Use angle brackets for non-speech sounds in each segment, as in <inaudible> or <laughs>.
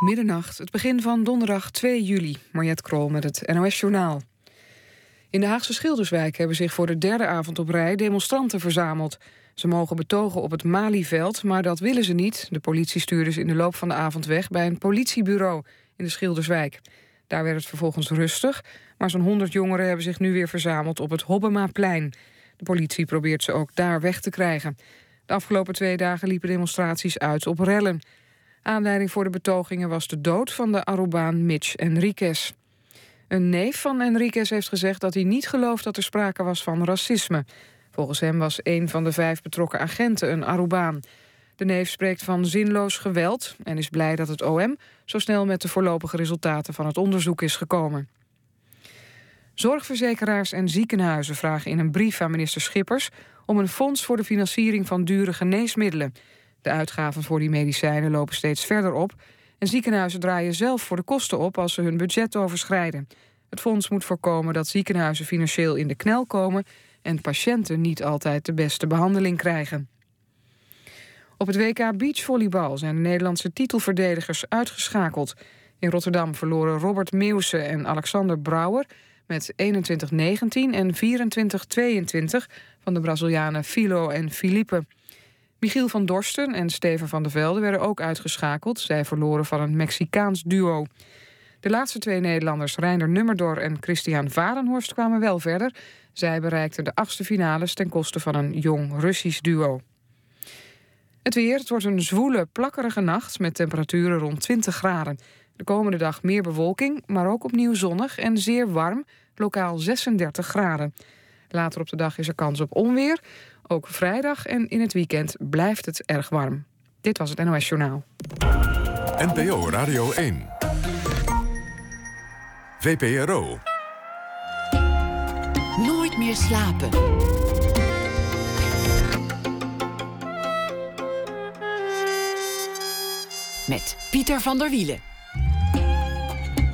Middernacht, het begin van donderdag 2 juli. Mariette Krol met het NOS Journaal. In de Haagse Schilderswijk hebben zich voor de derde avond op rij demonstranten verzameld. Ze mogen betogen op het Malieveld, maar dat willen ze niet. De politie stuurde ze in de loop van de avond weg bij een politiebureau in de Schilderswijk. Daar werd het vervolgens rustig, maar zo'n 100 jongeren hebben zich nu weer verzameld op het Hobbemaplein. De politie probeert ze ook daar weg te krijgen. De afgelopen twee dagen liepen demonstraties uit op rellen. Aanleiding voor de betogingen was de dood van de Arubaan Mitch Enriquez. Een neef van Enriquez heeft gezegd dat hij niet gelooft dat er sprake was van racisme. Volgens hem was een van de vijf betrokken agenten een Arubaan. De neef spreekt van zinloos geweld en is blij dat het OM zo snel met de voorlopige resultaten van het onderzoek is gekomen. Zorgverzekeraars en ziekenhuizen vragen in een brief aan minister Schippers om een fonds voor de financiering van dure geneesmiddelen. De uitgaven voor die medicijnen lopen steeds verder op en ziekenhuizen draaien zelf voor de kosten op als ze hun budget overschrijden. Het fonds moet voorkomen dat ziekenhuizen financieel in de knel komen en patiënten niet altijd de beste behandeling krijgen. Op het WK Beachvolleybal zijn de Nederlandse titelverdedigers uitgeschakeld. In Rotterdam verloren Robert Meeuwse en Alexander Brouwer met 21-19 en 24-22 van de Brazilianen Filo en Filipe. Michiel van Dorsten en Steven van der Velde werden ook uitgeschakeld. Zij verloren van een Mexicaans duo. De laatste twee Nederlanders, Reiner Nummerdor en Christian Varenhorst, kwamen wel verder. Zij bereikten de achtste finales ten koste van een jong Russisch duo. Het weer, het wordt een zwoele, plakkerige nacht met temperaturen rond 20 graden. De komende dag meer bewolking, maar ook opnieuw zonnig en zeer warm, lokaal 36 graden. Later op de dag is er kans op onweer. Ook vrijdag en in het weekend blijft het erg warm. Dit was het NOS Journaal. NPO Radio 1. VPRO. Nooit meer slapen. Met Pieter van der Wielen.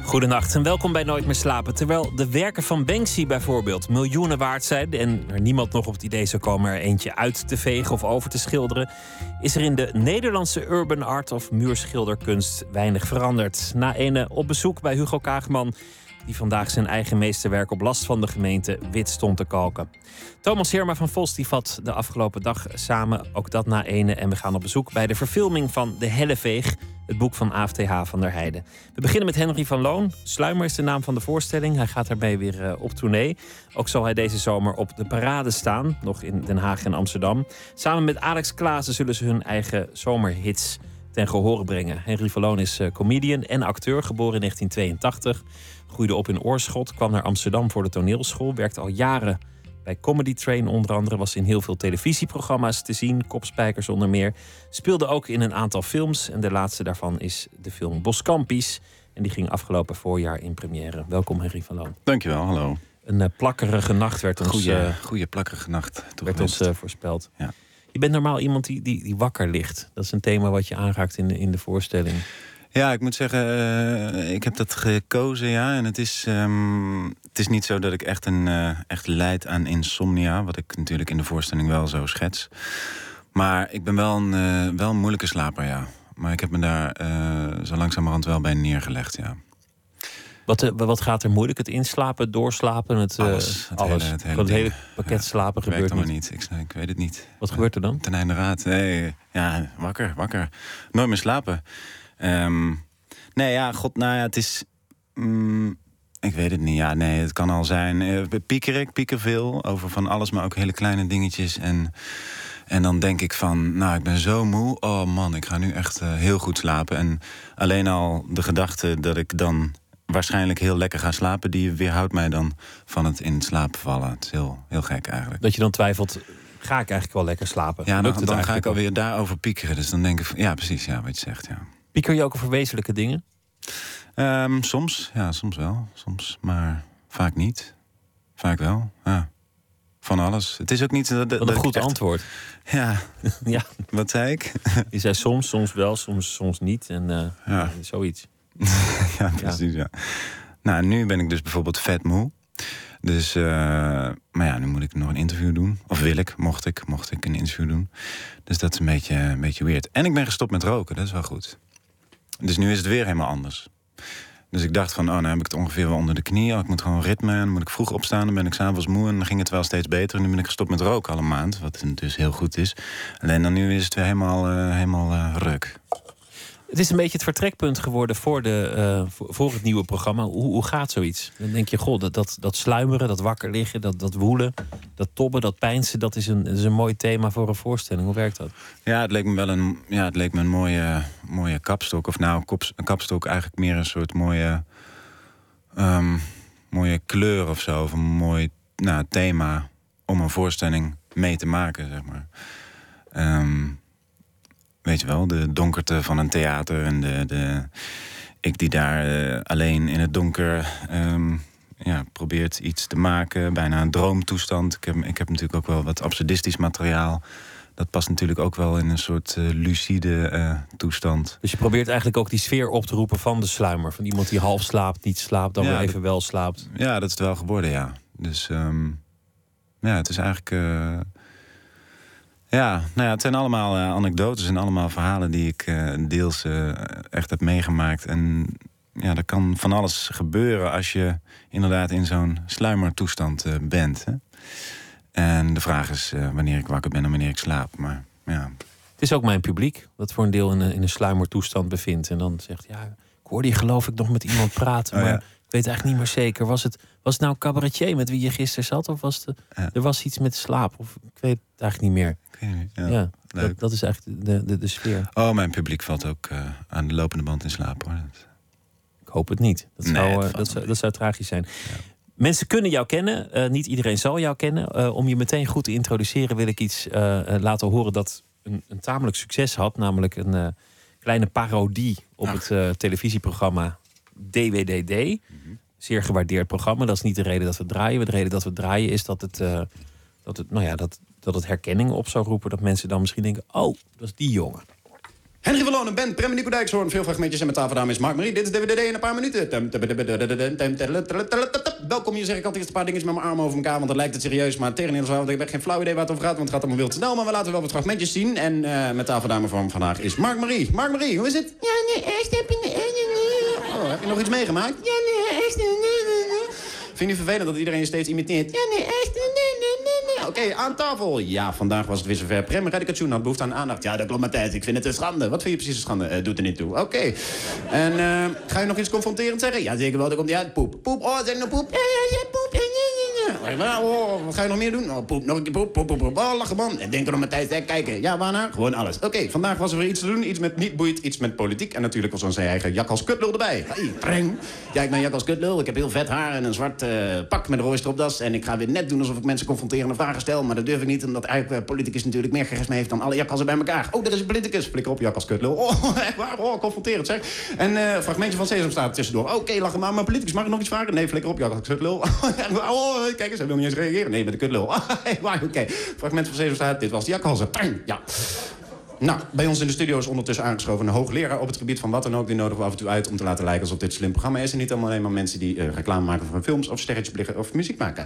Goedenacht en welkom bij Nooit meer slapen. Terwijl de werken van Banksy bijvoorbeeld miljoenen waard zijn en er niemand nog op het idee zou komen er eentje uit te vegen of over te schilderen, is er in de Nederlandse urban art of muurschilderkunst weinig veranderd. Na ene op bezoek bij Hugo Kaagman die vandaag zijn eigen meesterwerk op last van de gemeente wit stond te kalken. Thomas Herma van Vos die vat de afgelopen dag samen, ook dat na ene. En we gaan op bezoek bij de verfilming van De Helleveeg, het boek van AFTH van der Heijden. We beginnen met Henry van Loon. Sluimer is de naam van de voorstelling. Hij gaat daarbij weer uh, op tournee. Ook zal hij deze zomer op de parade staan, nog in Den Haag en Amsterdam. Samen met Alex Klaassen zullen ze hun eigen zomerhits ten gehore brengen. Henry van Loon is uh, comedian en acteur, geboren in 1982 groeide op in Oorschot, kwam naar Amsterdam voor de toneelschool, werkte al jaren bij Comedy Train onder andere, was in heel veel televisieprogramma's te zien, Kopspijkers onder meer. Speelde ook in een aantal films en de laatste daarvan is de film Boskampies. En die ging afgelopen voorjaar in première. Welkom Henry van Loon. Dankjewel, hallo. Een uh, plakkerige nacht werd ons, goeie, uh, goeie plakkerige nacht werd ons uh, voorspeld. Ja. Je bent normaal iemand die, die, die wakker ligt. Dat is een thema wat je aanraakt in de, in de voorstelling. Ja, ik moet zeggen, uh, ik heb dat gekozen, ja. En het is, um, het is niet zo dat ik echt, een, uh, echt leid aan insomnia... wat ik natuurlijk in de voorstelling wel zo schets. Maar ik ben wel een, uh, wel een moeilijke slaper, ja. Maar ik heb me daar zo langzamerhand wel bij neergelegd, ja. Wat, wat gaat er moeilijk? Het inslapen, doorslapen? Het, alles. Het alles. Hele, het hele, het hele pakket ja, slapen gebeurt niet. niet. niet. Ik, ik, weet het niet. Wat gebeurt er dan? Ten einde raad. Nee, ja, wakker, wakker. Nooit meer slapen. Um, nee, ja, god, nou ja, het is. Mm, ik weet het niet. Ja, nee, het kan al zijn. Uh, pieker ik, pieker veel over van alles, maar ook hele kleine dingetjes. En, en dan denk ik van, nou, ik ben zo moe. Oh man, ik ga nu echt uh, heel goed slapen. En alleen al de gedachte dat ik dan waarschijnlijk heel lekker ga slapen, die weerhoudt mij dan van het in slaap vallen. Het is heel, heel gek eigenlijk. Dat je dan twijfelt. Ga ik eigenlijk wel lekker slapen? Ja, dan, dan ga ik alweer daarover piekeren. Dus dan denk ik, van, ja, precies, ja, wat je zegt, ja. Pieker je ook over wezenlijke dingen? Um, soms, ja, soms wel. Soms, maar vaak niet. Vaak wel, ja. Van alles. Het is ook niet... Dat, Wat een goed echt... antwoord. Ja. <laughs> ja. Wat zei ik? <laughs> Je zei soms, soms wel, soms, soms niet. En uh, ja. zoiets. <laughs> ja, precies, ja. ja. Nou, nu ben ik dus bijvoorbeeld vet moe. Dus, uh, maar ja, nu moet ik nog een interview doen. Of wil ik, mocht ik, mocht ik een interview doen. Dus dat is een beetje, een beetje weird. En ik ben gestopt met roken, dat is wel goed. Dus nu is het weer helemaal anders. Dus ik dacht van, oh, nou heb ik het ongeveer wel onder de knie. Oh, ik moet gewoon ritme en dan moet ik vroeg opstaan. Dan ben ik s'avonds moe en dan ging het wel steeds beter. En nu ben ik gestopt met roken al een maand, wat dus heel goed is. Alleen dan nu is het weer helemaal, uh, helemaal uh, ruk. Het is een beetje het vertrekpunt geworden voor, de, uh, voor het nieuwe programma. Hoe, hoe gaat zoiets? Dan denk je, goh, dat, dat, dat sluimeren, dat wakker liggen, dat, dat woelen, dat tobben, dat pijnsen, dat is, een, is een mooi thema voor een voorstelling. Hoe werkt dat? Ja, het leek me wel een, ja, het leek me een mooie, mooie kapstok. Of nou, een kapstok eigenlijk meer een soort mooie, um, mooie kleur of zo. Of een mooi nou, thema om een voorstelling mee te maken, zeg maar. Um, Weet je wel, de donkerte van een theater en de, de, ik die daar uh, alleen in het donker um, ja, probeert iets te maken. Bijna een droomtoestand. Ik heb, ik heb natuurlijk ook wel wat absurdistisch materiaal. Dat past natuurlijk ook wel in een soort uh, lucide uh, toestand. Dus je probeert eigenlijk ook die sfeer op te roepen van de sluimer. Van iemand die half slaapt, niet slaapt, dan ja, weer even wel slaapt. Ja, dat is het wel geworden, ja. Dus um, ja, het is eigenlijk ja, nou ja, het zijn allemaal uh, anekdotes en allemaal verhalen die ik uh, deels uh, echt heb meegemaakt. En ja, er kan van alles gebeuren als je inderdaad in zo'n sluimertoestand bent. Hè? En de vraag is wanneer ik wakker ben en wanneer ik slaap. Maar ja. Het is ook mijn publiek dat voor een deel in een, in een sluimertoestand bevindt. En dan zegt, ja, ik hoorde je geloof ik nog met iemand praten. Oh, maar ja. ik weet eigenlijk niet meer zeker. Was het, was het nou cabaretier met wie je gisteren zat? Of was het, ja. er was iets met slaap? Of ik weet het eigenlijk niet meer. Ja, ja dat, dat, is eigenlijk de, de, de sfeer. Oh, mijn publiek valt ook uh, aan de lopende band in slaap hoor. Ik hoop het niet. Dat, nee, zou, uh, dat, zou, dat zou tragisch zijn. Ja. Mensen kunnen jou kennen, uh, niet iedereen zal jou kennen. om je meteen goed te introduceren wil ik iets laten horen dat een, een, tamelijk succes had. Namelijk een kleine parodie op Ach. het televisieprogramma DWDD. Mm -hmm. Zeer gewaardeerd programma. Dat is niet de reden dat we draaien. De reden dat we draaien is dat het, dat het, nou ja, dat dat het herkenning op zou roepen. Dat mensen dan misschien denken, oh, dat is die jongen. Henry Verloon, Ben, Prem Nico Dijkshoorn. Veel fragmentjes en met tafel is Mark Marie. Dit is DWDD in een paar minuten. Welkom, je zeg ik altijd een paar dingetjes met mijn armen over elkaar, want dan lijkt het serieus. Maar tegen want ik heb geen flauw idee waar het over gaat, want het gaat allemaal wild snel. Maar we laten wel wat fragmentjes zien. En uh, met tafeldame van vandaag is Mark Marie. Mark Marie, hoe is het? Ja, nee, eerst heb je... Oh, heb je nog iets meegemaakt? Ja, nee, eerst... Nee, nee, nee. Vind je vervelend dat iedereen je steeds imiteert? Ja, nee, echt. Nee, nee, nee, nee. Oké, aan tafel. Ja, vandaag was het weer zover. Prem Radikatjoen had behoefte aan aandacht. Ja, dat klopt, Matthijs. Ik vind het een schande. Wat vind je precies een schande? Uh, doet er niet toe. Oké. En uh, ga je nog iets confronterend zeggen? Ja, zeker wel. Dan komt hij uit. Poep. Poep. Oh, zeg nou poep. Ja, ja, ja, poep. Oh, wat ga je nog meer doen? Oh, poep. Nog een keer poep. Poep, poep, poep. Oh, lachen man. En denk erom, Matthijs. Hè, kijken. Ja, waarna? Gewoon alles. Oké, vandaag was er weer iets te doen. Iets met niet boeit. Iets met politiek. En natuurlijk was zijn eigen Jak als kutlul erbij. Hey, preng. Ja, ik ben kutlul. Ik heb heel vet haar en een zwart uh, pak met een rode stropdas. En ik ga weer net doen alsof ik mensen confronterende vragen stel. Maar dat durf ik niet, omdat eigenlijk uh, politicus natuurlijk meer charisma heeft dan alle jakkassen bij elkaar. Oh, dat is een politicus. Flikker op, jak als kutlul. Oh, <laughs> echt waar? Oh, confronterend zeg. En uh, fragmentje van Sesam staat tussendoor. Oké, okay, lachen maar. Maar politicus, mag ik nog iets vragen? Nee, flikker op, jak als kutlul. <laughs> oh, kijk eens, hij wil niet eens reageren. Nee, met de kutlul. <laughs> Oké, okay. fragment van staat. Dit was de jakhalzen. <clears throat> Ja. Nou, bij ons in de studio is ondertussen aangeschoven een hoogleraar op het gebied van wat dan ook. Die nodigen we af en toe uit om te laten lijken alsof dit een slim programma is. En niet alleen maar mensen die uh, reclame maken voor films of sterretjes liggen of muziek maken.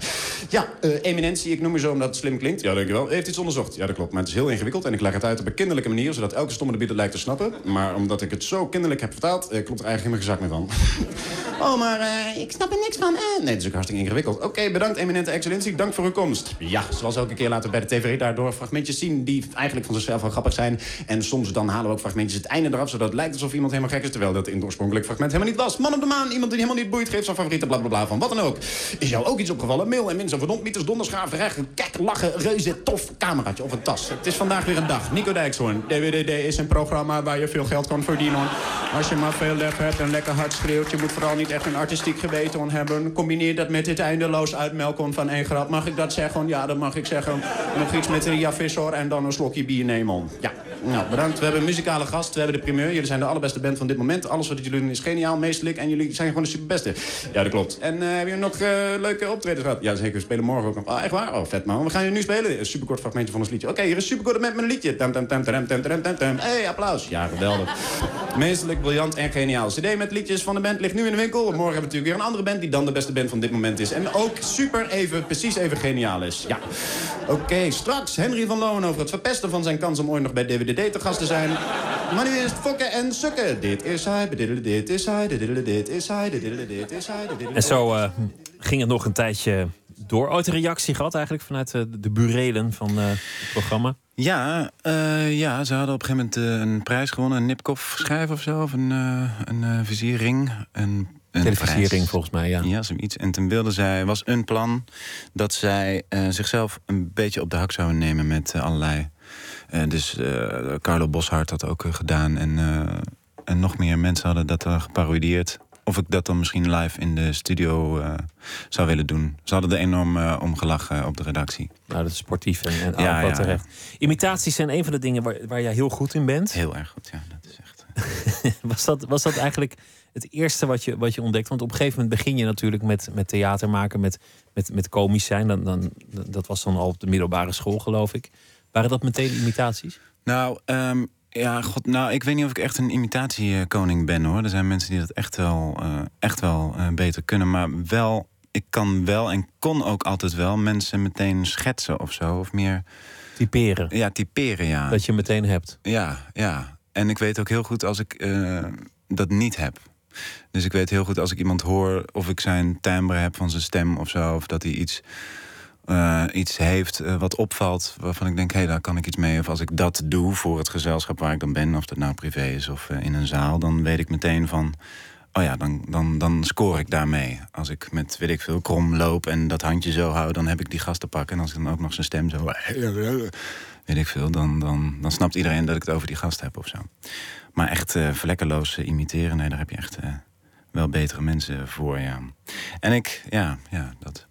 Ja, uh, eminentie, ik noem je zo omdat het slim klinkt. Ja, dankjewel. Heeft iets onderzocht. Ja, dat klopt. Maar het is heel ingewikkeld en ik leg het uit op een kinderlijke manier, zodat elke stomme debiet het lijkt te snappen. Maar omdat ik het zo kinderlijk heb vertaald, uh, klopt er eigenlijk geen gezak meer van. <laughs> oh, maar ik snap er niks van. Nee, het is ook hartstikke ingewikkeld. Oké, okay, bedankt eminente excellentie. Dank voor uw komst. Ja, zoals elke keer laten we bij de TV daardoor fragmentjes zien die eigenlijk van zichzelf wel grappig zijn. En soms dan halen we ook fragmentjes het einde eraf... zodat het lijkt alsof iemand helemaal gek is... terwijl dat in het oorspronkelijk fragment helemaal niet was. Man op de maan, iemand die helemaal niet boeit... geeft zijn favoriete blablabla bla, bla, van wat dan ook. Is jou ook iets opgevallen? Mail en mensen verdomd mieters, donderschaaf, recht... kijk, lachen, reuze, tof, cameraatje of een tas. Het is vandaag weer een dag. Nico Dijkshoorn. DWDD is een programma waar je veel geld kan verdienen. Als je maar veel lef hebt en lekker hard schreeuwt... je moet vooral niet echt een artistiek geweten hebben. Combineer dat met dit eindeloos uitmelken van één grap. Mag ik dat zeggen? Ja, dat mag ik zeggen. Nog iets met Ria Visser en dan een slokje bier nemen. Ja, nou, bedankt. We hebben een muzikale gast. We hebben de primeur. Jullie zijn de allerbeste band van dit moment. Alles wat jullie doen is geniaal, meestelijk. En jullie zijn gewoon de superbeste. Ja, dat klopt. En uh, hebben jullie nog uh, leuke optredens gehad? Ja, zeker. We spelen morgen ook nog. Oh, echt waar? Oh, vet man. We gaan jullie nu spelen. Een superkort fragmentje van ons liedje. Oké, okay, hier is een superkort met een liedje. Tam, tam, tam, tam, tam, tam, tam, tam. Hey, applaus. Ja, geweldig. <laughs> Meestelijk, briljant en geniaal. CD met liedjes van de band ligt nu in de winkel. Morgen hebben we natuurlijk weer een andere band die dan de beste band van dit moment is. En ook super even, precies even geniaal is. Ja. Oké, okay, straks Henry van Loon over het verpesten van zijn kans om ooit nog bij DWDD te gast te zijn. Maar nu is het fokken en sukken. Dit is hij, dit is hij, dit is hij, dit is hij. En zo eh, ging het nog een tijdje door. Ooit een reactie gehad eigenlijk vanuit eh, de burelen van eh, het programma. Ja, eh, ja, ze hadden op een gegeven moment een prijs gewonnen. Een Nipkoff schijf of zo. Of een, eh een eh, vizierring. Een, een Televisiering volgens mij, ja. Ja, zoiets. En toen wilde zij, was een plan dat zij eh, zichzelf een beetje op de hak zouden nemen met allerlei. Dus eh, Carlo Boshart had ook eh, gedaan. En, eh, en nog meer mensen hadden dat dan geparodieerd. Of ik dat dan misschien live in de studio zou willen doen. Ze hadden er enorm eh, om gelachen op de redactie. Nou, dat is sportief en, en ja. terecht. Imitaties zijn een van de dingen waar, waar jij heel goed in bent. Heel erg goed, ja. Dat is echt... <laughs> Was dat, was dat eigenlijk het eerste wat je, wat je ontdekt? Want op een gegeven moment begin je natuurlijk met, met theater maken, met, met, met komisch zijn. Dan, dan, dat was dan al op de middelbare school, geloof ik. Waren dat meteen imitaties? Nou, ehm, ja, god, nou, ik weet niet of ik echt een imitatiekoning ben hoor. Er zijn mensen die dat echt wel, eh, echt wel eh, beter kunnen. Maar wel, ik kan wel en kon ook altijd wel mensen meteen schetsen of zo. Of meer, Typeren. ja, typeren, ja. Dat je meteen hebt. Ja, ja. En ik weet ook heel goed als ik eh, dat niet heb. Dus ik weet heel goed als ik iemand hoor of ik zijn timbre heb van zijn stem of zo. Of dat hij iets, eh, iets heeft eh, wat opvalt waarvan ik denk, hé, daar kan ik iets mee. Of als ik dat doe voor het gezelschap waar ik dan ben, of dat nou privé is of eh, in een zaal, dan weet ik meteen van, oh ja, dan, dan, dan score ik daarmee. Als ik met, weet ik veel, krom loop en dat handje zo hou, dan heb ik die gast te pakken. En als ik dan ook nog zijn stem zo, <laughs> weet ik veel, dan, dan, dan snapt iedereen dat ik het over die gast heb of zo. Maar echt vlekkeloos imiteren, nee, daar heb je echt wel betere mensen voor, ja. En ik, ja, ja, dat.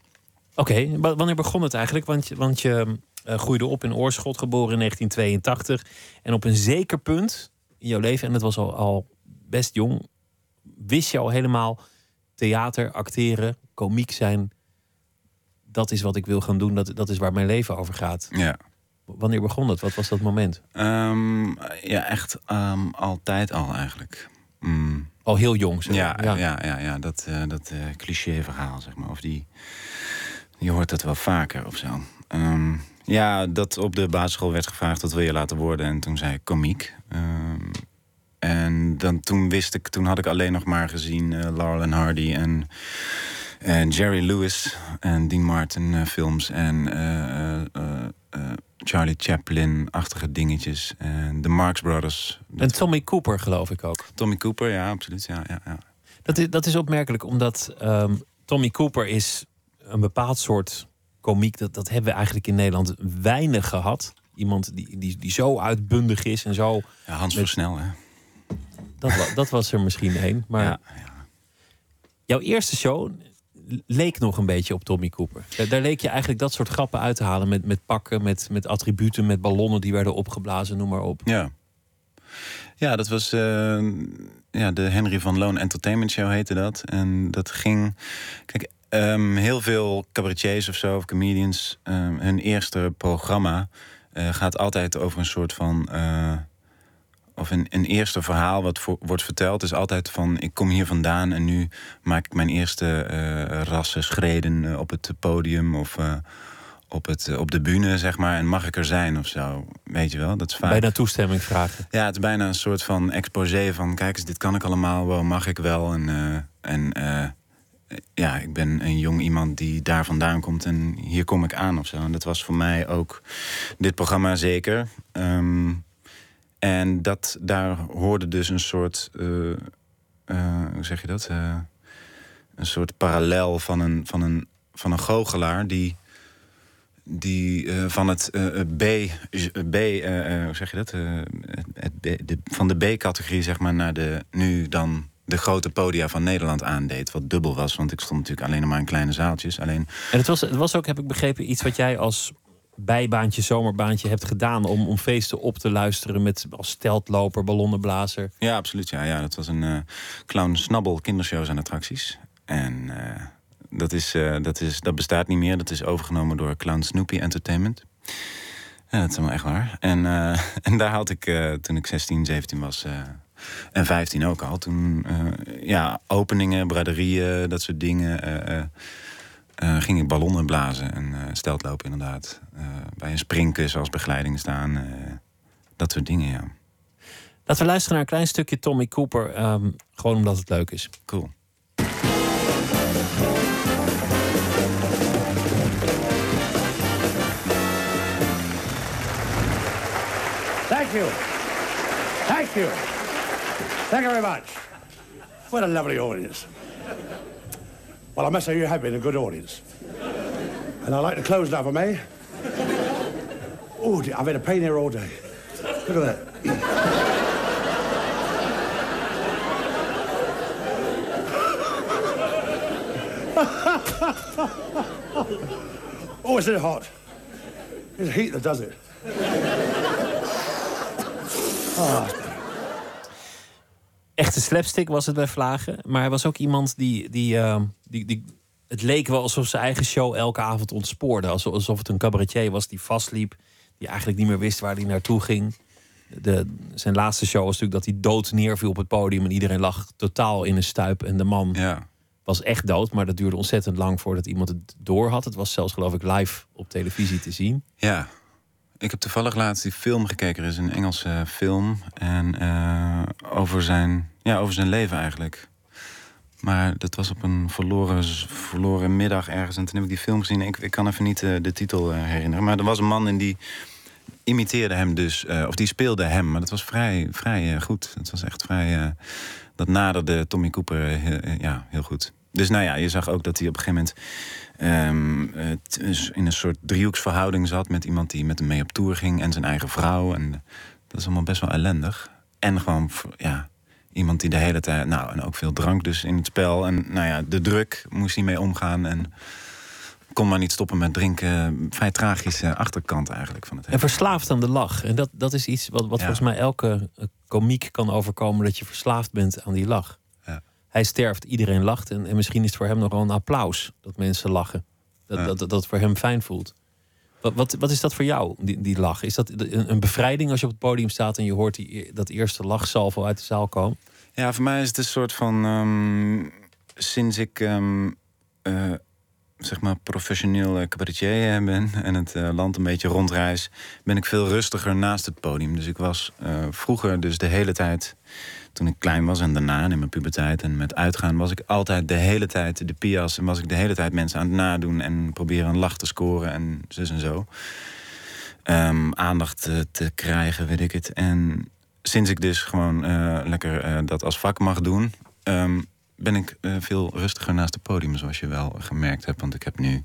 Oké, wa- wanneer begon het eigenlijk? Want, je- want je eh, groeide op in Oorschot, geboren in 1982. En op een zeker punt in jouw leven, en dat was al, al best jong, wist je al helemaal theater, acteren, komiek zijn. Dat is wat ik wil gaan doen, dat, dat is waar mijn leven over gaat. Ja. Wanneer begon dat? Wat was dat moment? Ehm, ja, echt ehm, altijd al eigenlijk. Mm. Al heel jong. Zo. Ja, ja. ja, ja, dat, eh, dat eh, cliché-verhaal, zeg maar. Of die, je hoort dat wel vaker of zo. Ehm, ja, dat op de basisschool werd gevraagd wat wil je laten worden. En toen zei ik komiek. Ehm, en dan, toen wist ik, toen had ik alleen nog maar gezien eh, Laurel en Hardy en, en Jerry Lewis en Dean Martin eh, films en eh, Charlie Chaplin-achtige dingetjes. En de Marx Brothers. En Tommy Cooper, geloof ik ook. Tommy Cooper, ja, absoluut. Ja, ja, ja. Dat is, dat is opmerkelijk, omdat ehm, Tommy Cooper is een bepaald soort komiek. Dat, dat hebben we eigenlijk in Nederland weinig gehad. Iemand die, die, die zo uitbundig is en zo. ja Hans Met- Versnel, hè. Dat, dat was er misschien één. Maar Ja, jouw eerste show leek nog een beetje op Tommy Cooper. Daar, daar leek je eigenlijk dat soort grappen uit te halen. Met, met pakken, met, met attributen, met ballonnen die werden opgeblazen, noem maar op. Ja. Ja, dat was eh, ja, de Henry van Loon Entertainment Show heette dat. En dat ging... Kijk, ehm, heel veel cabaretiers of zo, of comedians... ehm, hun eerste programma eh, gaat altijd over een soort van... eh, of een, een eerste verhaal wat voor, wordt verteld is altijd van... ik kom hier vandaan en nu maak ik mijn eerste eh rassen schreden op het podium... of op, het, op de bühne, zeg maar, en mag ik er zijn of zo. Weet je wel, dat is vaak... Bijna toestemming vragen. Ja, het is bijna een soort van exposé van... kijk eens, dit kan ik allemaal, wel mag ik wel. En, en ja, ik ben een jong iemand die daar vandaan komt... en hier kom ik aan of zo. En dat was voor mij ook dit programma zeker. Ehm, en dat, daar hoorde dus een soort... eh, eh, hoe zeg je dat? Eh, een soort parallel van een, van een, van een goochelaar... die die van het B, B hoe zeg je dat? Het de, van de B-categorie zeg maar naar de nu dan de grote podia van Nederland aandeed. Wat dubbel was, want ik stond natuurlijk alleen maar in kleine zaaltjes. Alleen, En het was, het was ook, heb ik begrepen, iets wat jij als bijbaantje, zomerbaantje hebt gedaan om, om feesten op te luisteren met als steltloper, ballonnenblazer. ja, absoluut. Ja, ja dat was een eh, clown snabbel kindershows en attracties. En eh, dat, is, eh, dat, is, dat bestaat niet meer. Dat is overgenomen door Clown Snoopy Entertainment. Ja, dat is helemaal echt waar. En, <laughs> en daar had ik toen ik 16, 17 was. En 15 ook al. Toen, eh, ja, openingen, braderieën, dat soort dingen. eh, eh, eh, ging ik ballonnen blazen en eh steltlopen inderdaad. Eh, bij een springkussen als begeleiding staan. eh, dat soort dingen, ja. Laten we luisteren naar een klein stukje Tommy Cooper. ehm, gewoon omdat het leuk is. Cool. Thank you. Thank you. Thank you very much. What a lovely audience. Well, I must say you have been a good audience. And I'd like to close now, I may. Oh, dear, I've had a pain here all day. Look at that. <laughs> oh, is it hot. It's heat that does it. Ah. Echte slapstick was het bij Vlagen. Maar hij was ook iemand die, die, ehm, die, die... Het leek wel alsof zijn eigen show elke avond ontspoorde. Alsof, alsof het een cabaretier was die vastliep. Die eigenlijk niet meer wist waar hij naartoe ging. De, zijn laatste show was natuurlijk dat hij dood neerviel op het podium. En iedereen lag totaal in een stuip. En de man Ja. was echt dood. Maar dat duurde ontzettend lang voordat iemand het door had. Het was zelfs geloof ik live op televisie te zien. Ja. Ik heb toevallig laatst die film gekeken. Er is een Engelse film. En eh, over, zijn, ja, over zijn leven eigenlijk. Maar dat was op een verloren, verloren middag ergens. En toen heb ik die film gezien. Ik, kan even niet eh, de titel eh, herinneren. Maar er was een man en die imiteerde hem dus. of die speelde hem. Maar dat was vrij, vrij goed. Het was echt vrij... dat naderde Tommy Cooper ja, heel goed. Dus nou ja, je zag ook dat hij op een gegeven moment... ehm, in een soort driehoeksverhouding zat... met iemand die met hem mee op tour ging en zijn eigen vrouw. En dat is allemaal best wel ellendig. En gewoon, ja, iemand die de hele tijd... Nou, en ook veel drank dus in het spel. En nou ja, de druk moest hij mee omgaan. En kon maar niet stoppen met drinken. Vrij tragische achterkant eigenlijk van het hele. En verslaafd aan de lach. En dat, dat is iets wat, wat Ja. volgens mij elke eh, komiek kan overkomen. Dat je verslaafd bent aan die lach. Hij sterft, iedereen lacht. En, en misschien is het voor hem nog wel een applaus dat mensen lachen. Dat, Ja. dat, dat, voor hem fijn voelt. Wat, wat, wat is dat voor jou, die, die lach? Is dat een, een bevrijding als je op het podium staat en je hoort die, dat eerste lachsalvo uit de zaal komen? Ja, voor mij is het een soort van. ehm, sinds ik. ehm, eh, zeg maar professioneel eh, cabaretier eh, ben en het land een beetje rondreis, ben ik veel rustiger naast het podium. Dus ik was vroeger dus de hele tijd, toen ik klein was en daarna in mijn puberteit en met uitgaan, was ik altijd de hele tijd de pias en was ik de hele tijd mensen aan het nadoen en proberen een lach te scoren en zus en zo. Ehm, aandacht eh, te krijgen, weet ik het. En sinds ik dus gewoon eh, lekker eh, dat als vak mag doen, ehm, ben ik veel rustiger naast het podium, zoals je wel gemerkt hebt. Want ik heb nu,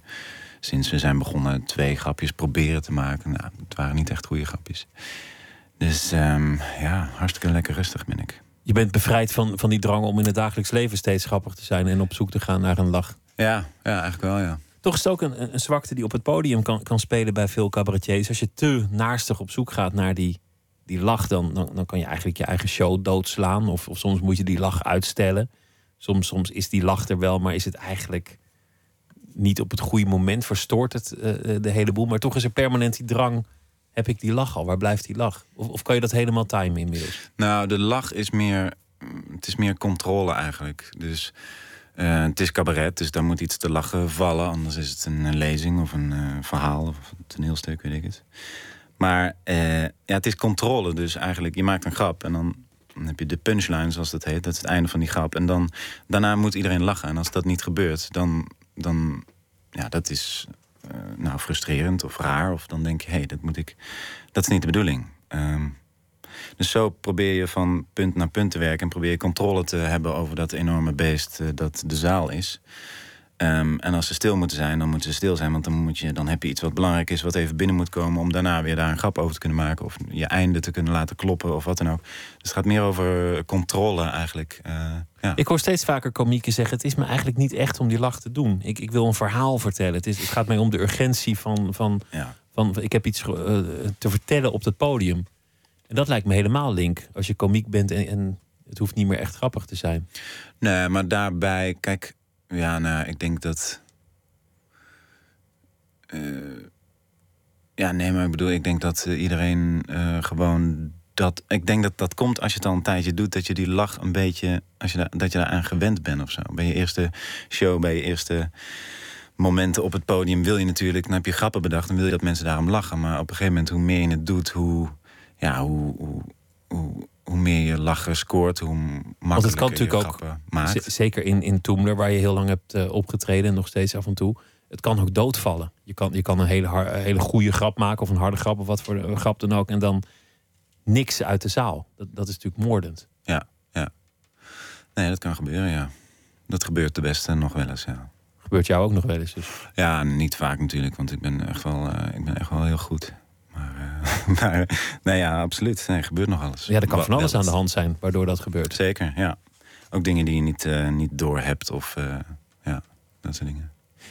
sinds we zijn begonnen, twee grapjes proberen te maken. Nou, het waren niet echt goede grapjes. Dus ehm, ja, hartstikke lekker rustig ben ik. Je bent bevrijd van, van die drang om in het dagelijks leven steeds grappig te zijn en op zoek te gaan naar een lach. Ja, ja eigenlijk wel, ja. Toch is het ook een, een zwakte die op het podium kan, kan spelen bij veel cabaretiers. Als je te naarstig op zoek gaat naar die, die lach, dan, dan, dan kan je eigenlijk je eigen show doodslaan. Of, of soms moet je die lach uitstellen. Soms, soms is die lach er wel, maar is het eigenlijk niet op het goede moment. Verstoort het eh, de hele boel. Maar toch is er permanent die drang. Heb ik die lach al? Waar blijft die lach? Of, of kan je dat helemaal timen inmiddels? Nou, de lach is meer. mm, Het is meer controle eigenlijk. Dus eh, het is cabaret, dus daar moet iets te lachen vallen. Anders is het een, lezing of een eh, verhaal of een toneelstuk, weet ik het. Maar eh, ja, het is controle. Dus eigenlijk, je maakt een grap en dan, dan heb je de punchline, zoals dat heet. Dat is het einde van die grap. En dan, daarna moet iedereen lachen. En als dat niet gebeurt, dan, dan ja, dat is nou, frustrerend of raar. Of dan denk je, hé, hey, dat moet ik. Dat is niet de bedoeling. Ehm, dus zo probeer je van punt naar punt te werken en probeer je controle te hebben over dat enorme beest eh, dat de zaal is. Ehm, en als ze stil moeten zijn, dan moeten ze stil zijn. Want dan, moet je, dan heb je iets wat belangrijk is, wat even binnen moet komen. om daarna weer daar een grap over te kunnen maken. of je einde te kunnen laten kloppen of wat dan ook. Dus het gaat meer over controle eigenlijk. Eh, ja. Ik hoor steeds vaker komieken zeggen: Het is me eigenlijk niet echt om die lach te doen. Ik, ik wil een verhaal vertellen. Het, is, het gaat mij om de urgentie van. van, Ja. van ik heb iets eh, te vertellen op het podium. En dat lijkt me helemaal link. Als je komiek bent en, en het hoeft niet meer echt grappig te zijn. Nee, maar daarbij, kijk, ja, nou, ik denk dat. eh, ja, nee, maar ik bedoel, ik denk dat eh, iedereen eh, gewoon dat. Ik denk dat dat komt als je het al een tijdje doet, dat je die lach een beetje. Als je dat je daaraan gewend bent of zo. Bij je eerste show, bij je eerste momenten op het podium wil je natuurlijk, dan heb je grappen bedacht, dan wil je dat mensen daarom lachen. Maar op een gegeven moment, hoe meer je het doet, hoe. Ja, hoe, hoe, hoe hoe meer je lachen scoort, hoe makkelijker Want het kan je natuurlijk ook, maakt. zeker in, in Toemler, waar je heel lang hebt eh, opgetreden en nog steeds af en toe. Het kan ook doodvallen. Je kan, je kan een hele, har- een hele goede grap maken of een harde grap of wat voor een grap dan ook. En dan niks uit de zaal. Dat, dat is natuurlijk moordend. Ja, ja. Nee, dat kan gebeuren, ja. Dat gebeurt de beste nog wel eens, ja. Gebeurt jou ook nog wel eens. Dus. Ja, niet vaak natuurlijk, want ik ben echt wel, eh, ik ben echt wel heel goed. <laughs> Maar, nee, ja, absoluut. Nee, gebeurt nog alles. Ja, er kan van alles wel aan de hand zijn waardoor dat gebeurt. Zeker, ja. Ook dingen die je niet, eh niet door hebt of eh, ja, dat soort dingen.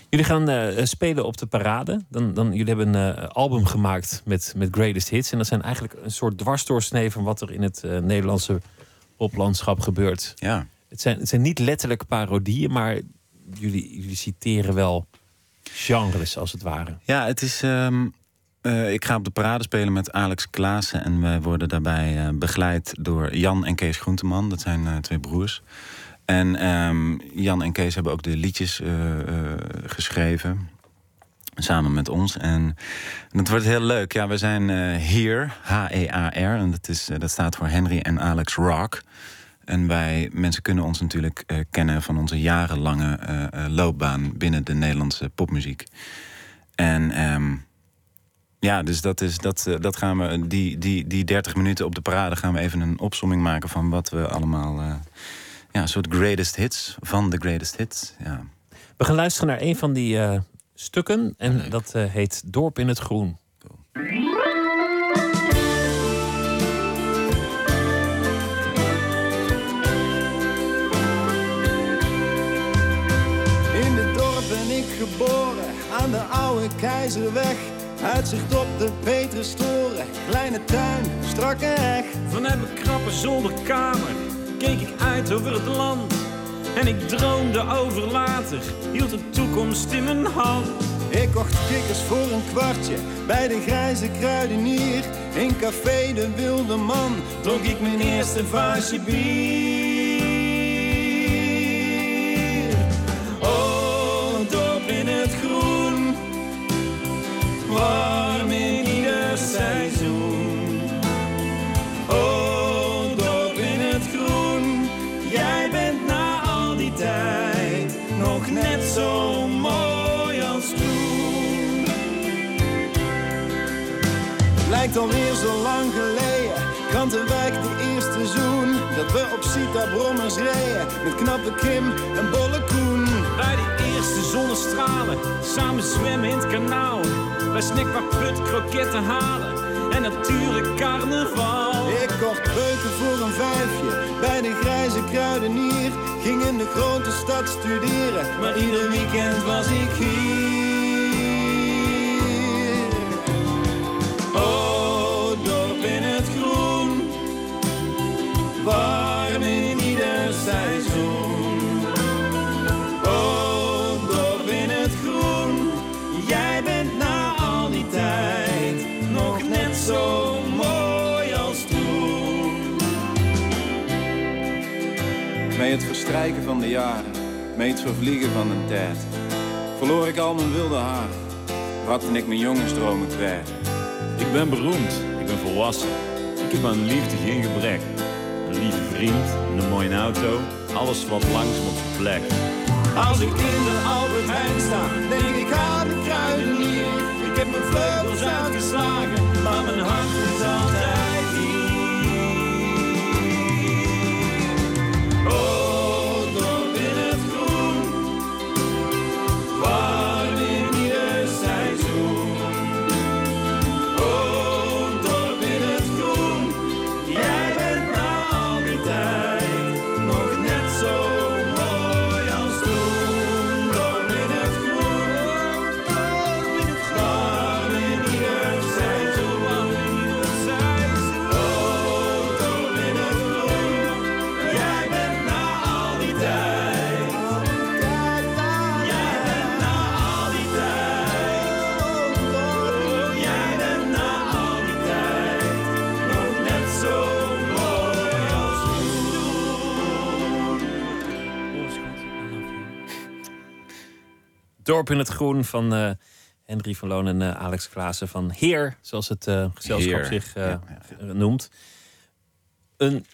Jullie gaan eh, spelen op de parade. Dan, dan, jullie hebben een album gemaakt met, met greatest hits. En dat zijn eigenlijk een soort dwarsdoorsnee van wat er in het Nederlandse poplandschap gebeurt. Ja. Het zijn, het zijn niet letterlijk parodieën, maar jullie, jullie citeren wel genres als het ware. Ja, het is. ehm, eh, ik ga op de parade spelen met Alex Klaassen. En wij worden daarbij eh, begeleid door Jan en Kees Groenteman. Dat zijn eh, twee broers. En ehm, Jan en Kees hebben ook de liedjes geschreven. Samen met ons. En, het wordt heel leuk. Ja, we zijn hier, H-E-A-R. En dat, is, dat staat voor Henry en Alex Rock. En wij, mensen kunnen ons natuurlijk kennen van onze jarenlange loopbaan binnen de Nederlandse popmuziek. En ehm, ja, dus dat is dat, eh, dat gaan we, die, die, die 30 minuten op de parade gaan we even een opsomming maken van wat we allemaal. eh, ja, een soort greatest hits van de greatest hits. Ja. We gaan luisteren naar een van die eh, stukken. En dat eh, heet Dorp in het Groen. In dit dorp ben ik geboren, aan de oude Keizerweg. Uitzicht op de Petrustoren, kleine tuin, strakke heg. Vanuit mijn krappe zolderkamer keek ik uit over het land. En ik droomde over later, hield de toekomst in mijn hand. Ik kocht kikkers voor een kwartje bij de grijze kruidenier. In café De Wilde Man dronk ik mijn eerste vaasje bier. Warm in ieder seizoen. Oh, dorp in het groen, jij bent na al die tijd nog net zo mooi als toen. Lijkt alweer zo lang geleden, Krantenwijk de eerste zoen. Dat we op Sita Brommers met knappe Kim en bolle Koen. Bij de eerste zonnestralen, samen zwemmen in het kanaal. Bij Snackbar Put kroketten halen en natuurlijk carnaval. Ik kocht beuken voor een vijfje bij de grijze kruidenier. Ging in de grote stad studeren, maar ieder weekend was ik hier. Het verstrijken van de jaren, met het vervliegen van de tijd, verloor ik al mijn wilde haar, raakte ik mijn jongensdromen kwijt. Ik ben beroemd, ik ben volwassen. Ik heb aan liefde geen gebrek. Een lieve vriend, een mooie auto, alles wat langzaam op zijn plek. Als ik in de Albert Heijn sta, denk ik aan de kruidenier. Ik heb mijn vleugels uitgeslagen, Dorp in het Groen van eh, Henry van Loon en eh, Alex Klaassen van Heer, zoals het eh, gezelschap Heer, zich ja, noemt. Een,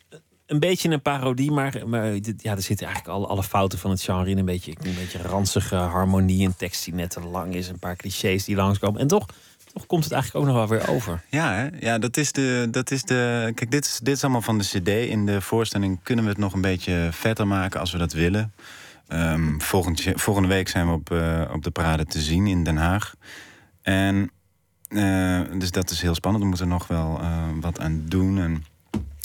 een beetje een parodie, maar, maar ja, er zitten eigenlijk alle, alle fouten van het genre in. Een beetje, een beetje ranzige harmonie, een tekst die net te lang is, een paar clichés die langskomen. En toch, toch komt het eigenlijk ook nog wel weer over. Ja, hè? ja dat, is de, dat is de. Kijk, dit is, dit is allemaal van de CD. In de voorstelling kunnen we het nog een beetje vetter maken als we dat willen. Ehm, volgende week zijn we op, eh, op de parade te zien in Den Haag. En eh, dus dat is heel spannend. We moeten er nog wel eh, wat aan doen. En,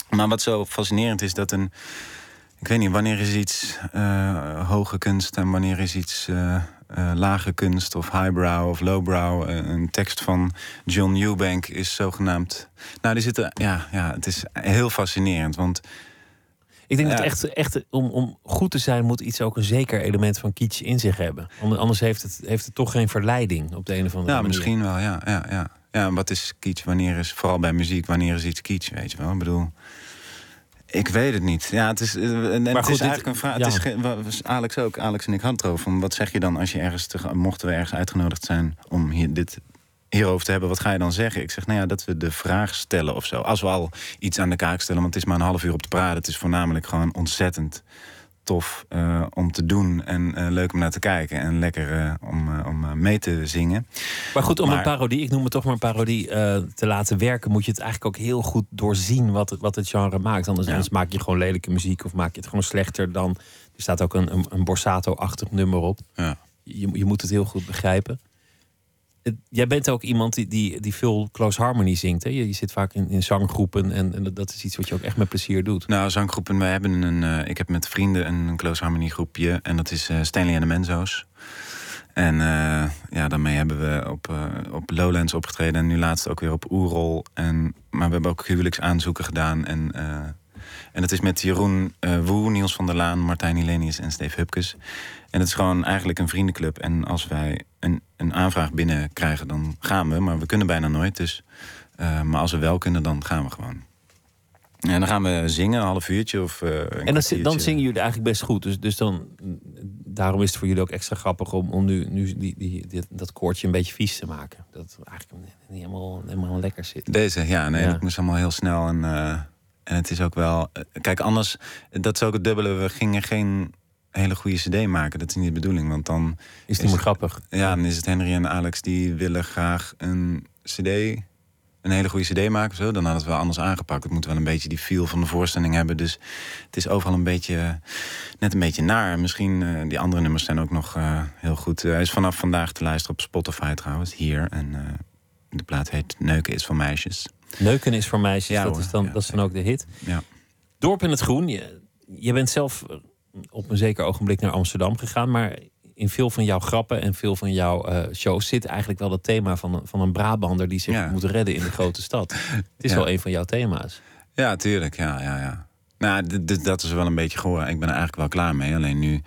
maar wat zo fascinerend is, dat een. Ik weet niet, wanneer is iets hoge kunst en wanneer is iets lage kunst of highbrow of lowbrow? Een tekst van John Eubank is zogenaamd. Nou, die zitten. Ja, ja, het is heel fascinerend. Want Ik denk Ja. dat echt, echt om, om goed te zijn moet iets ook een zeker element van kitsch in zich hebben. Ander- Anders heeft het, heeft het toch geen verleiding op de een of andere ja, manier. misschien wel, ja, ja, ja. Ja, wat is kitsch? Wanneer is, vooral bij muziek, wanneer is iets kitsch, weet je wel? Ik bedoel, ik weet het niet. Ja, het is, eh, en, Maar het goed, is dit- eigenlijk een vraag. ja. Het is Alex ook, Alex en ik hadden het erover. Van wat zeg je dan als je ergens, te, mochten we ergens uitgenodigd zijn om hier, dit hierover te hebben, wat ga je dan zeggen? Ik zeg, nou ja, dat we de vraag stellen of zo. Als we al iets aan de kaak stellen, want het is maar een half uur op te praten. Het is voornamelijk gewoon ontzettend tof eh, om te doen en eh, leuk om naar te kijken en lekker eh, om, om mee te zingen. Maar goed, om Maar- een parodie, ik noem het toch maar een parodie, te laten werken, moet je het eigenlijk ook heel goed doorzien wat het, wat het genre maakt. Anders, anders maak je gewoon lelijke muziek of maak je het gewoon slechter dan. Er staat ook een, een, een Borsato-achtig nummer op. Ja. Je, je moet het heel goed begrijpen. Jij bent ook iemand die, die, die veel close harmony zingt. Hè? Je, je zit vaak in, in zanggroepen en, en dat- is iets wat je ook echt met plezier doet. Nou, zanggroepen, wij hebben een. eh, ik heb met vrienden een, close harmony groepje. En dat is eh, Stanley en de Menzo's. En eh, ja, daarmee hebben we op, op Lowlands opgetreden. En nu laatst ook weer op Oerol. En, maar we hebben ook huwelijksaanzoeken gedaan. En, en het is met Jeroen eh Woe, Niels van der Laan, Martijn Hilenius en Steve Hupkes. En het is gewoon eigenlijk een vriendenclub. En als wij een, een aanvraag binnenkrijgen, dan gaan we. Maar we kunnen bijna nooit. Dus, eh, maar als we wel kunnen, dan gaan we gewoon. En dan gaan we zingen, een half uurtje of eh, een En dan, dan zingen jullie eigenlijk best goed. Dus, dus dan, daarom is het voor jullie ook extra grappig om, om nu, nu die, die, dat koortje een beetje vies te maken. Dat eigenlijk niet helemaal, helemaal lekker zit. Deze, ja, nee, Ja. dat moest allemaal heel snel. En, en het is ook wel... eh, kijk, anders, dat is ook het dubbele. We gingen geen hele goede cd maken. Dat is niet de bedoeling, want dan... Is het niet meer grappig? Ja, dan is het Henry en Alex die willen graag een cd... Een hele goede cd maken of zo. Dan hadden we het wel anders aangepakt. Het moet wel een beetje die feel van de voorstelling hebben. Dus het is overal een beetje... Net een beetje naar. Misschien, eh, die andere nummers zijn ook nog eh, heel goed. Hij is vanaf vandaag te luisteren op Spotify trouwens. Hier. En de plaat heet Neuken is voor meisjes. Neuken is voor meisjes, Ja, dat, hoor. is dan, Ja, dat is dan ook de hit. Ja. Dorp in het Groen, je, je bent zelf eh, op een zeker ogenblik naar Amsterdam gegaan, maar in veel van jouw grappen en veel van jouw eh, shows zit eigenlijk wel het thema van, een- van een Brabander die zich moet redden in de grote stad. <laughs> Het is wel een van jouw thema's. Ja, tuurlijk. Ja, ja, ja. Nou, dat is wel een beetje gehoor. Ik ben er eigenlijk wel klaar mee. Alleen nu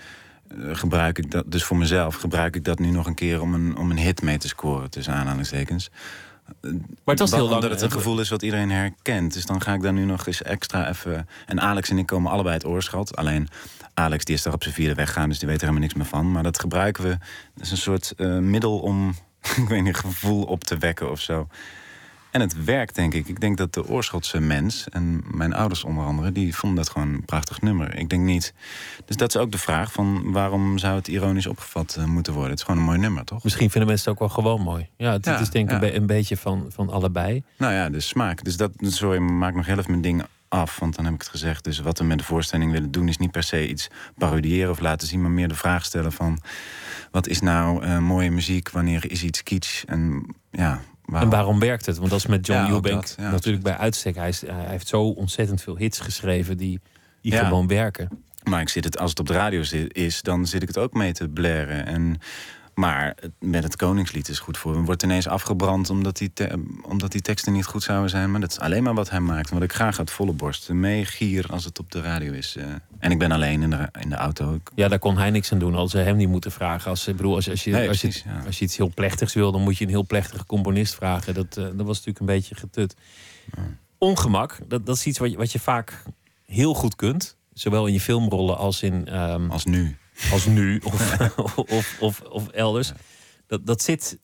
eh, gebruik ik dat, dus voor mezelf gebruik ik dat nu nog een keer om een, om een hit mee te scoren, tussen aanhalingstekens. Maar het was heel lang. Omdat het een gevoel is wat iedereen herkent. Dus dan ga ik daar nu nog eens extra even. En Alex en ik komen allebei het oorschot. Alleen Alex die is daar op zijn vierde weggaan, dus die weet er helemaal niks meer van. Maar dat gebruiken we. Dat is een soort eh, middel om, <laughs> ik weet niet, gevoel op te wekken of zo. En het werkt, denk ik. Ik denk dat de Oorschotse mens, en mijn ouders onder andere, die vonden dat gewoon een prachtig nummer. Ik denk niet. Dus dat is ook de vraag van waarom zou het ironisch opgevat eh, moeten worden? Het is gewoon een mooi nummer, toch? Misschien vinden mensen het ook wel gewoon mooi. Ja, het, is denk ik ja. een, be- een beetje van, van allebei. Nou ja, de smaak. Dus dat, sorry, maak nog heel even mijn ding af, want dan heb ik het gezegd. Dus wat we met de voorstelling willen doen, is niet per se iets parodiëren of laten zien, maar meer de vraag stellen van wat is nou eh, mooie muziek, wanneer is iets kitsch en ja. En waarom werkt het? Want dat is met John Ja, ook Eubank dat, ja, natuurlijk bij uitstek. Hij, is, hij heeft zo ontzettend veel hits geschreven die, die Ja. gewoon werken. Maar ik zit het, als het op de radio zit, is, dan zit ik het ook mee te blaren. En, maar met het Koningslied is goed voor hem. Wordt ineens afgebrand omdat die, te- omdat die teksten niet goed zouden zijn. Maar dat is alleen maar wat hij maakt. Wat ik graag uit volle borst meegier als het op de radio is. eh. En ik ben alleen in de, in de auto. Ik- Ja, daar kon hij niks aan doen. Als ze hem niet moeten vragen. Als, bedoel, als, als, je, Nee, als, je, ja. als je iets heel plechtigs wil, dan moet je een heel plechtige componist vragen. Dat, eh, dat was natuurlijk een beetje getut. Ongemak, dat, dat is iets wat je, wat je vaak heel goed kunt. Zowel in je filmrollen als in. ehm, als nu. Als nu, of, <laughs> of, of, of elders. Dat, dat zit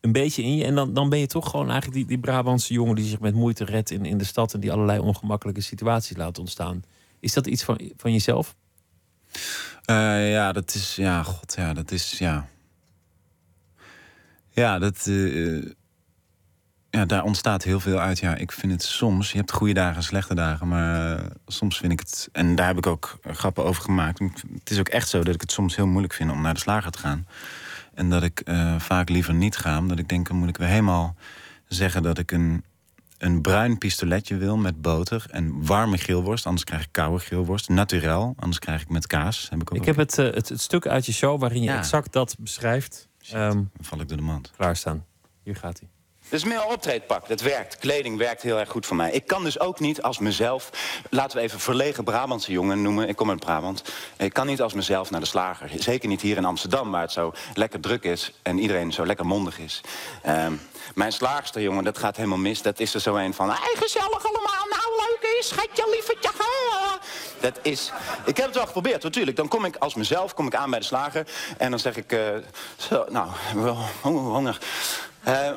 een beetje in je. En dan, dan ben je toch gewoon eigenlijk die, die Brabantse jongen die zich met moeite redt in, in de stad en die allerlei ongemakkelijke situaties laat ontstaan. Is dat iets van, van jezelf? Eh, ja, dat is. Ja, god, ja, dat is. Ja. Ja, dat. eh, ja, daar ontstaat heel veel uit. Ja, ik vind het soms. Je hebt goede dagen en slechte dagen. Maar eh, soms vind ik het. En daar heb ik ook grappen over gemaakt. Het is ook echt zo dat ik het soms heel moeilijk vind om naar de slager te gaan. En dat ik eh, vaak liever niet ga. Omdat ik denk, dan moet ik weer helemaal zeggen dat ik een, een bruin pistoletje wil met boter. En warme geelworst. Anders krijg ik koude geelworst. Naturel. Anders krijg ik met kaas. Heb ik ook Ik heb het, eh, het, het stuk uit je show waarin je Ja. exact dat beschrijft. Ehm, Dan val ik door de mand. Klaarstaan. Hier gaat hij. Dus meer optreedpak, dat werkt. Kleding werkt heel erg goed voor mij. Ik kan dus ook niet als mezelf... Laten we even verlegen Brabantse jongen noemen. Ik kom uit Brabant. Ik kan niet als mezelf naar de slager. Zeker niet hier in Amsterdam, waar het zo lekker druk is... en iedereen zo lekker mondig is. Ehm, mijn slaagster, jongen, dat gaat helemaal mis. Dat is er zo een van... Hey, gezellig allemaal, nou leuk is, schatje, ah." Dat is... Ik heb het wel geprobeerd, natuurlijk. Dan kom ik als mezelf kom ik aan bij de slager... en dan zeg ik... eh, zo, nou, wel honger. Eh,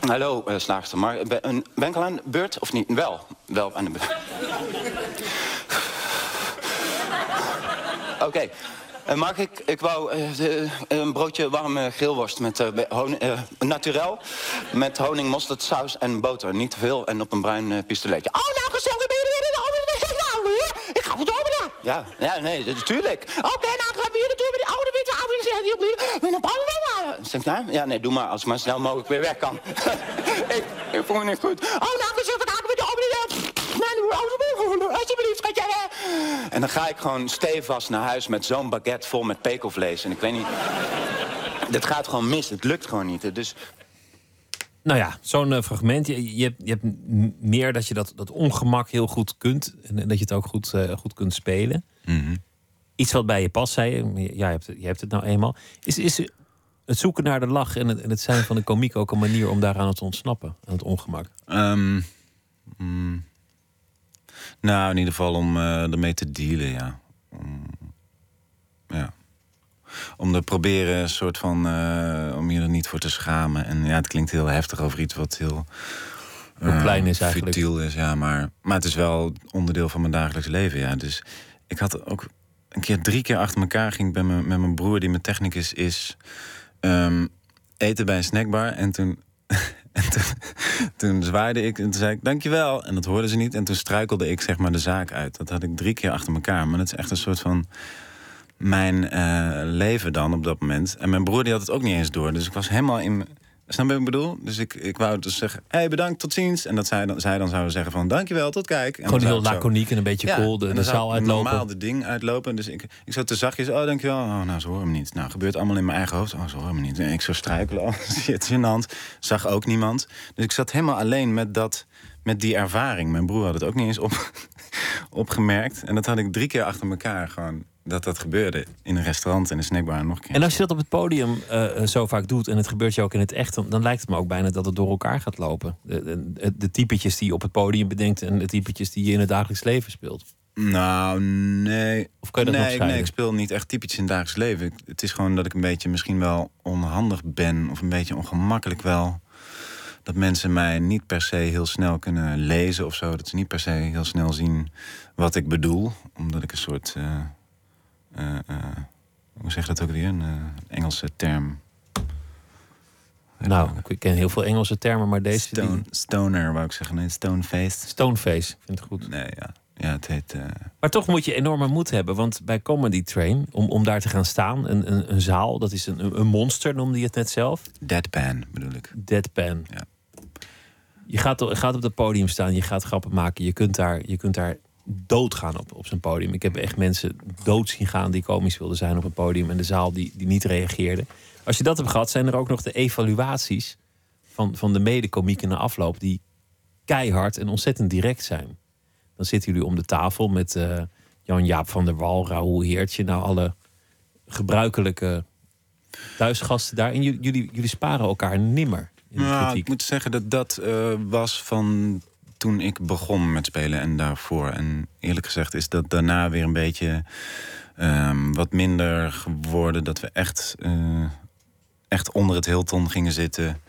<clears throat> hallo, eh, slaagster. Maar ben, ik al aan de beurt of niet? Wel, wel aan de beurt. Oké. Eh, mag ik, ik wou een broodje warme grillworst met eh, naturel. Met honing, mosterd, saus en boter. Niet te veel en op een bruin pistoletje. Oh, nou gezellig, ben je weer in de oude Ik ga goed over daar. Ja, ja, nee, natuurlijk. Oké, nou gaan we hier naartoe met die oude witte oude zeggen die opnieuw. Met een ik nou? Ja, nee, doe maar. Als ik maar snel mogelijk weer weg kan. <laughs> ik, voel me niet goed. Oh, nou gezellig, dan gaan we met die oude Nou, doe oude Alsjeblieft, schatje. En dan ga ik gewoon stevast naar huis met zo'n baguette vol met pekelvlees. En ik weet niet... Dit gaat gewoon mis. Het lukt gewoon niet. Dus Nou ja, zo'n eh, fragment. Je, je, hebt, je hebt m- meer dat je dat, dat ongemak heel goed kunt. En, en dat je het ook goed, eh, goed kunt spelen. Iets wat bij je past, zei je. Ja, je hebt, het- je hebt het nou eenmaal. Is, is het zoeken naar de lach en het, en het zijn van de komiek ook een manier om daaraan te ontsnappen? Aan het ongemak. Ehm, mm, nou, in ieder geval om eh, ermee te dealen, ja. Om, ja. Om er proberen een soort van... eh, om je er niet voor te schamen. En ja, het klinkt heel heftig over iets wat heel... Heel eh, klein is eigenlijk. futiel is, ja. Maar, maar het is wel onderdeel van mijn dagelijks leven, ja. Dus ik had ook een keer drie keer achter elkaar... ging ik met mijn broer, die mijn technicus is... ehm, eten bij een snackbar. En toen <laughs> en toen, toen zwaaide ik en toen zei ik dankjewel. En dat hoorden ze niet. En toen struikelde ik zeg maar de zaak uit. Dat had ik drie keer achter elkaar. Maar dat is echt een soort van mijn eh, leven dan op dat moment. En mijn broer die had het ook niet eens door. Dus ik was helemaal in... Snap je wat ik bedoel? Dus ik, ik wou dus zeggen, hey, bedankt, tot ziens. En dat zij dan, zij dan zouden zeggen van, dankjewel, tot kijk. En Gewoon zou heel laconiek en een beetje cool de- en de zou zaal uitlopen. normaal de ding uitlopen. Dus ik, ik zo te zachtjes, oh, dankjewel. Oh, nou, ze horen me niet. Nou, gebeurt allemaal in mijn eigen hoofd. Oh, ze horen me niet. En ik zo struikelen, oh, <laughs> shit, gênant. Zag ook niemand. Dus ik zat helemaal alleen met, dat, met die ervaring. Mijn broer had het ook niet eens op, <laughs> opgemerkt. En dat had ik drie keer achter elkaar gewoon... dat dat gebeurde in een restaurant, in een snackbar en nog een keer. En als je dat op het podium eh, zo vaak doet en het gebeurt je ook in het echt, dan, dan lijkt het me ook bijna dat het door elkaar gaat lopen. De, de, de typetjes die je op het podium bedenkt en de typetjes die je in het dagelijks leven speelt. Nou, nee. Of kan je dat nee, nee, ik speel niet echt typetjes in het dagelijks leven. Ik- het is gewoon dat ik een beetje misschien wel onhandig ben... of een beetje ongemakkelijk wel. Dat mensen mij niet per se heel snel kunnen lezen of zo. Dat ze niet per se heel snel zien wat ik bedoel. Omdat ik een soort... eh, eh, eh, hoe zeg je dat ook weer? Een eh, Engelse term. Nou, ik ken heel veel Engelse termen, maar deze... Stone, die- stoner, wou ik zeggen. Nee. Stoneface, ik vind het goed. Nee, ja. Ja, het heet... eh, Maar toch moet je enorme moed hebben. Want bij Comedy Train, om, om daar te gaan staan, een, een, een zaal, dat is een, een monster, noemde je het net zelf. Deadpan bedoel ik. Deadpan. Ja. Je gaat, op- gaat op het podium staan, je gaat grappen maken. Je kunt daar, je kunt daar doodgaan op, op zijn podium. Ik heb echt mensen dood zien gaan die komisch wilden zijn op het podium. En de zaal die, die niet reageerde. Als je dat hebt gehad, zijn er ook nog de evaluaties van, van de medekomieken na afloop. Die keihard en ontzettend direct zijn. Dan zitten jullie om de tafel met eh, Jan-Jaap van der Wal, Raoul Heertje. Nou, alle gebruikelijke thuisgasten daar. En jullie, jullie, sparen elkaar nimmer. De Nou, ik moet zeggen dat dat eh, was van toen ik begon met spelen en daarvoor. En eerlijk gezegd is dat daarna weer een beetje ehm, wat minder geworden. Dat we echt, eh, echt onder het Hilton gingen zitten.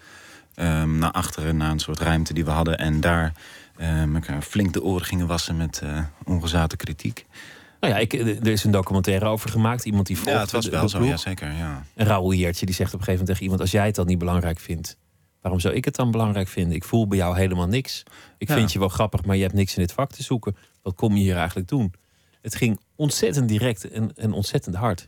ehm, naar achteren, naar een soort ruimte die we hadden. En daar ehm, elkaar flink de oren gingen wassen met eh ongezouten kritiek. Nou ja, ik, er is een documentaire over gemaakt. Iemand die volgt Ja, het was wel de zo, ja zeker. Ja. En Raoul Heertje die zegt op een gegeven moment tegen iemand... als jij het dan niet belangrijk vindt, waarom zou ik het dan belangrijk vinden? Ik voel bij jou helemaal niks. Ik Ja. vind je wel grappig, maar je hebt niks in dit vak te zoeken. Wat kom je hier eigenlijk doen? Het ging ontzettend direct en, en ontzettend hard.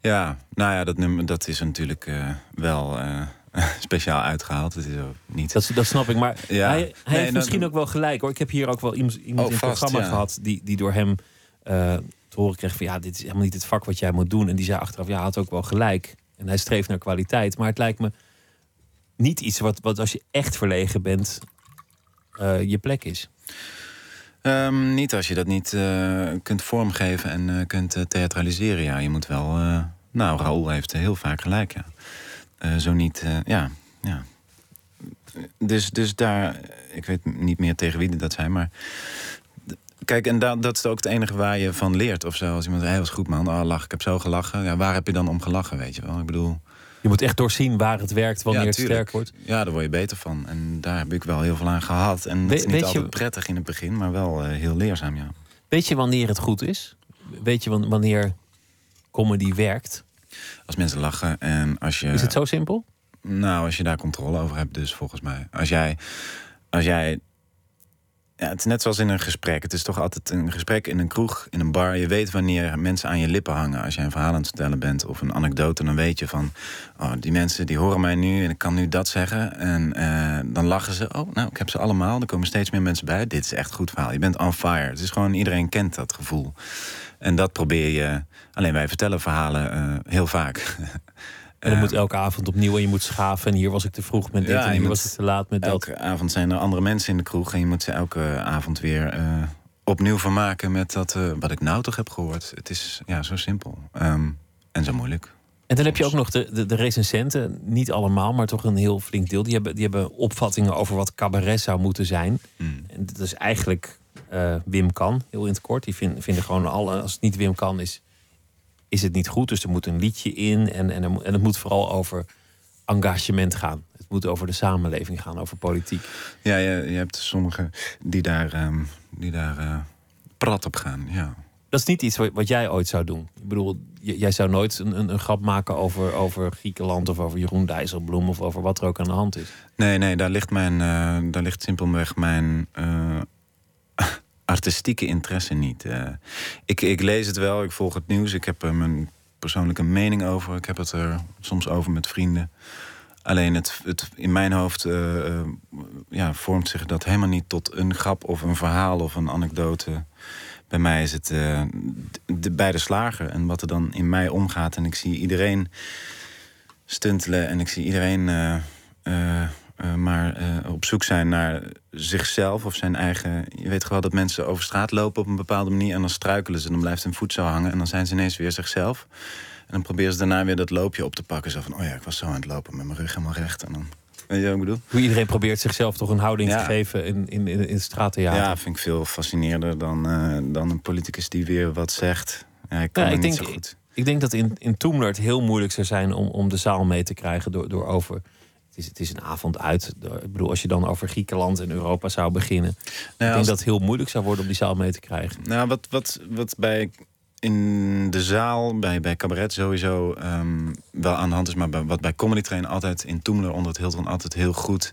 Ja, nou ja, dat, nummer, dat is natuurlijk eh, wel eh, <laughs> speciaal uitgehaald. Het is ook niet... Dat, dat snap ik, maar <laughs> Ja. hij, hij Nee, heeft dan- misschien ook wel gelijk hoor. Ik heb hier ook wel iemand, iemand Oh, in het vast, programma ja. gehad... Die, die door hem eh, te horen kreeg van... ja, dit is helemaal niet het vak wat jij moet doen. En die zei achteraf, ja, hij had ook wel gelijk. En hij streeft naar kwaliteit. Maar het lijkt me niet iets wat, wat als je echt verlegen bent... eh, je plek is. Ehm, niet als je dat niet eh, kunt vormgeven en eh, kunt theatraliseren. Ja, je moet wel. nou, Raoul heeft heel vaak gelijk. Ja. Zo niet. ja, ja. Dus, dus daar. Ik weet niet meer tegen wie dat zijn, maar. Kijk, en da- dat is ook het enige waar je van leert of zo. Als iemand hey, was goed man, oh, lach, ik heb zo gelachen. Ja, waar heb je dan om gelachen, weet je wel? Ik bedoel... Je moet echt doorzien waar het werkt, wanneer Ja, het sterk wordt. Ja, daar word je beter van. En daar heb ik wel heel veel aan gehad. En het We- is niet weet je- altijd prettig in het begin, maar wel eh, heel leerzaam, ja. Weet je wanneer het goed is? Weet je wan- wanneer comedy werkt? Als mensen lachen en als je... Is het zo simpel? Nou, als je daar controle over hebt, dus volgens mij. Als jij. Als jij ja, het is net zoals in een gesprek. Het is toch altijd een gesprek in een kroeg, in een bar. Je weet wanneer mensen aan je lippen hangen. Als jij een verhaal aan het vertellen bent of een anekdote, dan weet je van... Oh, die mensen die horen mij nu en ik kan nu dat zeggen. En eh, dan lachen ze. Oh, nou, ik heb ze allemaal. Er komen steeds meer mensen bij. Dit is echt goed verhaal. Je bent on fire. Het is gewoon, iedereen kent dat gevoel. En dat probeer je... Alleen wij vertellen verhalen eh, heel vaak. <laughs> En dat moet elke avond opnieuw en je moet schaven. En hier was ik te vroeg met dit Ja, en hier moet was ik te laat met dat. Elke avond zijn er andere mensen in de kroeg en je moet ze elke avond weer eh, opnieuw vermaken met dat eh, wat ik nou toch heb gehoord. Het is ja, zo simpel Ehm, en zo moeilijk. En dan heb je ook nog de, de, de recensenten, niet allemaal, maar toch een heel flink deel. Die hebben, die hebben opvattingen over wat cabaret zou moeten zijn. Hmm. En dat is eigenlijk eh, Wim Kan, heel in het kort. Die vinden, vinden gewoon, alle, als het niet Wim Kan is, is het niet goed. Dus er moet een liedje in en, en, er en het moet vooral over engagement gaan. Het moet over de samenleving gaan, over politiek. Ja, je, je hebt sommigen die daar, ehm, die daar eh, prat op gaan. Ja. Dat is niet iets wat, wat jij ooit zou doen. Ik bedoel, jij zou nooit een, een, een grap maken over, over Griekenland of over Jeroen Dijsselbloem of over wat er ook aan de hand is. Nee, nee, daar ligt, mijn, eh, daar ligt simpelweg mijn eh, artistieke interesse niet. Eh, ik, ik lees het wel, ik volg het nieuws, ik heb er mijn persoonlijke mening over. Ik heb het er soms over met vrienden. Alleen het, het, in mijn hoofd eh, eh, ja, vormt zich dat helemaal niet tot een grap of een verhaal of een anekdote. Bij mij is het eh, de, bij de slager en wat er dan in mij omgaat. En ik zie iedereen stuntelen en ik zie iedereen eh, maar eh, op zoek zijn naar zichzelf of zijn eigen. Je weet gewoon dat mensen over straat lopen op een bepaalde manier en dan struikelen ze, dan blijft hun voet zo hangen en dan zijn ze ineens weer zichzelf. En dan proberen ze daarna weer dat loopje op te pakken. Zo van, oh ja, ik was zo aan het lopen met mijn rug helemaal recht. En dan, weet je wat ik bedoel? Hoe iedereen probeert zichzelf toch een houding Ja. te geven in, in, in, in straattheater. Ja, vind ik veel fascinerender dan, eh, dan een politicus die weer wat zegt. Ja, ik kan Ja, ik, niet denk, zo goed. ik denk dat in, in Toemler het heel moeilijk zou zijn om, om de zaal mee te krijgen door, door over. Het is, het is een avond uit. Ik bedoel, als je dan over Griekenland en Europa zou beginnen. ik denk als- dat het heel moeilijk zou worden om die zaal mee te krijgen. Nou, wat, wat, wat bij in de zaal, bij, bij cabaret sowieso ehm, wel aan de hand is, maar bij, wat bij Comedy Train altijd in Toemler onder het Hilton altijd heel goed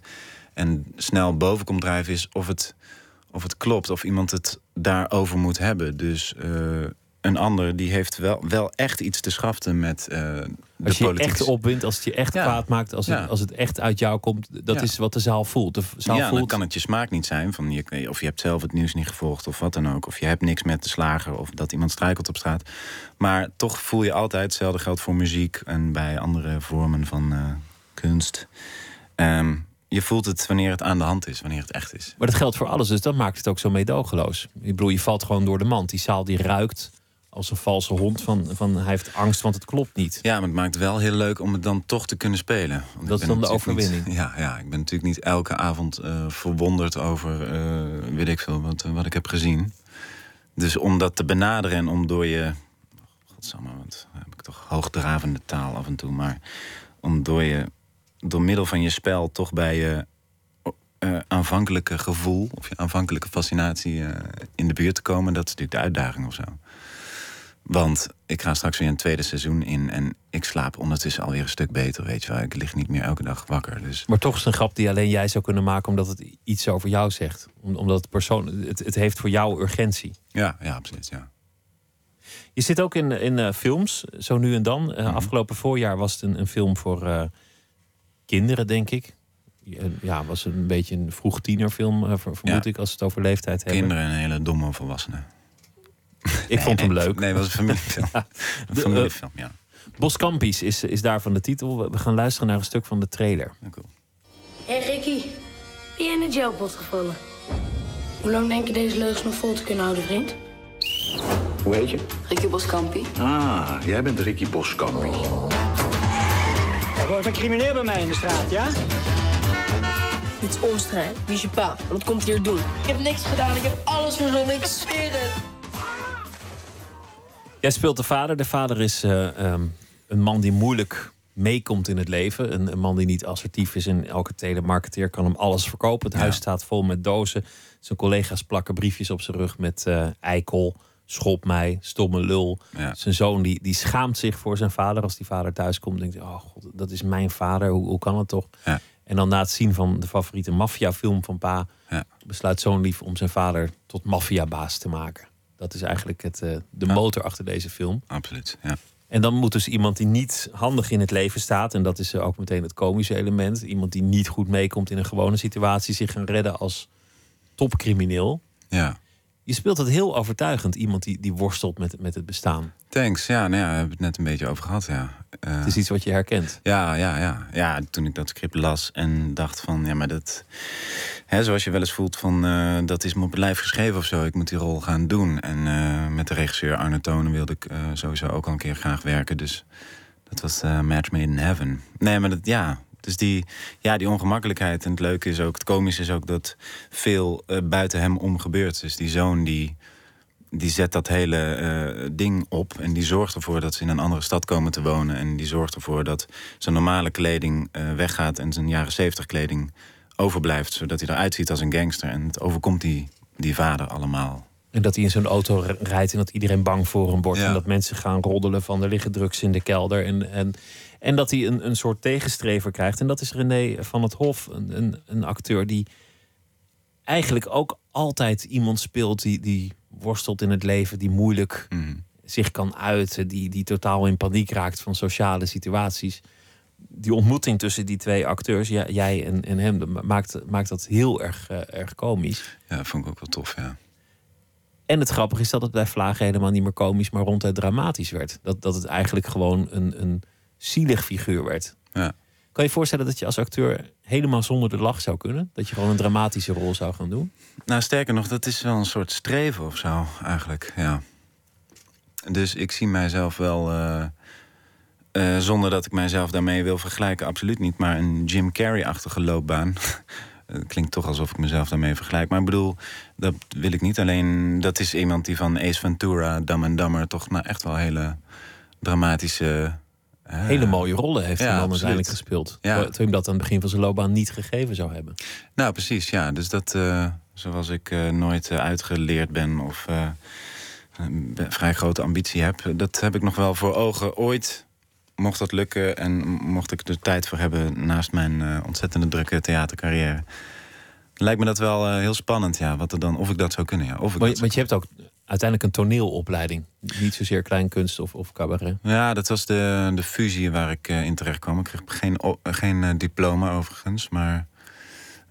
en snel boven komt drijven, is of het, of het klopt, of iemand het daarover moet hebben. Dus eh, een ander die heeft wel, wel echt iets te schaften met eh de Als je politiek. echt opwint, als het je echt Ja. kwaad maakt, als, Ja. het, als het echt uit jou komt, dat Ja. is wat de zaal voelt. De zaal ja, dan voelt kan het je smaak niet zijn. Van je, of je hebt zelf het nieuws niet gevolgd of wat dan ook. Of je hebt niks met de slager of dat iemand struikelt op straat. Maar toch voel je altijd, hetzelfde geldt voor muziek en bij andere vormen van eh, kunst. Ehm, je voelt het wanneer het aan de hand is, wanneer het echt is. Maar dat geldt voor alles, dus dat maakt het ook zo meedogenloos. Ik bedoel, je valt gewoon door de mand. Die zaal die ruikt als een valse hond van, van hij heeft angst, want het klopt niet. Ja, maar het maakt wel heel leuk om het dan toch te kunnen spelen. Want Dat is dan de niet- overwinning. ja, ja, ik ben natuurlijk niet elke avond eh, verwonderd over, eh, weet ik veel, wat, wat ik heb gezien. Dus om dat te benaderen en om door je... Godsamme, wat heb ik toch hoogdravende taal af en toe. Maar om door, je, door middel van je spel toch bij je eh, aanvankelijke gevoel of je aanvankelijke fascinatie eh, in de buurt te komen, dat is natuurlijk de uitdaging of zo. Want ik ga straks weer een tweede seizoen in en ik slaap ondertussen alweer een stuk beter, weet je wel. Ik lig niet meer elke dag wakker. Dus Maar toch is het een grap die alleen jij zou kunnen maken omdat het iets over jou zegt. Om- Omdat het, persoon, het, het heeft voor jou urgentie. ja, ja, absoluut. Ja. Je zit ook in, in eh, films, zo nu en dan. Eh, Afgelopen voorjaar was het een, een film voor eh, kinderen, denk ik. Ja, was een beetje een vroeg tienerfilm, ver- vermoed Ja. ik, als het over leeftijd hebben. Kinderen en hele domme volwassenen. Ik vond hem leuk. Nee, het was een familiefilm. <laughs> Een De, familiefilm, ja. Boskampies is, is daarvan de titel. We- gaan luisteren naar een stuk van de trailer. Hé hey Ricky, ben jij in de jailpot gevallen? Hoe lang denk je deze leugens nog vol te kunnen houden, vriend? Hoe heet je? Ricky Boskampi. Ah, jij bent Ricky Boskampi. Er wordt een crimineel bij mij in de straat, ja? Dit is onstrijd. Wie is je pa? Wat komt hier doen? Ik heb niks gedaan, ik heb alles verzonnen, ik zweer het. Jij speelt de vader. De vader is eh, ehm, een man die moeilijk meekomt in het leven. Een, een man die niet assertief is. En elke telemarketeer kan hem alles verkopen. Het huis staat vol met dozen. Zijn collega's plakken briefjes op zijn rug met eh, eikel, schop mij, stomme lul. Zijn zoon die, die schaamt zich voor zijn vader. Als die vader thuis komt, denkt hij, oh god, dat is mijn vader. Hoe, hoe kan het toch? En dan na het zien van de favoriete maffiafilm van pa... besluit zoon lief om zijn vader tot maffiabaas te maken. Dat is eigenlijk het, eh, de motor achter deze film. Absoluut, ja. En dan moet dus iemand die niet handig in het leven staat... en dat is eh, ook meteen het komische element... iemand die niet goed meekomt in een gewone situatie... zich gaan redden als topcrimineel. Ja. Je speelt het heel overtuigend. Iemand die, die worstelt met, met het bestaan. Thanks. Ja, nou ja, we hebben het net een beetje over gehad, ja. Eh, Het is iets wat je herkent. Ja, ja, ja. Ja, toen ik dat script las en dacht van... ja, maar dat... Hè, zoals je wel eens voelt van... eh, dat is me op het lijf geschreven of zo. Ik moet die rol gaan doen. En eh, met de regisseur Arne Tonen wilde ik eh, sowieso ook al een keer graag werken. Dus dat was Match Made in Heaven. Nee, maar dat, ja... Dus die, ja, die ongemakkelijkheid. En het leuke is ook, het komische is ook dat veel buiten hem om gebeurt. Dus die zoon die, die zet dat hele ding op. En die zorgt ervoor dat ze in een andere stad komen te wonen. En die zorgt ervoor dat zijn normale kleding weggaat en zijn jaren zeventig kleding overblijft. Zodat hij eruit ziet als een gangster. En het overkomt die, die vader allemaal. En dat hij in zo'n auto rijdt en dat iedereen bang voor hem wordt. En dat mensen gaan roddelen van er liggen drugs in de kelder. En, en, en dat hij een, een soort tegenstrever krijgt. En dat is René van het Hof, een, een, een acteur die eigenlijk ook altijd iemand speelt die, die worstelt in het leven, die moeilijk zich kan uiten, die, die totaal in paniek raakt van sociale situaties. Die ontmoeting tussen die twee acteurs, jij en, en hem, maakt, maakt dat heel erg, eh, erg komisch. Ja, dat vond ik ook wel tof, ja. En het grappige is dat het bij Vlagen helemaal niet meer komisch, maar ronduit dramatisch werd. Dat, dat het eigenlijk gewoon een, een zielig figuur werd. Ja. Kan je je voorstellen dat je als acteur helemaal zonder de lach zou kunnen? Dat je gewoon een dramatische rol zou gaan doen? Nou, sterker nog, dat is wel een soort streven of zo, eigenlijk. Ja. Dus ik zie mijzelf wel, eh, eh, zonder dat ik mijzelf daarmee wil vergelijken, absoluut niet. Maar een Jim Carrey-achtige loopbaan. Het <laughs> klinkt toch alsof ik mezelf daarmee vergelijk. Maar ik bedoel, dat wil ik niet. Alleen, dat is iemand die van Ace Ventura, Dumb and Dumber... toch nou echt wel hele dramatische... eh, Hele mooie rollen heeft ja, hij dan absoluut. uiteindelijk gespeeld. Ja. Terwijl hem dat aan het begin van zijn loopbaan niet gegeven zou hebben. Nou, precies, ja. Dus dat, eh, zoals ik eh, nooit eh, uitgeleerd ben of eh, een vrij grote ambitie heb, dat heb ik nog wel voor ogen. Ooit mocht dat lukken en mocht ik er tijd voor hebben naast mijn eh, ontzettende drukke theatercarrière. Lijkt me dat wel eh, heel spannend, ja. Wat er dan, of ik dat zou kunnen, ja. Of ik Maar, dat want je hebt ook uiteindelijk een toneelopleiding. Niet zozeer kleinkunst of, of cabaret. Ja, dat was de, de fusie waar ik eh, in terecht kwam. Ik kreeg geen, geen diploma overigens, maar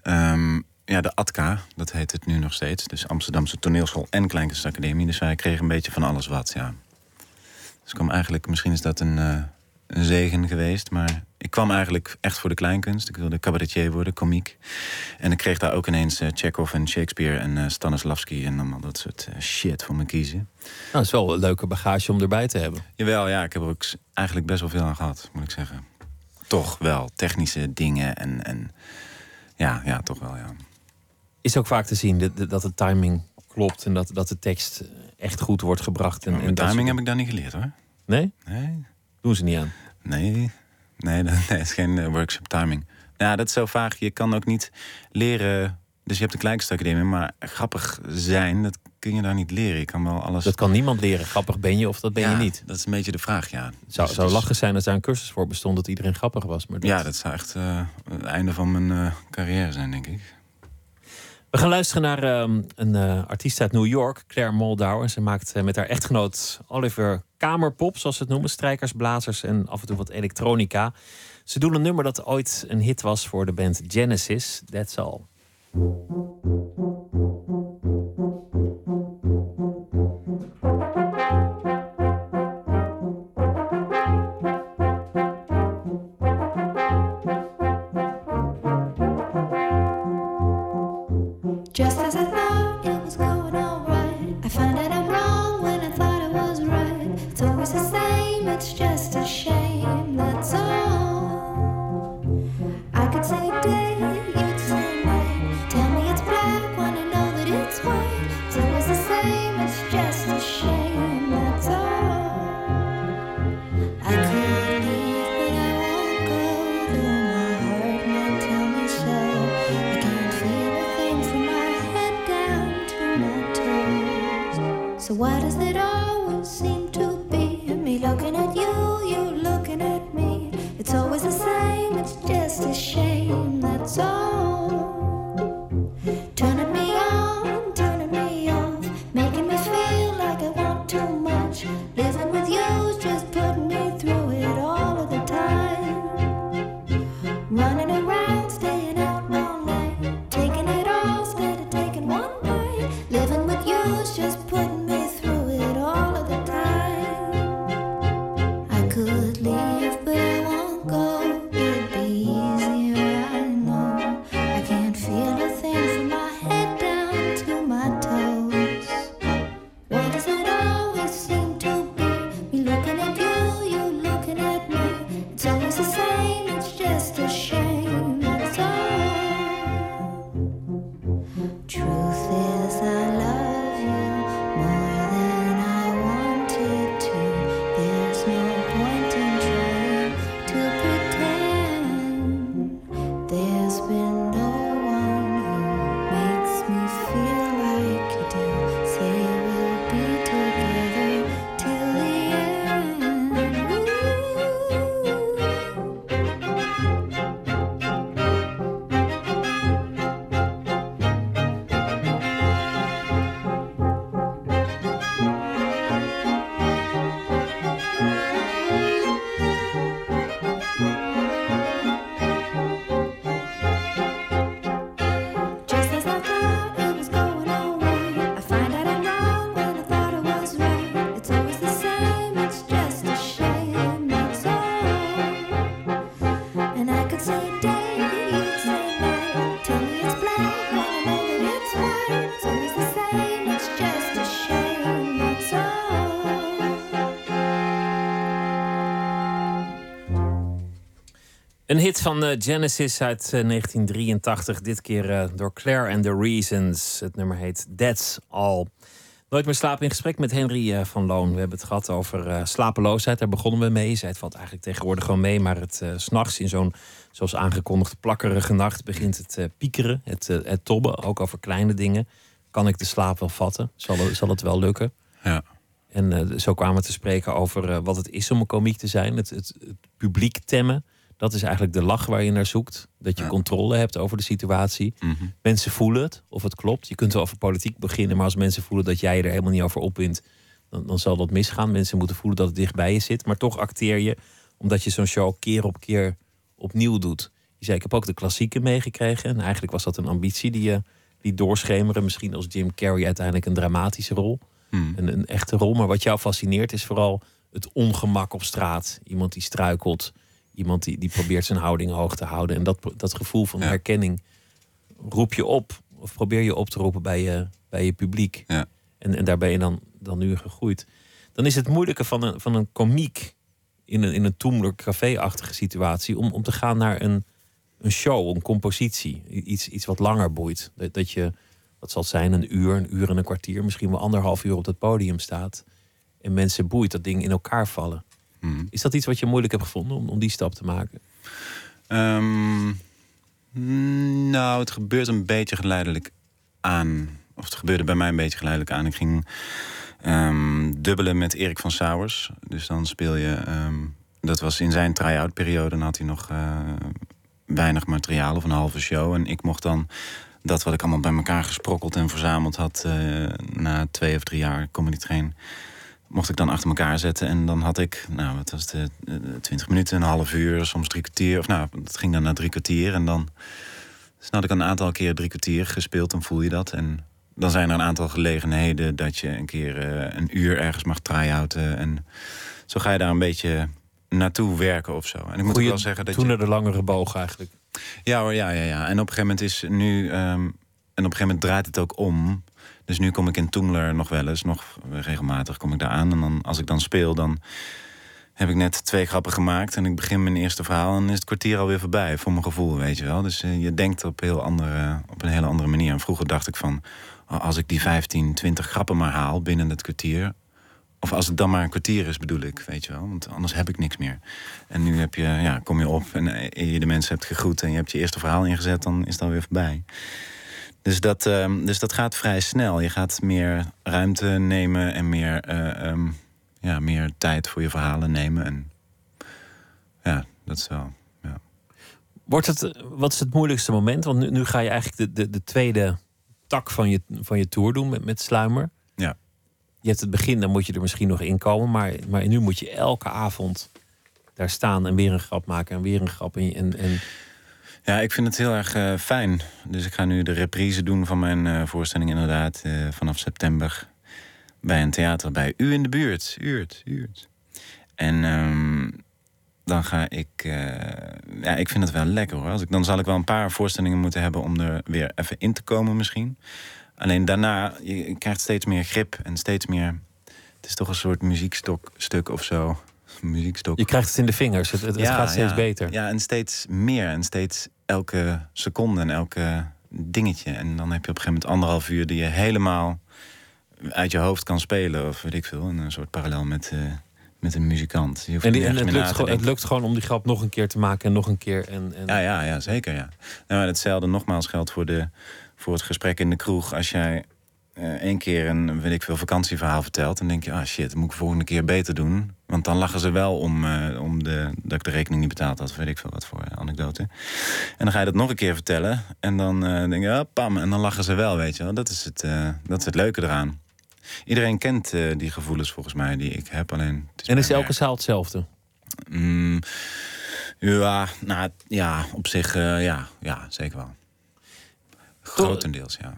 ehm, ja, de ATKA, dat heet het nu nog steeds. Dus Amsterdamse Toneelschool en Kleinkunstacademie. Dus wij kregen een beetje van alles wat, ja. Dus ik kwam eigenlijk, misschien is dat een, een zegen geweest, maar ik kwam eigenlijk echt voor de kleinkunst. Ik wilde cabaretier worden, komiek. En ik kreeg daar ook ineens eh, Chekhov en Shakespeare en eh, Stanislavski en allemaal dat soort eh, shit voor me kiezen. Nou, dat is wel een leuke bagage om erbij te hebben. Jawel, ja, ik heb er ook eigenlijk best wel veel aan gehad, moet ik zeggen. Toch wel, technische dingen en, en ja, ja, toch wel, ja. Is ook vaak te zien dat, dat de timing klopt en dat, dat de tekst echt goed wordt gebracht. En, dat timing soort heb ik daar niet geleerd hoor. Nee? Nee. Doen ze niet aan. Nee, Nee, <laughs> dat nee, is geen eh, workshop timing. Ja, dat is zo vaag. Je kan ook niet leren. Dus je hebt de Kleinkunstacademie, maar grappig zijn, dat kun je daar niet leren. Je kan wel alles. Dat kan niemand leren. Grappig ben je of dat ben Ja, je niet. Dat is een beetje de vraag, ja. Het zou, Dus zou is- lachen zijn als daar een cursus voor bestond dat iedereen grappig was. Maar dat- Ja, dat zou echt eh, het einde van mijn eh, carrière zijn, denk ik. We gaan luisteren naar ehm, een eh, artiest uit New York, Claire Moldauer. Ze maakt eh, met haar echtgenoot Oliver kamerpop, zoals ze het noemen. Strijkers, blazers en af en toe wat elektronica. Ze doen een nummer dat ooit een hit was voor de band Genesis. That's all. Een hit van eh, Genesis uit eh, 1983. Dit keer eh, door Claire and the Reasons. Het nummer heet That's All. Nooit meer slapen in gesprek met Henry eh, van Loon. We hebben het gehad over eh, slapeloosheid. Daar begonnen we mee. Zij het valt eigenlijk tegenwoordig gewoon mee. Maar het eh, s s'nachts in zo'n, zoals aangekondigd, plakkerige nacht... begint het eh, piekeren, het, eh, het tobben. Ook over kleine dingen. Kan ik de slaap wel vatten? Zal, het- zal het wel lukken? Ja. En eh, zo kwamen we te spreken over eh, wat het is om een komiek te zijn. Het, het, het publiek temmen. Dat is eigenlijk de lach waar je naar zoekt. Dat je controle hebt over de situatie. Mensen voelen het, of het klopt. Je kunt wel over politiek beginnen, maar als mensen voelen dat jij je er helemaal niet over opwint, dan, dan zal dat misgaan. Mensen moeten voelen dat het dicht bij je zit. Maar toch acteer je, omdat je zo'n show keer op keer opnieuw doet. Je zei, ik heb ook de klassieken meegekregen. En eigenlijk was dat een ambitie die je die doorschemeren. Misschien als Jim Carrey uiteindelijk een dramatische rol. Hmm. Een, een echte rol. Maar wat jou fascineert is vooral het ongemak op straat. Iemand die struikelt. Iemand die, die probeert zijn houding hoog te houden. En dat, dat gevoel van herkenning roep je op. Of probeer je op te roepen bij je, bij je publiek. Ja. En, en daar ben je dan, dan nu gegroeid. Dan is het moeilijke van een, van een komiek in een, in een Toemler café-achtige situatie... om, om te gaan naar een, een show, een compositie. Iets, iets wat langer boeit. Dat, dat je, wat zal het zijn, een uur, een uur en een kwartier... misschien wel anderhalf uur op het podium staat... en mensen boeit, dat ding in elkaar vallen. Mhm. Is dat iets wat je moeilijk hebt gevonden om, om die stap te maken? Ehm, nou, het gebeurt een beetje geleidelijk aan. Of het gebeurde bij mij een beetje geleidelijk aan. Ik ging ehm, dubbelen met Erik van Sauers. Dus dan speel je... ehm, dat was in zijn try-out periode. Dan had hij nog eh, weinig materiaal of een halve show. En ik mocht dan dat wat ik allemaal bij elkaar gesprokkeld en verzameld had... eh, na twee of drie jaar comedy train... mocht ik dan achter elkaar zetten. En dan had ik, nou, wat was het, eh, eh, 20 minuten, een half uur, soms drie kwartier. Of nou, dat ging dan naar drie kwartier. En dan, dus dan had ik een aantal keer drie kwartier gespeeld, dan voel je dat. En dan zijn er een aantal gelegenheden dat je een keer eh, een uur ergens mag try-outen. En zo ga je daar een beetje naartoe werken of zo. En ik moet ook wel zeggen dat toen je... naar de langere boog eigenlijk. Ja hoor, ja, ja, ja. En op een gegeven moment is nu... ehm, en op een gegeven moment draait het ook om. Dus nu kom ik in Toemler nog wel eens. Nog regelmatig kom ik daar aan. En dan, als ik dan speel, dan heb ik net twee grappen gemaakt. En ik begin mijn eerste verhaal. En dan is het kwartier alweer voorbij, voor mijn gevoel, weet je wel. Dus eh, je denkt op, heel andere, op een hele andere manier. En vroeger dacht ik van... oh, als ik die 15, 20 grappen maar haal binnen het kwartier... Of als het dan maar een kwartier is, bedoel ik, weet je wel. Want anders heb ik niks meer. En nu heb je, ja, kom je op en eh, je de mensen hebt gegroet... en je hebt je eerste verhaal ingezet, dan is het alweer voorbij. Dus dat, ehm, dus dat gaat vrij snel. Je gaat meer ruimte nemen en meer, eh, ehm, ja, meer tijd voor je verhalen nemen. En ja, dat is wel... Ja. Wordt het, wat is het moeilijkste moment? Want nu, nu ga je eigenlijk de, de, de tweede tak van je, van je tour doen met, met Sluimer. Ja. Je hebt het begin, dan moet je er misschien nog in komen. Maar, maar nu moet je elke avond daar staan en weer een grap maken en weer een grap. En, en, en Ja, ik vind het heel erg eh, fijn. Dus ik ga nu de reprise doen van mijn eh, voorstelling inderdaad eh, vanaf september. Bij een theater bij u in de buurt. Uurt, uurt. En ehm, dan ga ik... ja, ik vind het wel lekker hoor. Als ik, dan zal ik wel een paar voorstellingen moeten hebben om er weer even in te komen misschien. Alleen daarna, je, je krijgt steeds meer grip en steeds meer... Het is toch een soort muziekstuk of zo. Muziekstok. je krijgt het in de vingers. Het, het, het gaat steeds ja. beter. Ja, en steeds meer. En steeds elke seconde en elke dingetje. En dan heb je op een gegeven moment anderhalf uur die je helemaal uit je hoofd kan spelen. Of weet ik veel. En een soort parallel met, eh, met een muzikant. Je hoeft En, die- en het, lukt gewoon, het lukt gewoon om die grap nog een keer te maken en nog een keer. En, en... Ja, ja, ja, zeker. Ja. Nou, hetzelfde nogmaals geldt voor, de, voor het gesprek in de kroeg. Als jij één keer een weet ik veel, vakantieverhaal vertelt... dan denk je, ah shit, dat moet ik de volgende keer beter doen. Want dan lachen ze wel om, eh, om de, dat ik de rekening niet betaald had. Weet ik veel wat voor eh, anekdote. En dan ga je dat nog een keer vertellen. En dan eh, denk je, ah, pam, en dan lachen ze wel, weet je wel. Dat is het, eh, dat is het leuke eraan. Iedereen kent eh, die gevoelens volgens mij die ik heb. Alleen, het is En is elke zaal hetzelfde? Mm, ja, nou, ja, op zich, eh, ja, ja, zeker wel. Grotendeels, ja.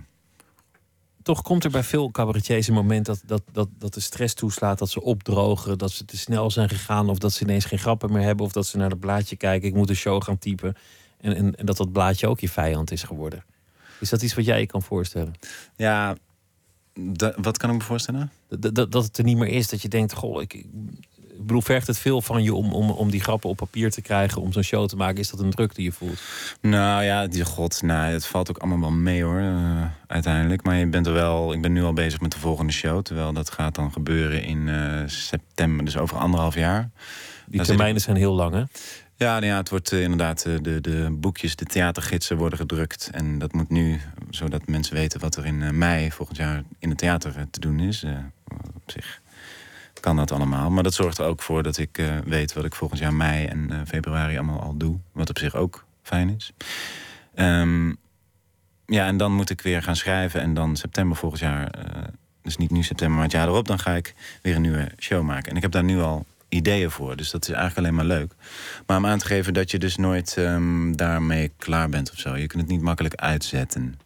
Toch komt er bij veel cabaretiers een moment dat, dat, dat, dat de stress toeslaat, dat ze opdrogen, dat ze te snel zijn gegaan, of dat ze ineens geen grappen meer hebben, of dat ze naar het blaadje kijken, ik moet een show gaan typen. En, en, en dat dat blaadje ook je vijand is geworden. Is dat iets wat jij je kan voorstellen? Ja, wat kan ik me voorstellen? Dat, dat, dat het er niet meer is, dat je denkt, goh, ik, ik bedoel, vergt het veel van je om, om, om die grappen op papier te krijgen, om zo'n show te maken? Is dat een druk die je voelt? Nou ja, die god, nou, het valt ook allemaal wel mee hoor, eh, uiteindelijk. Maar je bent er wel, ik ben nu al bezig met de volgende show. Terwijl dat gaat dan gebeuren in eh, september, dus over anderhalf jaar. Die Daar termijnen zijn heel lang, hè? Ja, nou ja, het wordt eh, inderdaad, de, de boekjes, de theatergidsen worden gedrukt. En dat moet nu, zodat mensen weten wat er in mei volgend jaar in het theater te doen is. Op zich kan dat allemaal. Maar dat zorgt er ook voor dat ik eh, weet wat ik volgend jaar mei en eh, februari allemaal al doe. Wat op zich ook fijn is. Ehm, ja, en dan moet ik weer gaan schrijven. En dan september volgend jaar, eh, dus niet nu september, maar het jaar erop... dan ga ik weer een nieuwe show maken. En ik heb daar nu al ideeën voor. Dus dat is eigenlijk alleen maar leuk. Maar om aan te geven dat je dus nooit ehm, daarmee klaar bent of zo. Je kunt het niet makkelijk uitzetten.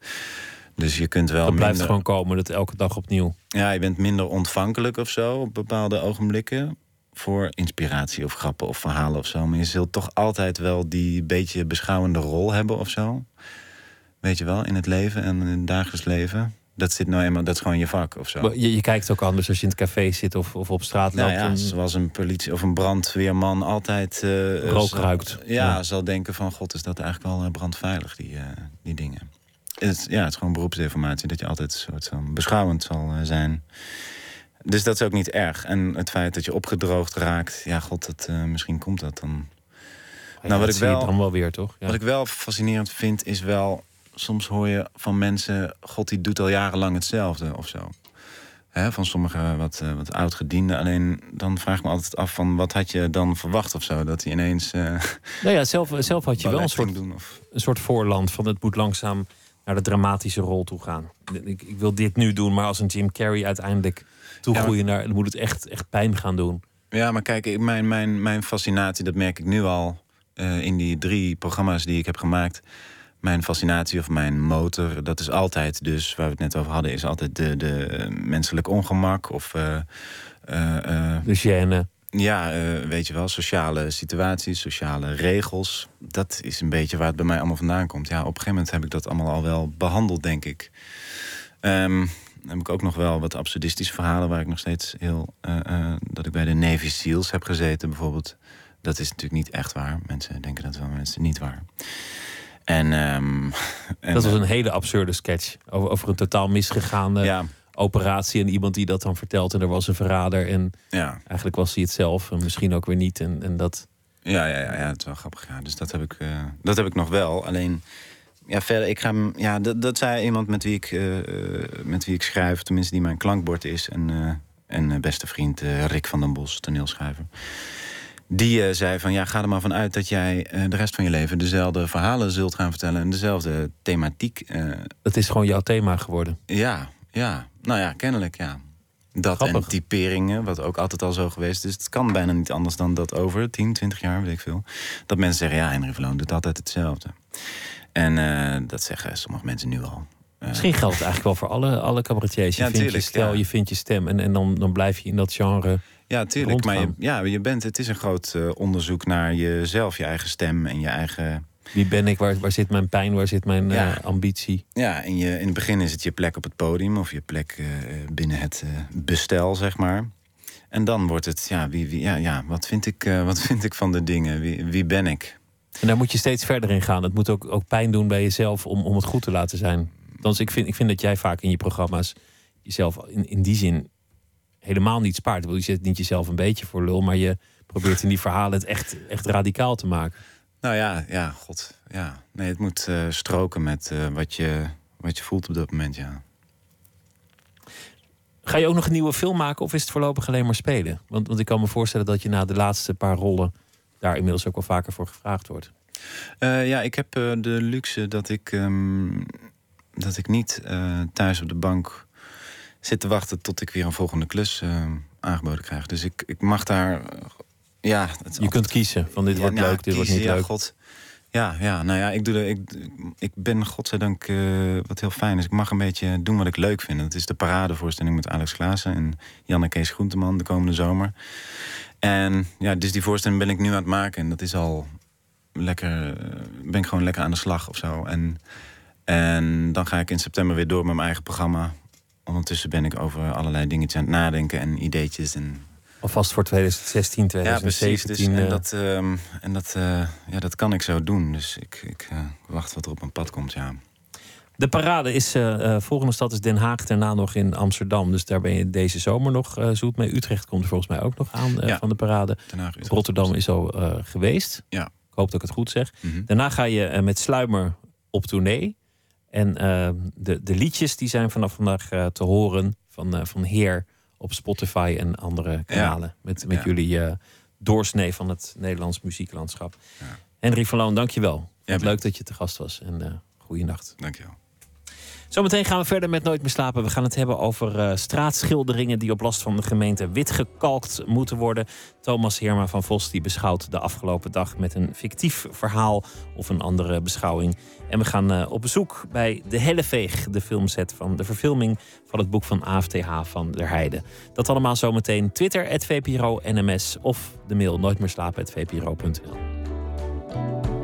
Dus je kunt wel Dat blijft minder- gewoon komen, dat elke dag opnieuw. ja, je bent minder ontvankelijk of zo op bepaalde ogenblikken. Voor inspiratie of grappen of verhalen of zo. Maar je zult toch altijd wel die beetje beschouwende rol hebben of zo. Weet je wel, in het leven en in het dagelijks leven. Dat zit nou eenmaal, dat is gewoon je vak of zo. Je, je kijkt ook anders als je in het café zit of, of op straat loopt. Nou ja, en- zoals een politie of een brandweerman altijd eh, Rook ruikt. Ja, Ja. zal denken van god, is dat eigenlijk wel eh, brandveilig, die, eh, die dingen. Het, is- ja, het is gewoon beroepsdeformatie dat je altijd een soort van beschouwend zal eh, zijn. Dus dat is ook niet erg. En het feit dat je opgedroogd raakt, ja, god, dat, eh, misschien komt dat dan. Ja, nou, wat dat ik wel, dan wel weer, toch? Ja. Wat ik wel fascinerend vind, is wel. Soms hoor je van mensen, god, die doet al jarenlang hetzelfde of zo. Hè, van sommige wat, eh, wat oud-gedienden. Alleen dan vraag ik me altijd af van wat had je dan verwacht of zo? Dat hij ineens. Nou ja, zelf, zelf had je wel een soort, doen of- een soort voorland van het moet langzaam naar de dramatische rol toe gaan. Ik, ik wil dit nu doen, maar als een Jim Carrey uiteindelijk toegroeien naar, dan moet het echt, echt pijn gaan doen. Ja, maar kijk, mijn, mijn, mijn fascinatie, dat merk ik nu al eh, in die drie programma's die ik heb gemaakt. Mijn fascinatie of mijn motor, dat is altijd dus, waar we het net over hadden, is altijd de, de menselijk ongemak of. eh, De gêne. Ja, eh, weet je wel, sociale situaties, sociale regels. Dat is een beetje waar het bij mij allemaal vandaan komt. Ja, op een gegeven moment heb ik dat allemaal al wel behandeld, denk ik. Ehm, dan heb ik ook nog wel wat absurdistische verhalen waar ik nog steeds heel. eh, eh, dat ik bij de Navy SEALs heb gezeten, bijvoorbeeld. Dat is natuurlijk niet echt waar. Mensen denken dat wel, is niet waar. En, ehm, <laughs> en, dat was een hele absurde sketch over, over een totaal misgegaande operatie. En iemand die dat dan vertelt en er was een verrader. En Ja. eigenlijk was hij het zelf en misschien ook weer niet. En, en dat... Ja, ja, ja, ja, het is wel grappig. Ja. Dus dat heb, ik, eh, dat heb ik nog wel. Alleen, ja, verder, ik ga hem. Ja, dat, dat zei iemand met wie, ik, eh, eh, met wie ik schrijf, tenminste die mijn klankbord is. En, en beste vriend Rick van den Bos, toneelschrijver. Die zei van ja, ga er maar van uit dat jij de rest van je leven dezelfde verhalen zult gaan vertellen en dezelfde thematiek. Dat is gewoon jouw thema geworden. ja, ja. Nou ja, kennelijk ja. Dat en typeringen, wat ook altijd al zo geweest is. Het kan bijna niet anders dan dat over 10, 20 jaar, weet ik veel. Dat mensen zeggen, ja, Henry Verloon doet altijd hetzelfde. En eh, dat zeggen sommige mensen nu al. Eh, Misschien geldt het eigenlijk wel voor alle, alle cabaretiers. Je Ja, vindt je tuurlijk, stijl, ja. je vindt je stem. En, en dan, dan blijf je in dat genre Ja, tuurlijk. Maar je, ja, je bent, het is een groot eh, onderzoek naar jezelf, je eigen stem en je eigen. Wie ben ik? Waar, waar zit mijn pijn? Waar zit mijn Ja. eh, ambitie? Ja, in, je, in het begin is het je plek op het podium of je plek eh, binnen het eh, bestel, zeg maar. En dan wordt het, ja, wie, wie, ja, ja wat, vind ik, wat <laughs> vind ik van de dingen? Wie, wie ben ik? En daar moet je steeds verder in gaan. Het moet ook, ook pijn doen bij jezelf om, om het goed te laten zijn. Althans, ik vind, ik vind dat jij vaak in je programma's jezelf in, in die zin helemaal niet spaart. Je zet niet jezelf een beetje voor lul, maar je probeert in die verhalen het echt, echt radicaal te maken. Nou ja, ja, god. Ja. Nee, het moet eh, stroken met eh, wat, je, wat je voelt op dat moment, ja. Ga je ook nog een nieuwe film maken of is het voorlopig alleen maar spelen? Want, want ik kan me voorstellen dat je na de laatste paar rollen daar inmiddels ook wel vaker voor gevraagd wordt. Eh, ja, ik heb de luxe dat ik, ehm, dat ik niet thuis op de bank zit te wachten tot ik weer een volgende klus aangeboden krijg. Dus ik, ik mag daar. Ja, het Je altijd- kunt kiezen van dit Ja, wordt nou, leuk, dit wordt kiezen, niet ja, leuk. God. Ja, ja, nou ja, ik, doe de, ik, ik ben godzijdank, eh wat heel fijn is, ik mag een beetje doen wat ik leuk vind. Dat is de paradevoorstelling met Alex Klaassen en Janne Kees Groenteman de komende zomer. En ja, dus die voorstelling ben ik nu aan het maken en dat is al lekker, eh, ben ik gewoon lekker aan de slag of zo. En, en dan ga ik in september weer door met mijn eigen programma. Ondertussen ben ik over allerlei dingetjes aan het nadenken en ideetjes en Alvast voor 2016, ja, precies. 2017. Dus, en eh, dat, ehm, en dat, eh, ja, dat kan ik zo doen. Dus ik, ik eh, wacht wat er op mijn pad komt, ja. De parade is, volgende stad is Den Haag, daarna nog in Amsterdam. Dus daar ben je deze zomer nog zoet mee. Utrecht komt er volgens mij ook nog aan Ja. van de parade. Haag. Rotterdam is al geweest. Ja. Ik hoop dat ik het goed zeg. Mhm. Daarna ga je met Sluimer op tournee. En de, de liedjes die zijn vanaf vandaag te horen van, van Heer op Spotify en andere kanalen. Met, met jullie eh, doorsnee van het Nederlands muzieklandschap. Henry van Loon, dankjewel. Wat leuk dat je te gast was. En eh goede nacht. Dankjewel. Zometeen gaan we verder met Nooit meer slapen. We gaan het hebben over eh, straatschilderingen die op last van de gemeente wit gekalkt moeten worden. Thomas Heerma van Vos die beschouwt de afgelopen dag met een fictief verhaal of een andere beschouwing. En we gaan eh, op bezoek bij De Helleveeg, de filmset van de verfilming van het boek van AFTH van der Heide. Dat allemaal zometeen Twitter, VPRO NMS of de mail nooitmeerslapen.vpro.nl.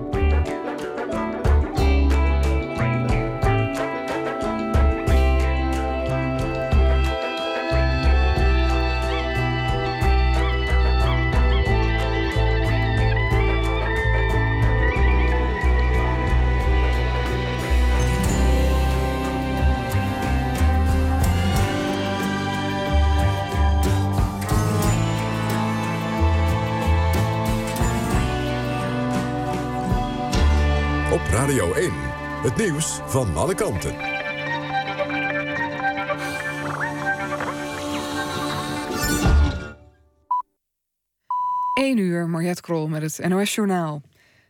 Radio 1. Het nieuws van alle kanten. 1 uur, Mariette Krol met het NOS Journaal.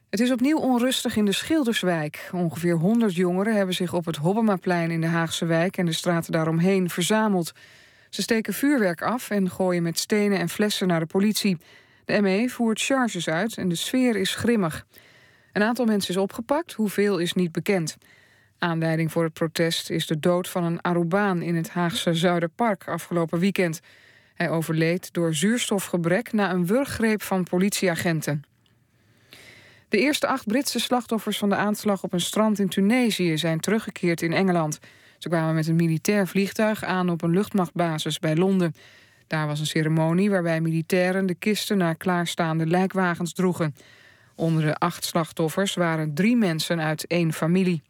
Het is opnieuw onrustig in de Schilderswijk. Ongeveer 100 jongeren hebben zich op het Hobbemaplein in de Haagse wijk... en de straten daaromheen verzameld. Ze steken vuurwerk af en gooien met stenen en flessen naar de politie. De ME voert charges uit en de sfeer is grimmig. Een aantal mensen is opgepakt, hoeveel is niet bekend. Aanleiding voor het protest is de dood van een Arubaan... in het Haagse Zuiderpark afgelopen weekend... Hij overleed door zuurstofgebrek na een wurggreep van politieagenten. De eerste acht Britse slachtoffers van de aanslag op een strand in Tunesië zijn teruggekeerd in Engeland. Ze kwamen met een militair vliegtuig aan op een luchtmachtbasis bij Londen. Daar was een ceremonie waarbij militairen de kisten naar klaarstaande lijkwagens droegen. Onder de acht slachtoffers waren drie mensen uit één familie.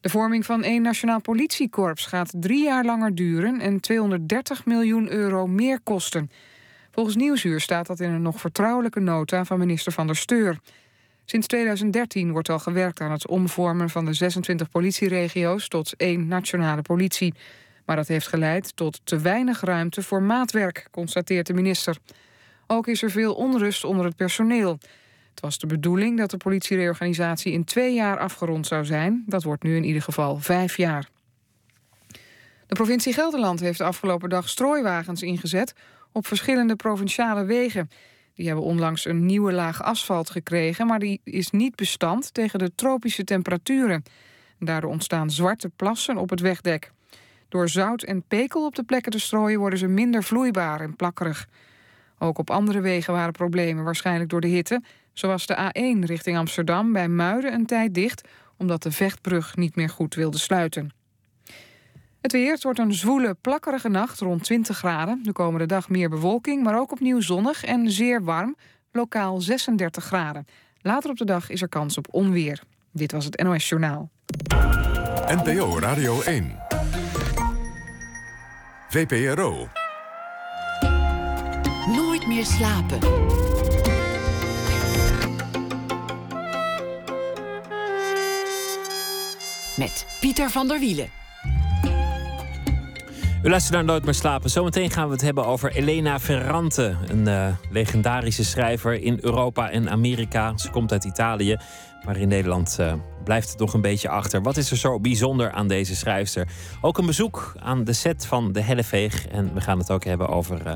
De vorming van één nationaal politiekorps gaat drie jaar langer duren en 230 miljoen euro meer kosten. Volgens Nieuwsuur staat dat in een nog vertrouwelijke nota van minister Van der Steur. Sinds 2013 wordt al gewerkt aan het omvormen van de 26 politieregio's tot één nationale politie. Maar dat heeft geleid tot te weinig ruimte voor maatwerk, constateert de minister. Ook is er veel onrust onder het personeel. Het was de bedoeling dat de politiereorganisatie in twee jaar afgerond zou zijn. Dat wordt nu in ieder geval vijf jaar. De provincie Gelderland heeft de afgelopen dag strooiwagens ingezet op verschillende provinciale wegen. Die hebben onlangs een nieuwe laag asfalt gekregen, maar die is niet bestand tegen de tropische temperaturen. Daardoor ontstaan zwarte plassen op het wegdek. Door zout en pekel op de plekken te strooien worden ze minder vloeibaar en plakkerig. Ook op andere wegen waren problemen, waarschijnlijk door de hitte. Zo was de A1 richting Amsterdam bij Muiden een tijd dicht... omdat de vechtbrug niet meer goed wilde sluiten. Het weer het wordt een zwoele, plakkerige nacht rond 20 graden. De komende dag meer bewolking, maar ook opnieuw zonnig en zeer warm. Lokaal 36 graden. Later op de dag is er kans op onweer. Dit was het NOS Journaal. NPO Radio 1. VPRO. Slapen. Met Pieter van der Wielen. U luistert naar Nooit meer slapen. Zometeen gaan we het hebben over Elena Ferrante. Een eh, legendarische schrijver in Europa en Amerika. Ze komt uit Italië, maar in Nederland eh, blijft het nog een beetje achter. Wat is er zo bijzonder aan deze schrijfster? Ook een bezoek aan de set van De Helleveeg. En we gaan het ook hebben over eh,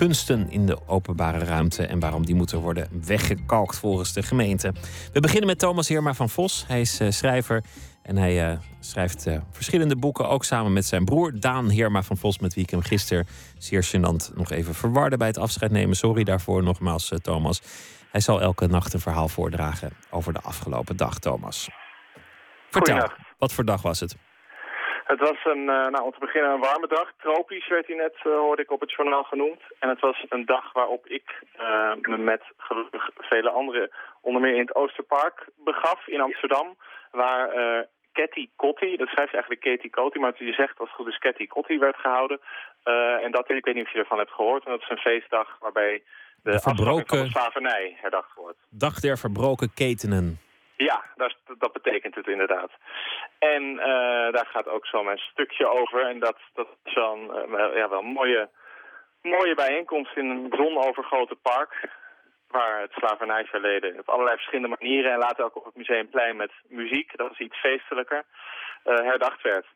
kunsten in de openbare ruimte... en waarom die moeten worden weggekalkt volgens de gemeente. We beginnen met Thomas Heerma van Vos. Hij is eh, schrijver en hij eh, schrijft eh, verschillende boeken, ook samen met zijn broer Daan Heerma van Vos, met wie ik hem gisteren zeer gênant nog even verwarde bij het afscheid nemen. Sorry daarvoor nogmaals, Thomas. Hij zal elke nacht een verhaal voordragen over de afgelopen dag, Thomas. Vertel, wat voor dag was het? Het was een, eh, nou, om te beginnen een warme dag. Tropisch werd hij net, eh, hoorde ik op het journaal genoemd. En het was een dag waarop ik eh, me met gelukkig vele anderen onder meer in het Oosterpark begaf in Amsterdam. Waar eh Catty Kotti, dat schrijft eigenlijk Katie Kotti, maar je zegt als het goed is Catty Kotti werd gehouden. Eh, en dat, ik weet niet of je ervan hebt gehoord, maar dat is een feestdag waarbij de, De afschaffing van verbroken- de slavernij herdacht wordt. Dag der verbroken ketenen. Ja, dat, dat betekent het inderdaad. En eh, daar gaat ook zo mijn stukje over. En dat, dat is een, eh, ja, wel mooie, mooie bijeenkomst in een zonovergoten park. Waar het slavernijverleden op allerlei verschillende manieren... en later ook op het Museumplein met muziek, dat is iets feestelijker, eh, herdacht werd.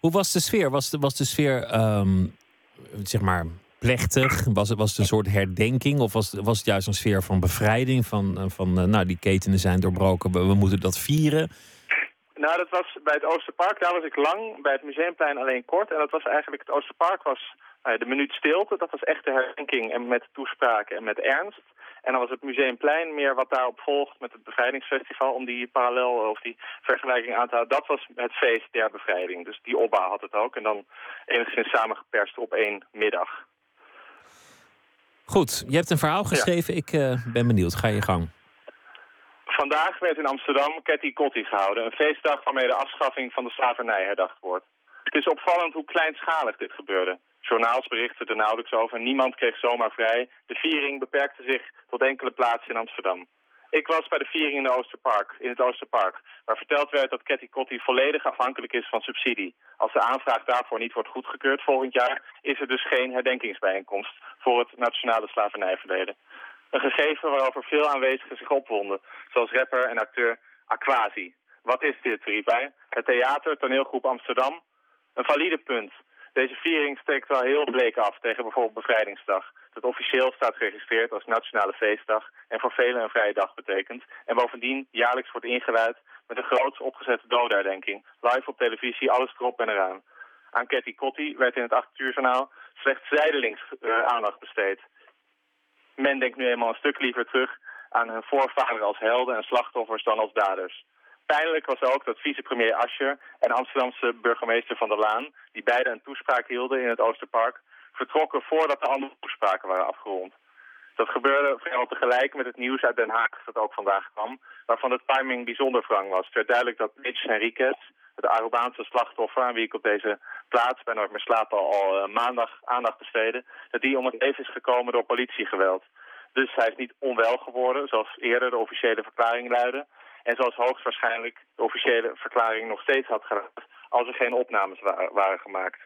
Hoe was de sfeer? Was de, was de sfeer, ehm, zeg maar, plechtig? Was het, was het een soort herdenking? Of was, was het juist een sfeer van bevrijding? Van, van nou, die ketenen zijn doorbroken, we moeten dat vieren? Nou, dat was bij het Oosterpark, daar was ik lang. Bij het Museumplein alleen kort. En dat was eigenlijk, het Oosterpark was ja, de minuut stilte. Dat was echt de herdenking en met toespraken en met ernst. En dan was het Museumplein meer wat daarop volgt met het bevrijdingsfestival... om die parallel of die vergelijking aan te houden. Dat was het feest der bevrijding. Dus die opbouw had het ook. En dan enigszins samengeperst op één middag. Goed, je hebt een verhaal geschreven. Ik eh, ben benieuwd. Ga je gang. Vandaag werd in Amsterdam Catty Kotti gehouden. Een feestdag waarmee de afschaffing van de slavernij herdacht wordt. Het is opvallend hoe kleinschalig dit gebeurde. Journaals berichten er nauwelijks over. Niemand kreeg zomaar vrij. De viering beperkte zich tot enkele plaatsen in Amsterdam. Ik was bij de viering in, de Oosterpark, in het Oosterpark, waar verteld werd dat Ketty Kotti volledig afhankelijk is van subsidie. Als de aanvraag daarvoor niet wordt goedgekeurd volgend jaar, is er dus geen herdenkingsbijeenkomst voor het nationale slavernijverleden. Een gegeven waarover veel aanwezigen zich opwonden, zoals rapper en acteur Aquasi. Wat is dit, riep? Het theater, toneelgroep Amsterdam? Een valide punt. Deze viering steekt wel heel bleek af tegen bijvoorbeeld Bevrijdingsdag. Dat officieel staat geregistreerd als nationale feestdag en voor velen een vrije dag betekent. En bovendien jaarlijks wordt ingeluid met een groots opgezette dodenherdenking. Live op televisie, alles erop en eraan. Aan Ketty Kotti werd in het 8 uur slechts zijdelings aandacht besteed. Men denkt nu eenmaal een stuk liever terug aan hun voorvaderen als helden en slachtoffers dan als daders. Pijnlijk was ook dat vicepremier Ascher en Amsterdamse burgemeester Van der Laan, die beide een toespraak hielden in het Oosterpark, vertrokken voordat de andere toespraken waren afgerond. Dat gebeurde vrijwel tegelijk met het nieuws uit Den Haag dat ook vandaag kwam, waarvan de timing bijzonder wrang was. Het werd duidelijk dat Mitch Henriquez, het Arubaanse slachtoffer aan wie ik op deze plaats bij Nooit meer slapen al eh, maandag aandacht besteedde, dat die om het leven is gekomen door politiegeweld. Dus hij is niet onwel geworden, zoals eerder de officiële verklaring luidde. En zoals hoogstwaarschijnlijk de officiële verklaring nog steeds had geraad als er geen opnames wa- waren gemaakt.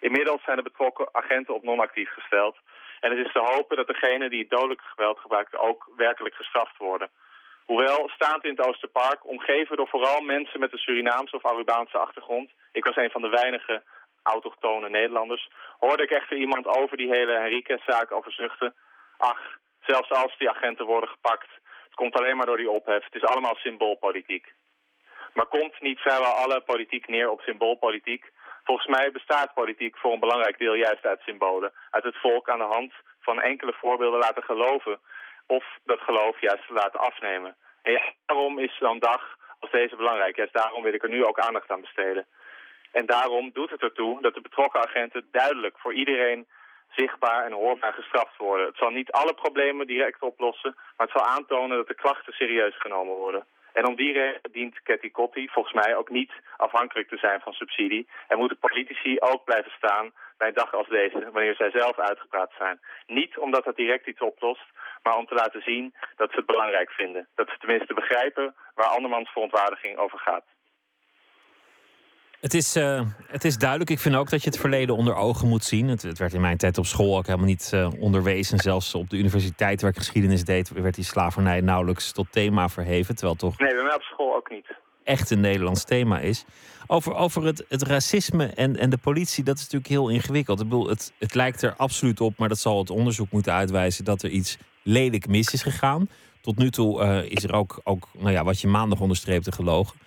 Inmiddels zijn de betrokken agenten op non-actief gesteld. En het is te hopen dat degenen die dodelijk geweld gebruikten ook werkelijk gestraft worden. Hoewel, staand in het Oosterpark, omgeven door vooral mensen met een Surinaamse of Arubaanse achtergrond. Ik was een van de weinige autochtone Nederlanders. Hoorde ik echter iemand over die hele Henriquez-zaak over zuchten. Ach, zelfs als die agenten worden gepakt, het komt alleen maar door die ophef. Het is allemaal symboolpolitiek. Maar komt niet vrijwel alle politiek neer op symboolpolitiek? Volgens mij bestaat politiek voor een belangrijk deel juist uit symbolen. Uit het volk aan de hand van enkele voorbeelden laten geloven. Of dat geloof juist laten afnemen. En daarom is zo'n dag als deze belangrijk. Juist daarom wil ik er nu ook aandacht aan besteden. En daarom doet het ertoe dat de betrokken agenten duidelijk voor iedereen zichtbaar en hoorbaar gestraft worden. Het zal niet alle problemen direct oplossen, maar het zal aantonen dat de klachten serieus genomen worden. En om die reden dient Ketty Kotti volgens mij ook niet afhankelijk te zijn van subsidie. En moeten politici ook blijven staan bij een dag als deze, wanneer zij zelf uitgepraat zijn. Niet omdat dat direct iets oplost, maar om te laten zien dat ze het belangrijk vinden. Dat ze tenminste begrijpen waar andermans verontwaardiging over gaat. Het is, eh, het is duidelijk. Ik vind ook dat je het verleden onder ogen moet zien. Het, het werd in mijn tijd op school ook helemaal niet eh, onderwezen. Zelfs op de universiteit waar ik geschiedenis deed, werd die slavernij nauwelijks tot thema verheven. Terwijl toch Nee, bij mij op school ook niet. echt een Nederlands thema is. Over, over het, het racisme en, en de politie, dat is natuurlijk heel ingewikkeld. Ik bedoel, het, het lijkt er absoluut op, maar dat zal het onderzoek moeten uitwijzen dat er iets lelijk mis is gegaan. Tot nu toe eh, is er ook, ook nou ja, wat je maandag onderstreepte, gelogen.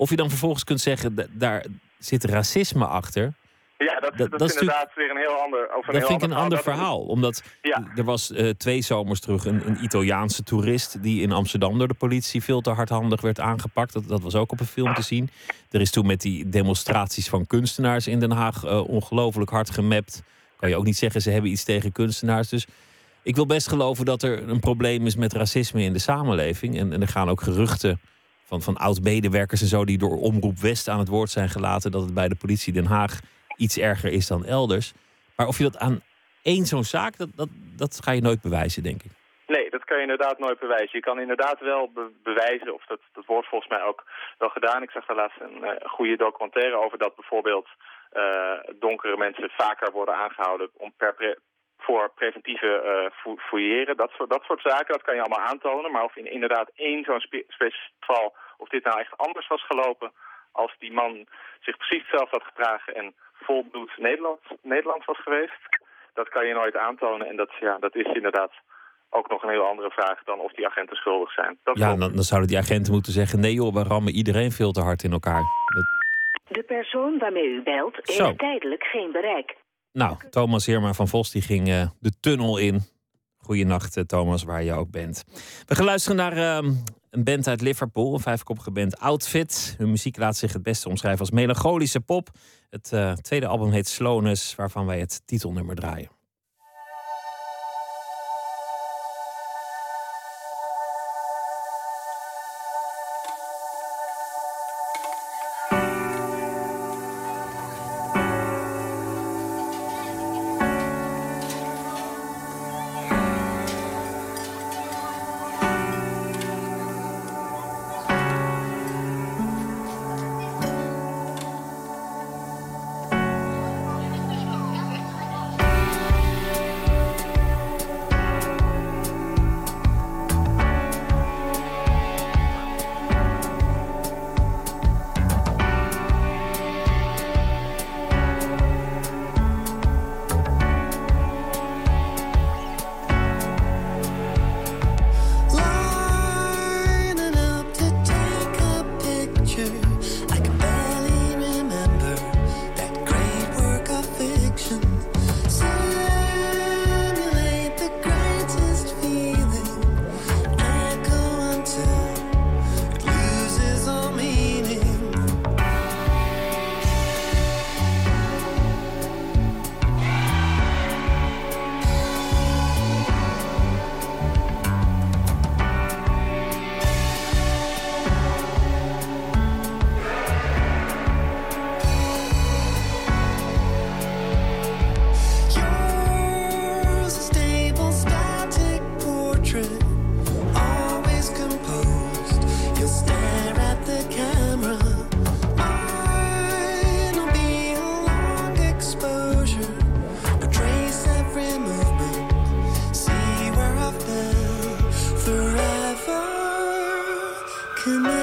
Of je dan vervolgens kunt zeggen, da- daar zit racisme achter. Ja, dat, Dat- dat, dat is inderdaad weer een heel ander, een Dat heel vind ik een ander verhaal. Omdat Ja. er was eh, twee zomers terug een, een Italiaanse toerist... die in Amsterdam door de politie veel te hardhandig werd aangepakt. Dat, dat was ook op een film te zien. Er is toen met die demonstraties van kunstenaars in Den Haag... eh, ongelooflijk hard gemapt. Kan je ook niet zeggen, ze hebben iets tegen kunstenaars. Dus ik wil best geloven dat er een probleem is met racisme in de samenleving. En, en er gaan ook geruchten van, van oud-medewerkers en zo... die door Omroep West aan het woord zijn gelaten... dat het bij de politie Den Haag iets erger is dan elders. Maar of je dat aan één zo'n zaak, dat, dat, dat ga je nooit bewijzen, denk ik. Nee, dat kan je inderdaad nooit bewijzen. Je kan inderdaad wel be- bewijzen, of dat, dat wordt volgens mij ook wel gedaan. Ik zag daar laatst een eh, goede documentaire over dat bijvoorbeeld eh, donkere mensen vaker worden aangehouden om per voor preventieve eh fou- fouilleren. Dat soort, dat soort zaken, dat kan je allemaal aantonen. Maar of in inderdaad één zo'n spe- specifiek geval, of dit nou echt anders was gelopen als die man zich precies hetzelfde had gedragen en volbloed Nederlands, Nederlands was geweest, dat kan je nooit aantonen. En dat, ja, dat is inderdaad ook nog een heel andere vraag dan of die agenten schuldig zijn. Dat ja, dan, dan zouden die agenten moeten zeggen: nee joh, we rammen iedereen veel te hard in elkaar. De persoon waarmee u belt Zo. heeft tijdelijk geen bereik. Nou, Thomas Heerma van Vos die ging eh, de tunnel in. Goeienacht, eh, Thomas, waar je ook bent. We gaan luisteren naar ehm, een band uit Liverpool, een vijfkoppige band Outfit. Hun muziek laat zich het beste omschrijven als melancholische pop. Het eh, tweede album heet Slowness, waarvan wij het titelnummer draaien. can I?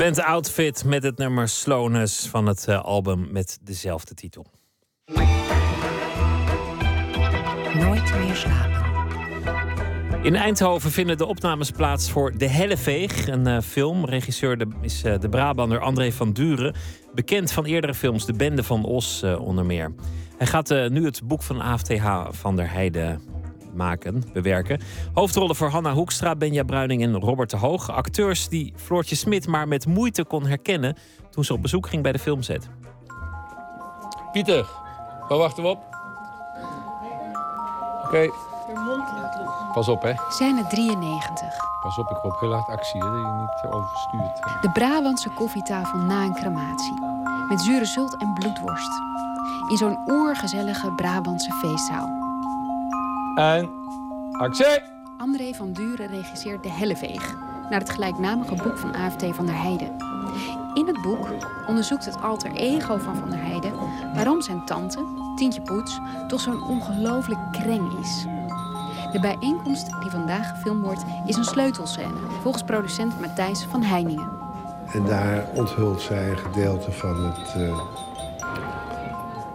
Band Outfit met het nummer Slowness van het eh, album met dezelfde titel. Nooit meer slapen. In Eindhoven vinden de opnames plaats voor De Helleveeg, een eh, film. Regisseur de, is eh, de Brabander André van Duren. Bekend van eerdere films, De Bende van Os onder meer. Hij gaat nu het boek van AFTH van der Heijden maken, bewerken. Hoofdrollen voor Hanna Hoekstra, Benja Bruining en Robert de Hoog. Acteurs die Floortje Smit maar met moeite kon herkennen... toen ze op bezoek ging bij de filmset. Pieter, waar wachten we op? Oké, pas op hè. Scène 93. Pas op, ik hoop heel hard actie, hè, dat je niet overstuurt. De Brabantse koffietafel na een crematie. Met zure zult en bloedworst. In zo'n oergezellige Brabantse feestzaal. En actie! André van Duren regisseert De Helleveeg. Naar het gelijknamige boek van AFT van der Heijden. In het boek onderzoekt het alter ego van Van der Heijden... waarom zijn tante, Tientje Poets, toch zo'n ongelooflijk kreng is. De bijeenkomst die vandaag gefilmd wordt is een sleutelscène... volgens producent Matthijs van Heiningen. En daar onthult zij een gedeelte van, het, eh,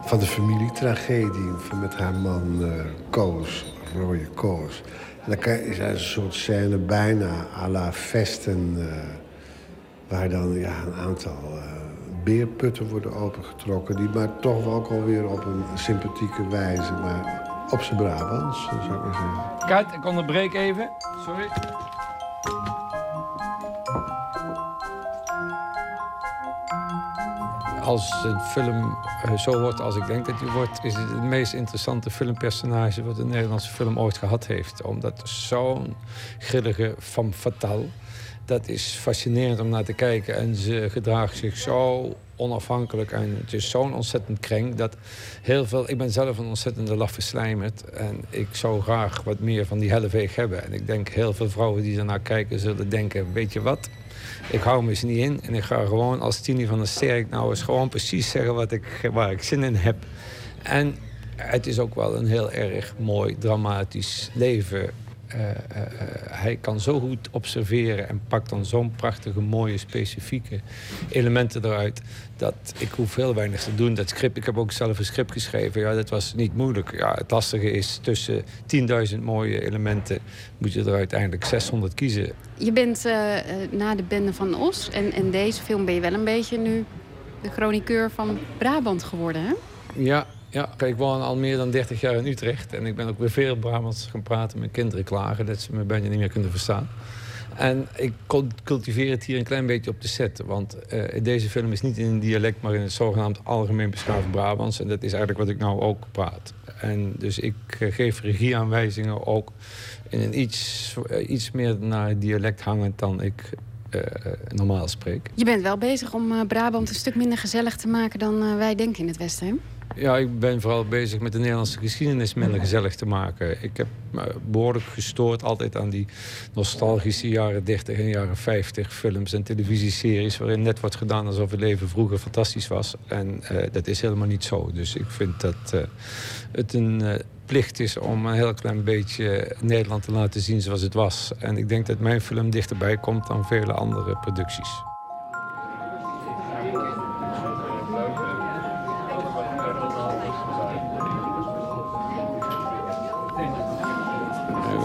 van de familietragedie met haar man eh, Koos, Rooie Koos. En dan is er een soort scène bijna à la Vesten, eh, waar dan ja, een aantal eh, beerputten worden opengetrokken, die maar toch wel ook alweer op een sympathieke wijze, maar op zijn Brabants, zou ik zeggen. Kijk, ik onderbreek even. Sorry. Als een film eh, zo wordt als ik denk dat die wordt, is het het meest interessante filmpersonage wat een Nederlandse film ooit gehad heeft. Omdat zo'n grillige femme fatale, dat is fascinerend om naar te kijken. En ze gedraagt zich zo onafhankelijk en het is zo'n ontzettend kreng dat heel veel... Ik ben zelf een ontzettende laffe slijmert en ik zou graag wat meer van die helleveeg hebben. En ik denk heel veel vrouwen die ernaar kijken zullen denken, weet je wat... Ik hou me eens niet in en ik ga gewoon als Tini van der Sterk nou eens gewoon precies zeggen wat ik, waar ik zin in heb. En het is ook wel een heel erg mooi, dramatisch leven. Eh, eh, eh, hij kan zo goed observeren en pakt dan zo'n prachtige, mooie, specifieke elementen eruit. Dat ik hoef heel weinig te doen. Dat script, ik heb ook zelf een script geschreven. Ja, dat was niet moeilijk. Ja, het lastige is tussen 10.000 mooie elementen moet je er uiteindelijk 600 kiezen. Je bent na de Bende van Os en, en deze film ben je wel een beetje nu de chroniqueur van Brabant geworden, hè? Ja, ja, kijk, ik woon al meer dan 30 jaar in Utrecht. En ik ben ook weer veel Brabants gaan praten. Mijn kinderen klagen dat ze me bijna niet meer kunnen verstaan. En ik cul- cultiveer het hier een klein beetje op de set. Want eh, deze film is niet in een dialect, maar in het zogenaamd algemeen beschaafd Brabants. En dat is eigenlijk wat ik nou ook praat. En dus ik eh, geef regieaanwijzingen ook in een iets, eh, iets meer naar dialect hangend dan ik normaal spreek. Je bent wel bezig om Brabant een stuk minder gezellig te maken dan wij denken in het Westen, hè? Ja, ik ben vooral bezig met de Nederlandse geschiedenis minder gezellig te maken. Ik heb me behoorlijk gestoord altijd aan die nostalgische jaren 30 en jaren 50 films en televisieseries... waarin net wordt gedaan alsof het leven vroeger fantastisch was. En eh, dat is helemaal niet zo. Dus ik vind dat eh, het een eh, plicht is om een heel klein beetje Nederland te laten zien zoals het was. En ik denk dat mijn film dichterbij komt dan vele andere producties.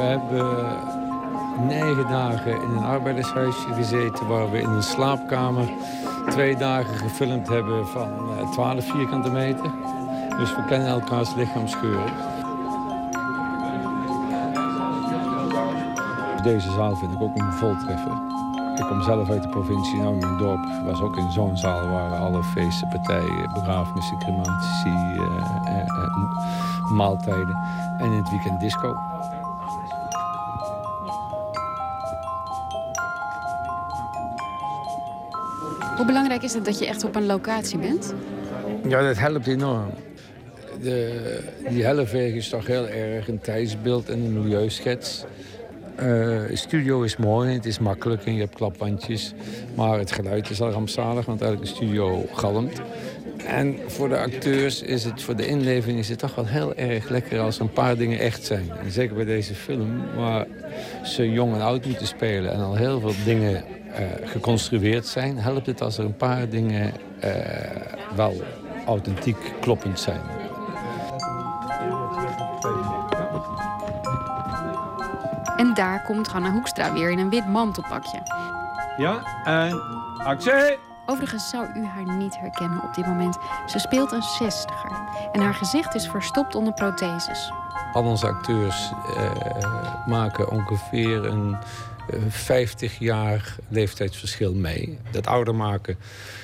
We hebben negen dagen in een arbeidershuisje gezeten... waar we in een slaapkamer twee dagen gefilmd hebben van eh, 12 vierkante meter. Dus we kennen elkaars lichaamsgeuren. Deze zaal vind ik ook een voltreffer. Ik kom zelf uit de provincie. Nou, mijn dorp was ook in zo'n zaal waar alle feesten, partijen, begrafenissen, crematie, eh, eh, eh, maaltijden. En in het weekend disco. Hoe belangrijk is het dat je echt op een locatie bent? Ja, dat helpt enorm. De, die helleveeg is toch heel erg een tijdsbeeld en een milieuschets. De studio is mooi, het is makkelijk en je hebt klapwandjes. Maar het geluid is al rampzalig, want elke studio galmt. En voor de acteurs is het, voor de inleving is het toch wel heel erg lekker als een paar dingen echt zijn. En zeker bij deze film, waar ze jong en oud moeten spelen en al heel veel dingen geconstrueerd zijn, helpt het als er een paar dingen eh, wel authentiek kloppend zijn. En daar komt Hanna Hoekstra weer in een wit mantelpakje. Ja, en actie! Overigens zou u haar niet herkennen op dit moment. Ze speelt een zestiger. En haar gezicht is verstopt onder protheses. Al onze acteurs eh, maken ongeveer een eh, 50 jaar leeftijdsverschil mee. Dat ouder maken,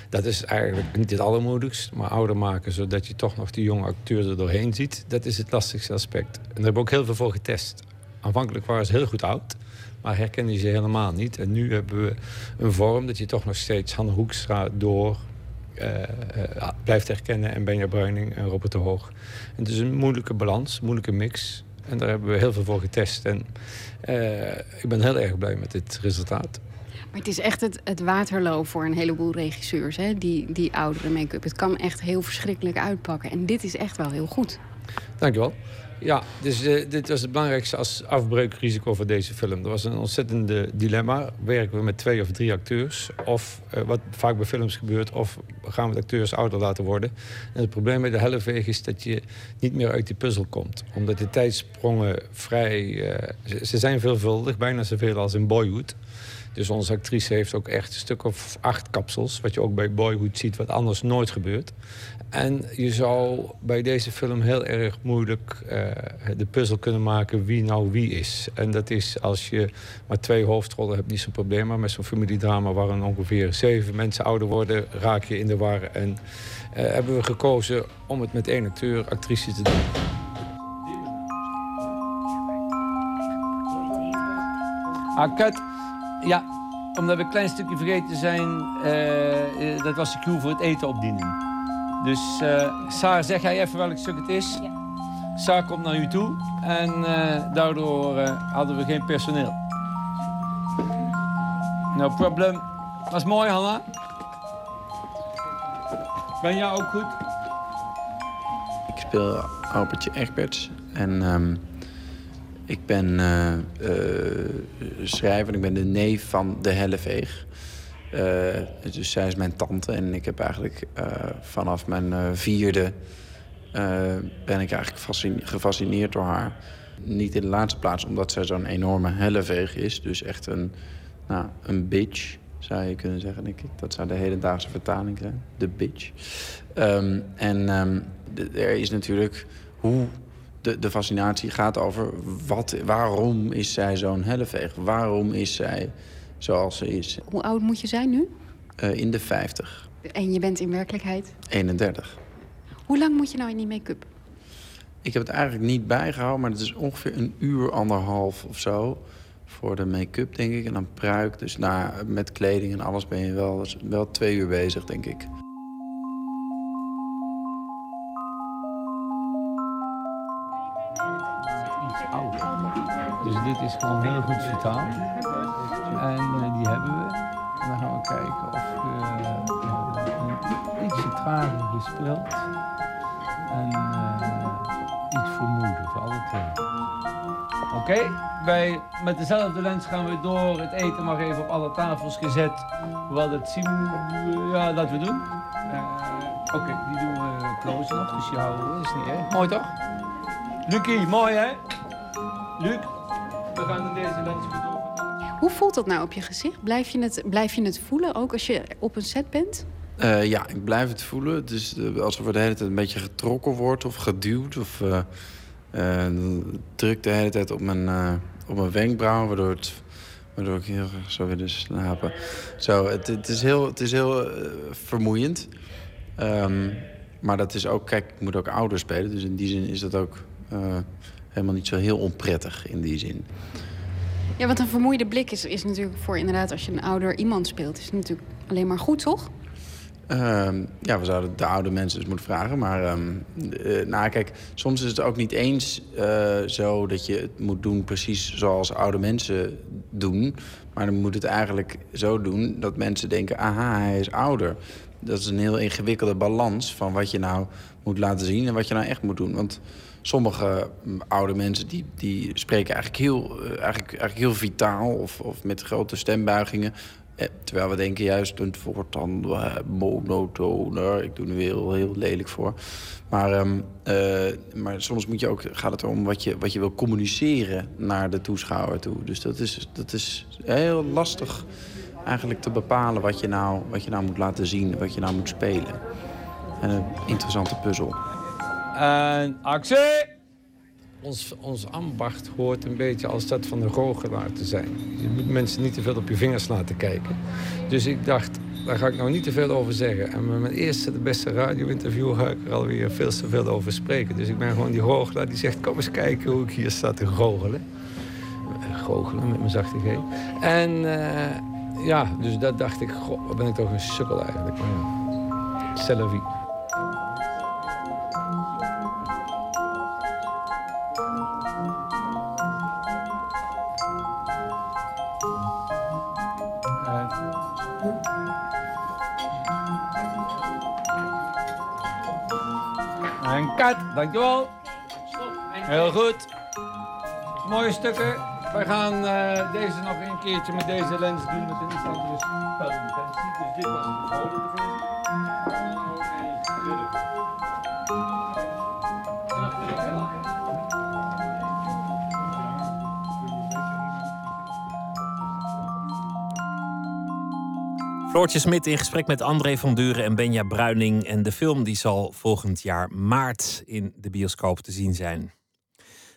dat is eigenlijk niet het allermoedigst. Maar ouder maken zodat je toch nog die jonge acteurs er doorheen ziet... dat is het lastigste aspect. En daar hebben we ook heel veel voor getest. Aanvankelijk waren ze heel goed oud, maar herkennen ze helemaal niet. En nu hebben we een vorm dat je toch nog steeds Hanne Hoekstra door eh, eh, blijft herkennen. En Benja Bruining en Robert de Hoog. Het is een moeilijke balans, moeilijke mix. En daar hebben we heel veel voor getest. En eh, ik ben heel erg blij met dit resultaat. Maar het is echt het, het waterloo voor een heleboel regisseurs, hè? Die, die oudere make-up. Het kan echt heel verschrikkelijk uitpakken. En dit is echt wel heel goed. Dankjewel. Ja, dus eh, dit was het belangrijkste als afbreukrisico voor deze film. Er was een ontzettende dilemma. Werken we met twee of drie acteurs? Of, eh, wat vaak bij films gebeurt, of gaan we de acteurs ouder laten worden? En het probleem met de helleveeg is dat je niet meer uit die puzzel komt. Omdat de tijdsprongen vrij... eh, ze zijn veelvuldig, bijna zoveel als in Boyhood. Dus onze actrice heeft ook echt een stuk of acht kapsels. Wat je ook bij Boyhood ziet, wat anders nooit gebeurt. En je zou bij deze film heel erg moeilijk eh, de puzzel kunnen maken wie nou wie is. En dat is als je maar twee hoofdrollen hebt, niet zo'n probleem. Maar met zo'n familiedrama waarin ongeveer zeven mensen ouder worden, raak je in de war. En eh, hebben we gekozen om het met één acteur, actrice te doen. Ah, kut. Ja, omdat we een klein stukje vergeten zijn, eh, dat was de cue voor het eten opdienen. Dus uh, Saar, zeg jij even welk stuk het is? Ja. Saar komt naar u toe en uh, daardoor uh, hadden we geen personeel. No problem. Was mooi, Hanna. Ben jij ook goed? Ik speel Albertje Egberts en um, ik ben uh, uh, schrijver. Ik ben de neef van de Helleveeg. Uh, dus zij is mijn tante en ik heb eigenlijk vanaf mijn vierde... ben ik eigenlijk gefascineerd door haar. Niet in de laatste plaats omdat zij zo'n enorme helleveeg is. Dus echt een, nou, een bitch, zou je kunnen zeggen, ik. Dat zou de hedendaagse vertaling zijn. De bitch. Ehm, en ehm, er is natuurlijk hoe de, de fascinatie gaat over wat, waarom is zij zo'n helleveeg? Waarom is zij zoals ze is? Hoe oud moet je zijn nu? Eh, in de 50, En je bent in werkelijkheid. 31. Hoe lang moet je nou in die make-up? Ik heb het eigenlijk niet bijgehouden, maar het is ongeveer een uur, anderhalf of zo. Voor de make-up, denk ik. En dan pruik. Dus na, met kleding en alles ben je wel, wel twee uur bezig, denk ik. iets ouder. Dus dit is gewoon heel goed vertaald. En eh, die hebben we. En dan gaan we kijken of we eh, een ietsje trager gespeeld. En eh, iets vermoeden voor alle twee. Oké, wij met dezelfde lens gaan we door. Het eten mag even op alle tafels gezet. Hoewel dat zien ja, laten we doen. Eh, Oké, die doen we close nog, dus. Dat is niet erg. Mooi toch? Lucie, mooi hè? Luc, we gaan in deze lens weer. Hoe voelt dat nou op je gezicht? Blijf je het, blijf je het voelen, ook als je op een set bent? Eh, ja, ik blijf het voelen. Dus uh, alsof er de hele tijd een beetje getrokken wordt of geduwd. Of uh, uh, druk de hele tijd op mijn, uh, op mijn wenkbrauw, waardoor, het, waardoor ik heel graag zou willen slapen. Zo, het, het is heel, het is heel uh, vermoeiend. Um, maar dat is ook, kijk, ik moet ook ouder spelen. Dus in die zin is dat ook uh, helemaal niet zo heel onprettig in die zin. Ja, want een vermoeide blik is, is natuurlijk voor inderdaad als je een ouder iemand speelt, is het natuurlijk alleen maar goed, toch? Uh, ja, we zouden de oude mensen dus moeten vragen. Maar um, uh, nou, kijk, soms is het ook niet eens uh, zo dat je het moet doen precies zoals oude mensen doen. Maar dan moet het eigenlijk zo doen dat mensen denken: aha, hij is ouder. Dat is een heel ingewikkelde balans van wat je nou moet laten zien en wat je nou echt moet doen. Want sommige um, oude mensen die, die spreken eigenlijk heel, uh, eigenlijk, eigenlijk heel vitaal of, of met grote stembuigingen. Eh, terwijl we denken juist, het wordt dan uh, monotoner. Ik doe nu heel, heel lelijk voor. Maar, uh, maar soms moet je ook, gaat het erom wat je, wat je wil communiceren naar de toeschouwer toe. Dus dat is, dat is heel lastig eigenlijk te bepalen wat je, nou, wat je nou moet laten zien, wat je nou moet spelen. En een interessante puzzel. En actie! Ons, ons ambacht hoort een beetje als dat van de goochelaar te zijn. Je moet mensen niet te veel op je vingers laten kijken. Dus ik dacht, daar ga ik nou niet te veel over zeggen. En met mijn eerste, de beste radio-interview ga ik er alweer veel te veel over spreken. Dus ik ben gewoon die goochelaar die zegt, kom eens kijken hoe ik hier sta te goochelen. Goochelen met mijn zachte G. En uh, ja, dus dat dacht ik, wat ben ik toch een sukkel eigenlijk. Maar ja, kat, dankjewel. Heel goed. Mooie stukken. We gaan uh, deze nog een keertje met deze lens doen met een iets. Dus dit was een vrolijke versie. Floortje Smit in gesprek met André van Duren en Benja Bruining. En de film die zal volgend jaar maart in de bioscoop te zien zijn.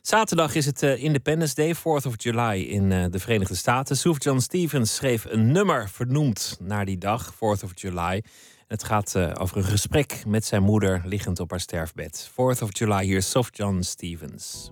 Zaterdag is het uh, Independence Day, 4th of July in uh, de Verenigde Staten. Suf John Stevens schreef een nummer vernoemd naar die dag, 4th of July. Het gaat uh, over een gesprek met zijn moeder liggend op haar sterfbed. 4th of July, hier Suf John Stevens.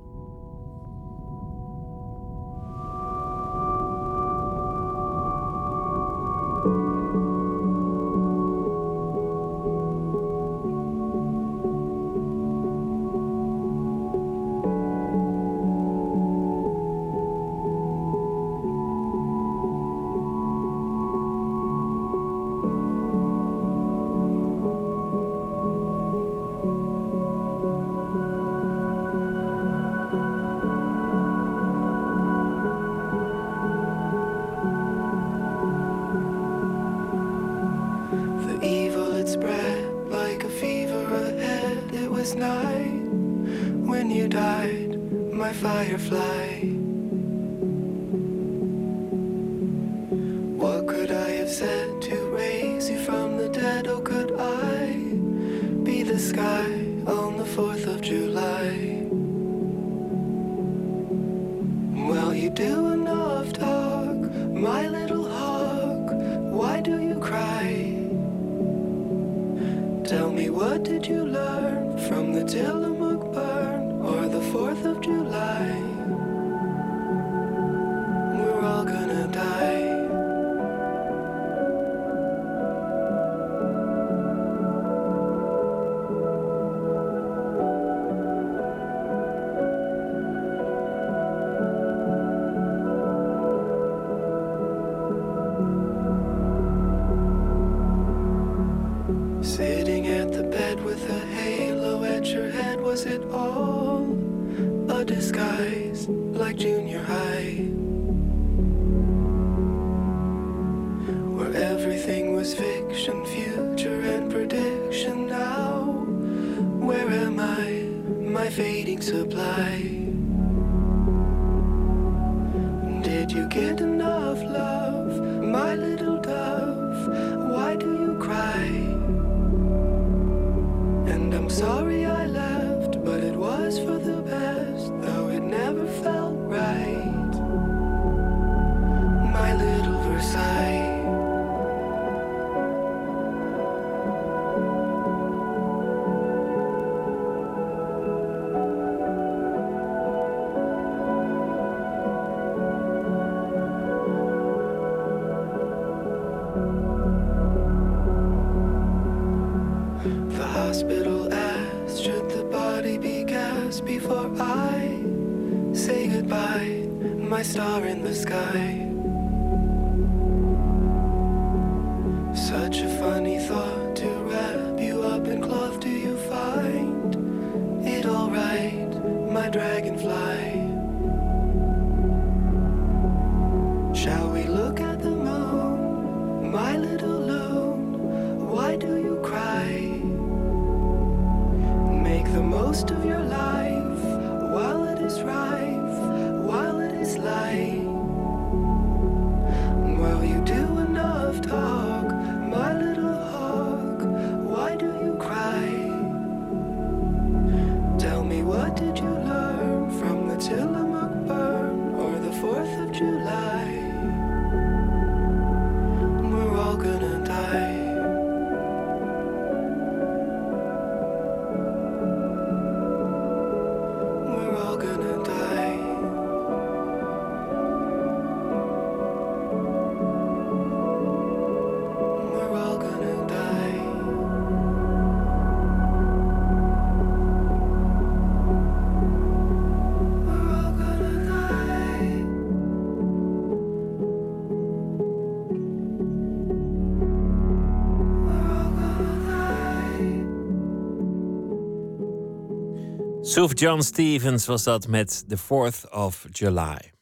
Suf John Stevens was dat met The 4th of July.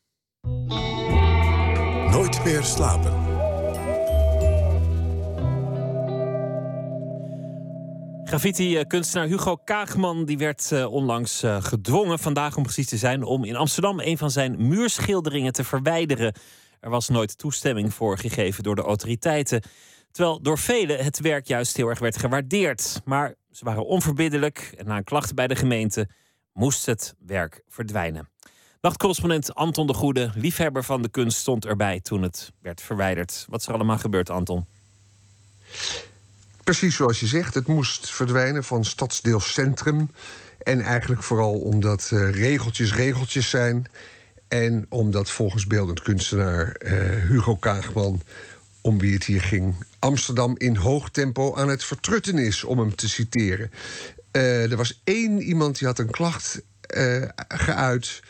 Nooit meer slapen. Graffiti-kunstenaar Hugo Kaagman die werd eh, onlangs eh, gedwongen, vandaag om precies te zijn, om in Amsterdam een van zijn muurschilderingen te verwijderen. Er was nooit toestemming voor gegeven door de autoriteiten. Terwijl door velen het werk juist heel erg werd gewaardeerd. Maar ze waren onverbiddelijk en na een klacht bij de gemeente moest het werk verdwijnen. Nachtcorrespondent Anton de Goede, liefhebber van de kunst, stond erbij toen het werd verwijderd. Wat is er allemaal gebeurd, Anton? Precies zoals je zegt, het moest verdwijnen van stadsdeel Centrum. En eigenlijk vooral omdat eh, regeltjes regeltjes zijn. En omdat volgens beeldend kunstenaar eh, Hugo Kaagman, om wie het hier ging, Amsterdam in hoog tempo aan het vertrutten is, om hem te citeren. Eh, er was één iemand die had een klacht eh, geuit.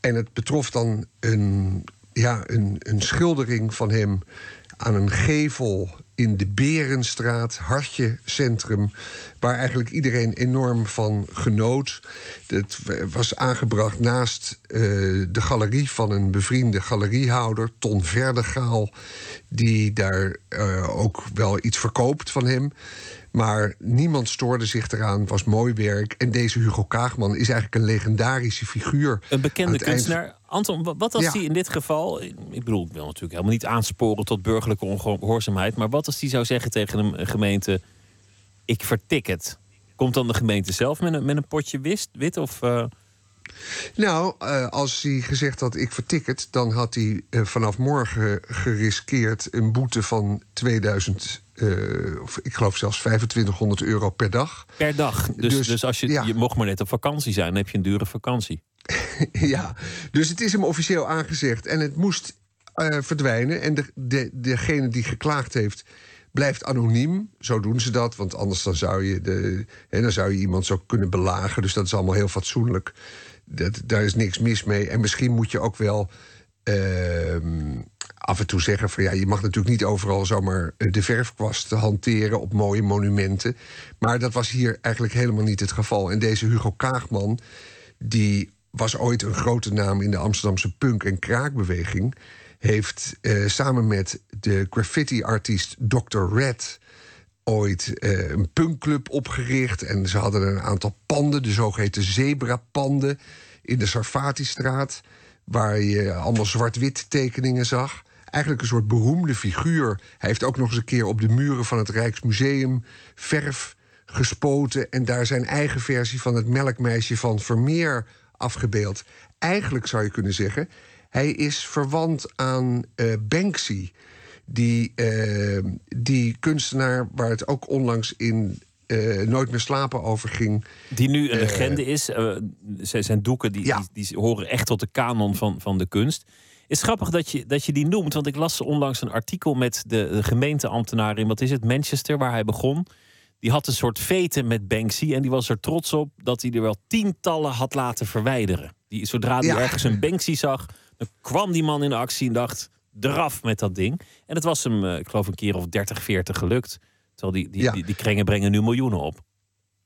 En het betrof dan een, ja, een, een schildering van hem aan een gevel in de Berenstraat, Hartje Centrum, waar eigenlijk iedereen enorm van genoot. Het was aangebracht naast eh, de galerie van een bevriende galeriehouder, Ton Verdegaal, die daar ook wel iets verkoopt van hem. Maar niemand stoorde zich eraan, was mooi werk. En deze Hugo Kaagman is eigenlijk een legendarische figuur. Een bekende eind- kunstenaar. Anton, wa- wat als Ja. die in dit geval. Ik bedoel, ik wil natuurlijk helemaal niet aansporen tot burgerlijke ongehoorzaamheid. Maar wat als die zou zeggen tegen een een gemeente: Ik vertik het. Komt dan de gemeente zelf met een, met een potje wist, wit? Of, eh, Nou, eh, als hij gezegd had ik vertik het... dan had hij eh, vanaf morgen geriskeerd een boete van 2000 eh, of ik geloof zelfs 2500 euro per dag. Per dag. Dus, dus, Dus, als je, ja. je mocht maar net op vakantie zijn, dan heb je een dure vakantie. <laughs> ja, dus het is hem officieel aangezegd en het moest eh, verdwijnen. En de, de, degene die geklaagd heeft, blijft anoniem. Zo doen ze dat, want anders dan zou je, de, hè, dan zou je iemand zo kunnen belagen. Dus dat is allemaal heel fatsoenlijk. Dat, daar is niks mis mee. En misschien moet je ook wel ehm, af en toe zeggen van ja, je mag natuurlijk niet overal zomaar eh, de verfkwast hanteren op mooie monumenten. Maar dat was hier eigenlijk helemaal niet het geval. En deze Hugo Kaagman, die was ooit een grote naam in de Amsterdamse punk- en kraakbeweging. Heeft eh, samen met de graffiti-artiest Dr. Red ooit eh, een punkclub opgericht. En ze hadden een aantal panden, de zogeheten zebrapanden... in de Sarfati-straat, waar je allemaal zwart-wit tekeningen zag. Eigenlijk een soort beroemde figuur. Hij heeft ook nog eens een keer op de muren van het Rijksmuseum... verf gespoten en daar zijn eigen versie van het melkmeisje van Vermeer afgebeeld. Eigenlijk zou je kunnen zeggen, hij is verwant aan eh, Banksy. Die, eh, die kunstenaar waar het ook onlangs in eh, Nooit meer slapen over ging. Die nu een legende is. Zijn, zijn doeken die, die, die horen echt tot de kanon van, van de kunst. Is grappig dat je, dat je die noemt, want ik las onlangs een artikel met de, de gemeenteambtenaar in, wat is het, Manchester, waar hij begon. Die had een soort veten met Banksy en die was er trots op dat hij er wel tientallen had laten verwijderen. Die, zodra hij Ja. ergens een Banksy zag, dan kwam die man in actie en dacht, eraf met dat ding. En het was hem, eh, ik geloof, een keer of 30, 40 gelukt. Terwijl die, die, die, die krengen brengen nu miljoenen op.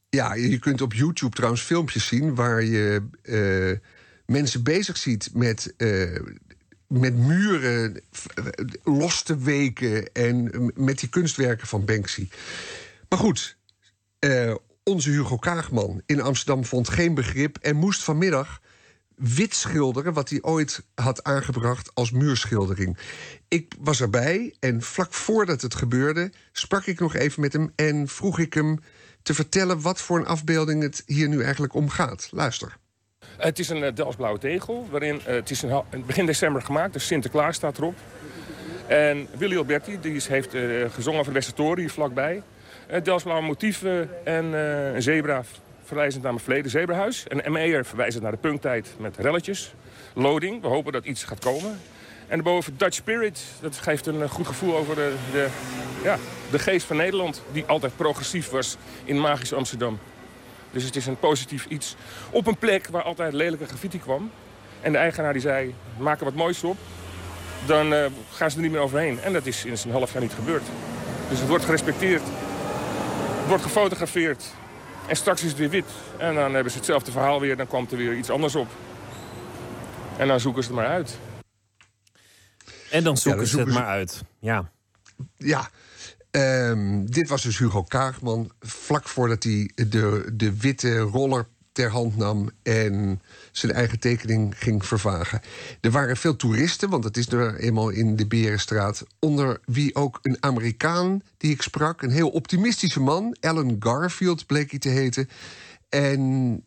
Ja, je kunt op YouTube trouwens filmpjes zien waar je eh, mensen bezig ziet met, eh, met muren eh, los te weken en eh, met die kunstwerken van Banksy. Maar goed, eh, onze Hugo Kaagman in Amsterdam vond geen begrip en moest vanmiddag wit schilderen wat hij ooit had aangebracht als muurschildering. Ik was erbij en vlak voordat het gebeurde sprak ik nog even met hem en vroeg ik hem te vertellen wat voor een afbeelding het hier nu eigenlijk om gaat. Luister. Het is een uh, Delftsblauwe tegel. Waarin, eh, het is een, begin december gemaakt, dus Sinterklaas staat erop. En Willy Alberti die heeft eh, gezongen voor de Westertoren hier vlakbij. Delftsblauwe motieven en eh, een zebra verwijzend naar mijn verleden zebrahuis. En ME'er verwijzend naar de punktijd met relletjes. Loading, we hopen dat iets gaat komen. En daarboven Dutch Spirit, dat geeft een eh, goed gevoel over de, de, ja, de geest van Nederland... die altijd progressief was in magisch Amsterdam. Dus het is een positief iets. Op een plek waar altijd lelijke graffiti kwam. En de eigenaar die zei, maak er wat moois op. Dan eh, gaan ze er niet meer overheen. En dat is in een half jaar niet gebeurd. Dus het wordt gerespecteerd. Het wordt gefotografeerd. En straks is het weer wit. En dan hebben ze hetzelfde verhaal weer. Dan komt er weer iets anders op. En dan zoeken ze het maar uit. En dan zoeken dan ze het ze- maar uit. Ja. Ja, ehm, dit was dus Hugo Kaagman. Vlak voordat hij de, de witte roller ter hand nam en zijn eigen tekening ging vervagen. Er waren veel toeristen, want het is er eenmaal in de Berenstraat. Onder wie ook een Amerikaan die ik sprak. Een heel optimistische man. Alan Garfield bleek hij te heten. En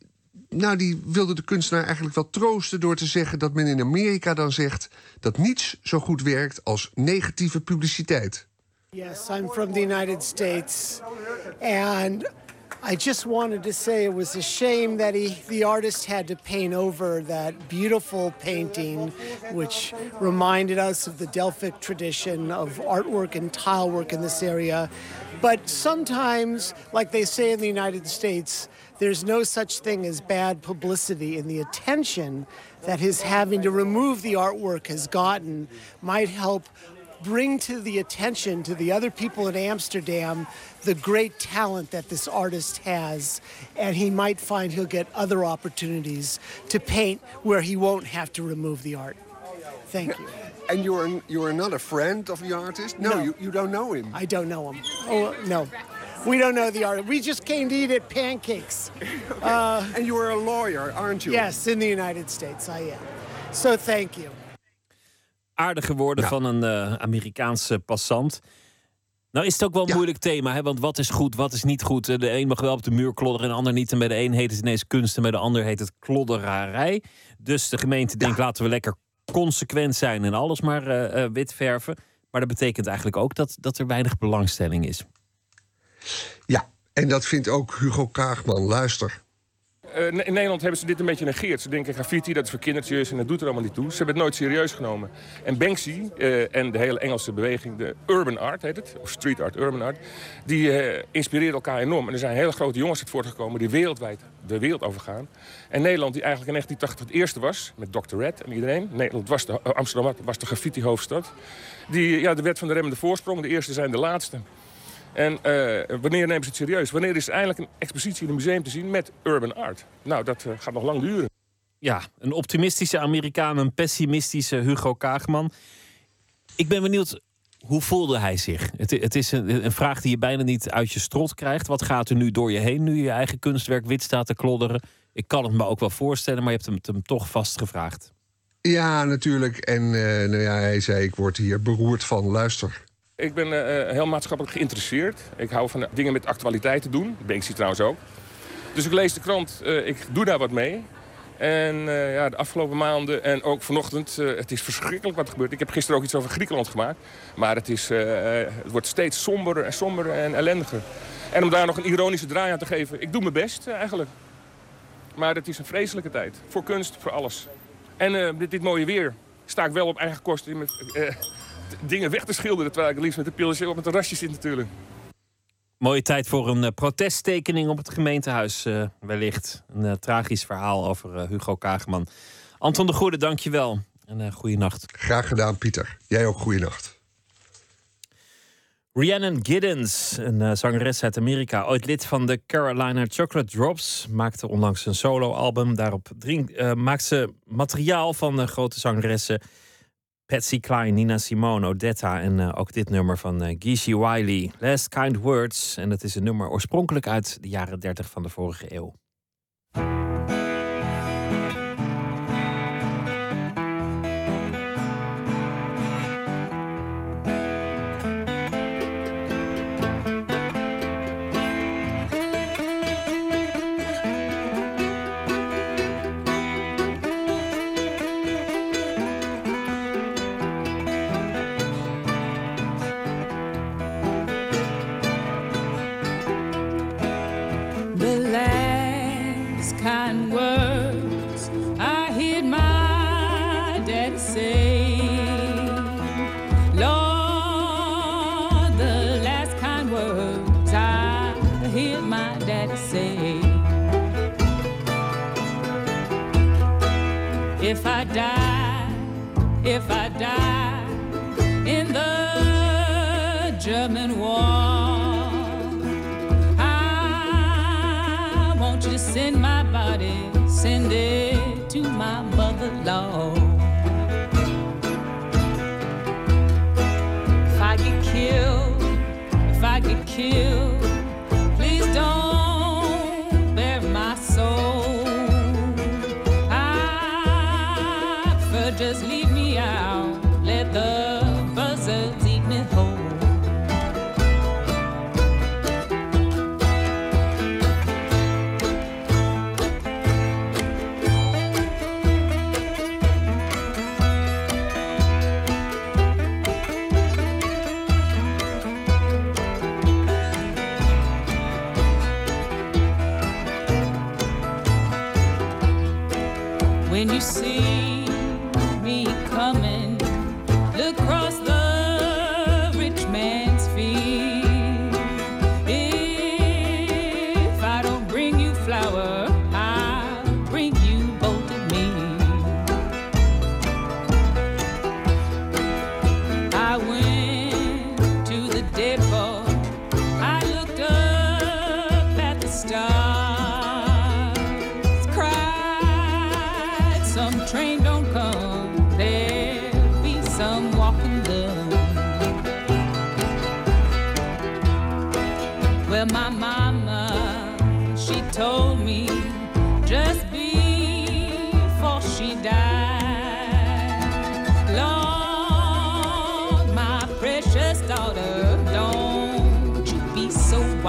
nou, die wilde de kunstenaar eigenlijk wel troosten door te zeggen dat men in Amerika dan zegt dat niets zo goed werkt als negatieve publiciteit. Yes, I'm from the United States. And I just wanted to say it was a shame that he, the artist had to paint over that beautiful painting, which reminded us of the Delphic tradition of artwork and tile work in this area. But sometimes, like they say in the United States, there's no such thing as bad publicity, and the attention that his having to remove the artwork has gotten might help bring to the attention to the other people in Amsterdam the great talent that this artist has, and he might find he'll get other opportunities to paint where he won't have to remove the art. Thank you. And you're you're not a friend of the artist? No, No. You, you don't know him. I don't know him. Oh no, we don't know the artist. We just came to eat at pancakes. Uh, <laughs> and you are a lawyer, aren't you? Yes, in the United States, I am. So thank you. Aardige woorden van een eh, Amerikaanse passant. Nou is het ook wel een moeilijk thema, hè? want wat is goed, wat is niet goed? De een mag wel op de muur klodderen en de ander niet. En bij de een heet het ineens kunst en bij de ander heet het klodderarij. Dus de gemeente denkt, laten we lekker consequent zijn en alles maar eh, eh, wit verven. Maar dat betekent eigenlijk ook dat, dat er weinig belangstelling is. Ja, en dat vindt ook Hugo Kaagman. Luister. Eh, in Nederland hebben ze dit een beetje negeerd. Ze denken graffiti, dat is voor kindertjes en dat doet er allemaal niet toe. Ze hebben het nooit serieus genomen. En Banksy eh, en de hele Engelse beweging, de urban art heet het, of street art, urban art, die eh inspireren elkaar enorm. En er zijn hele grote jongens uit voortgekomen die wereldwijd de wereld overgaan. En Nederland, die eigenlijk in 1980 het eerste was, met Dr. Red en iedereen. Nederland was de, Amsterdam was de graffiti-hoofdstad. Die, ja, de wet van de remmende voorsprong, de eerste zijn de laatste. En eh, wanneer nemen ze het serieus? Wanneer is er eindelijk een expositie in een museum te zien met urban art? Nou, dat eh, gaat nog lang duren. Ja, een optimistische Amerikaan, een pessimistische Hugo Kaagman. Ik ben benieuwd, hoe voelde hij zich? Het, het is een, een vraag die je bijna niet uit je strot krijgt. Wat gaat er nu door je heen, nu je eigen kunstwerk wit staat te klodderen? Ik kan het me ook wel voorstellen, maar je hebt hem, hem toch vastgevraagd. Ja, natuurlijk. En eh, nou ja, hij zei, ik word hier beroerd van. Luister. Ik ben eh, heel maatschappelijk geïnteresseerd. Ik hou van dingen met actualiteit te doen. Banksy trouwens ook. Dus ik lees de krant, eh, ik doe daar wat mee. En eh, ja, de afgelopen maanden en ook vanochtend, eh, het is verschrikkelijk wat er gebeurt. Ik heb gisteren ook iets over Griekenland gemaakt. Maar het, is, eh, eh, het wordt steeds somberder en somberder en ellendiger. En om daar nog een ironische draai aan te geven, ik doe mijn best eh, eigenlijk. Maar het is een vreselijke tijd. Voor kunst, voor alles. En eh, dit, dit mooie weer sta ik wel op eigen kosten met eh, dingen weg te schilderen... terwijl ik het liefst met een pilsje op het terrasje zit natuurlijk. Mooie tijd voor een eh, protesttekening op het gemeentehuis, eh, wellicht. Een eh, tragisch verhaal over Hugo Kaagman. Anton de Goede, dankjewel. En uh, goede nacht. Graag gedaan, Pieter. Jij ook goeienacht. Rhiannon Giddens, een zangeres uit Amerika, ooit lid van de Carolina Chocolate Drops, maakte onlangs een soloalbum. Daarop drink, eh, maakt ze materiaal van de grote zangeressen Patsy Cline, Nina Simone, Odetta en eh, ook dit nummer van eh Geeshy Wiley, Last Kind Words. En dat is een nummer oorspronkelijk uit de jaren 30 van de vorige eeuw. If I die in the German war. I want you to send my body, send it to my mother-in-law.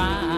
why.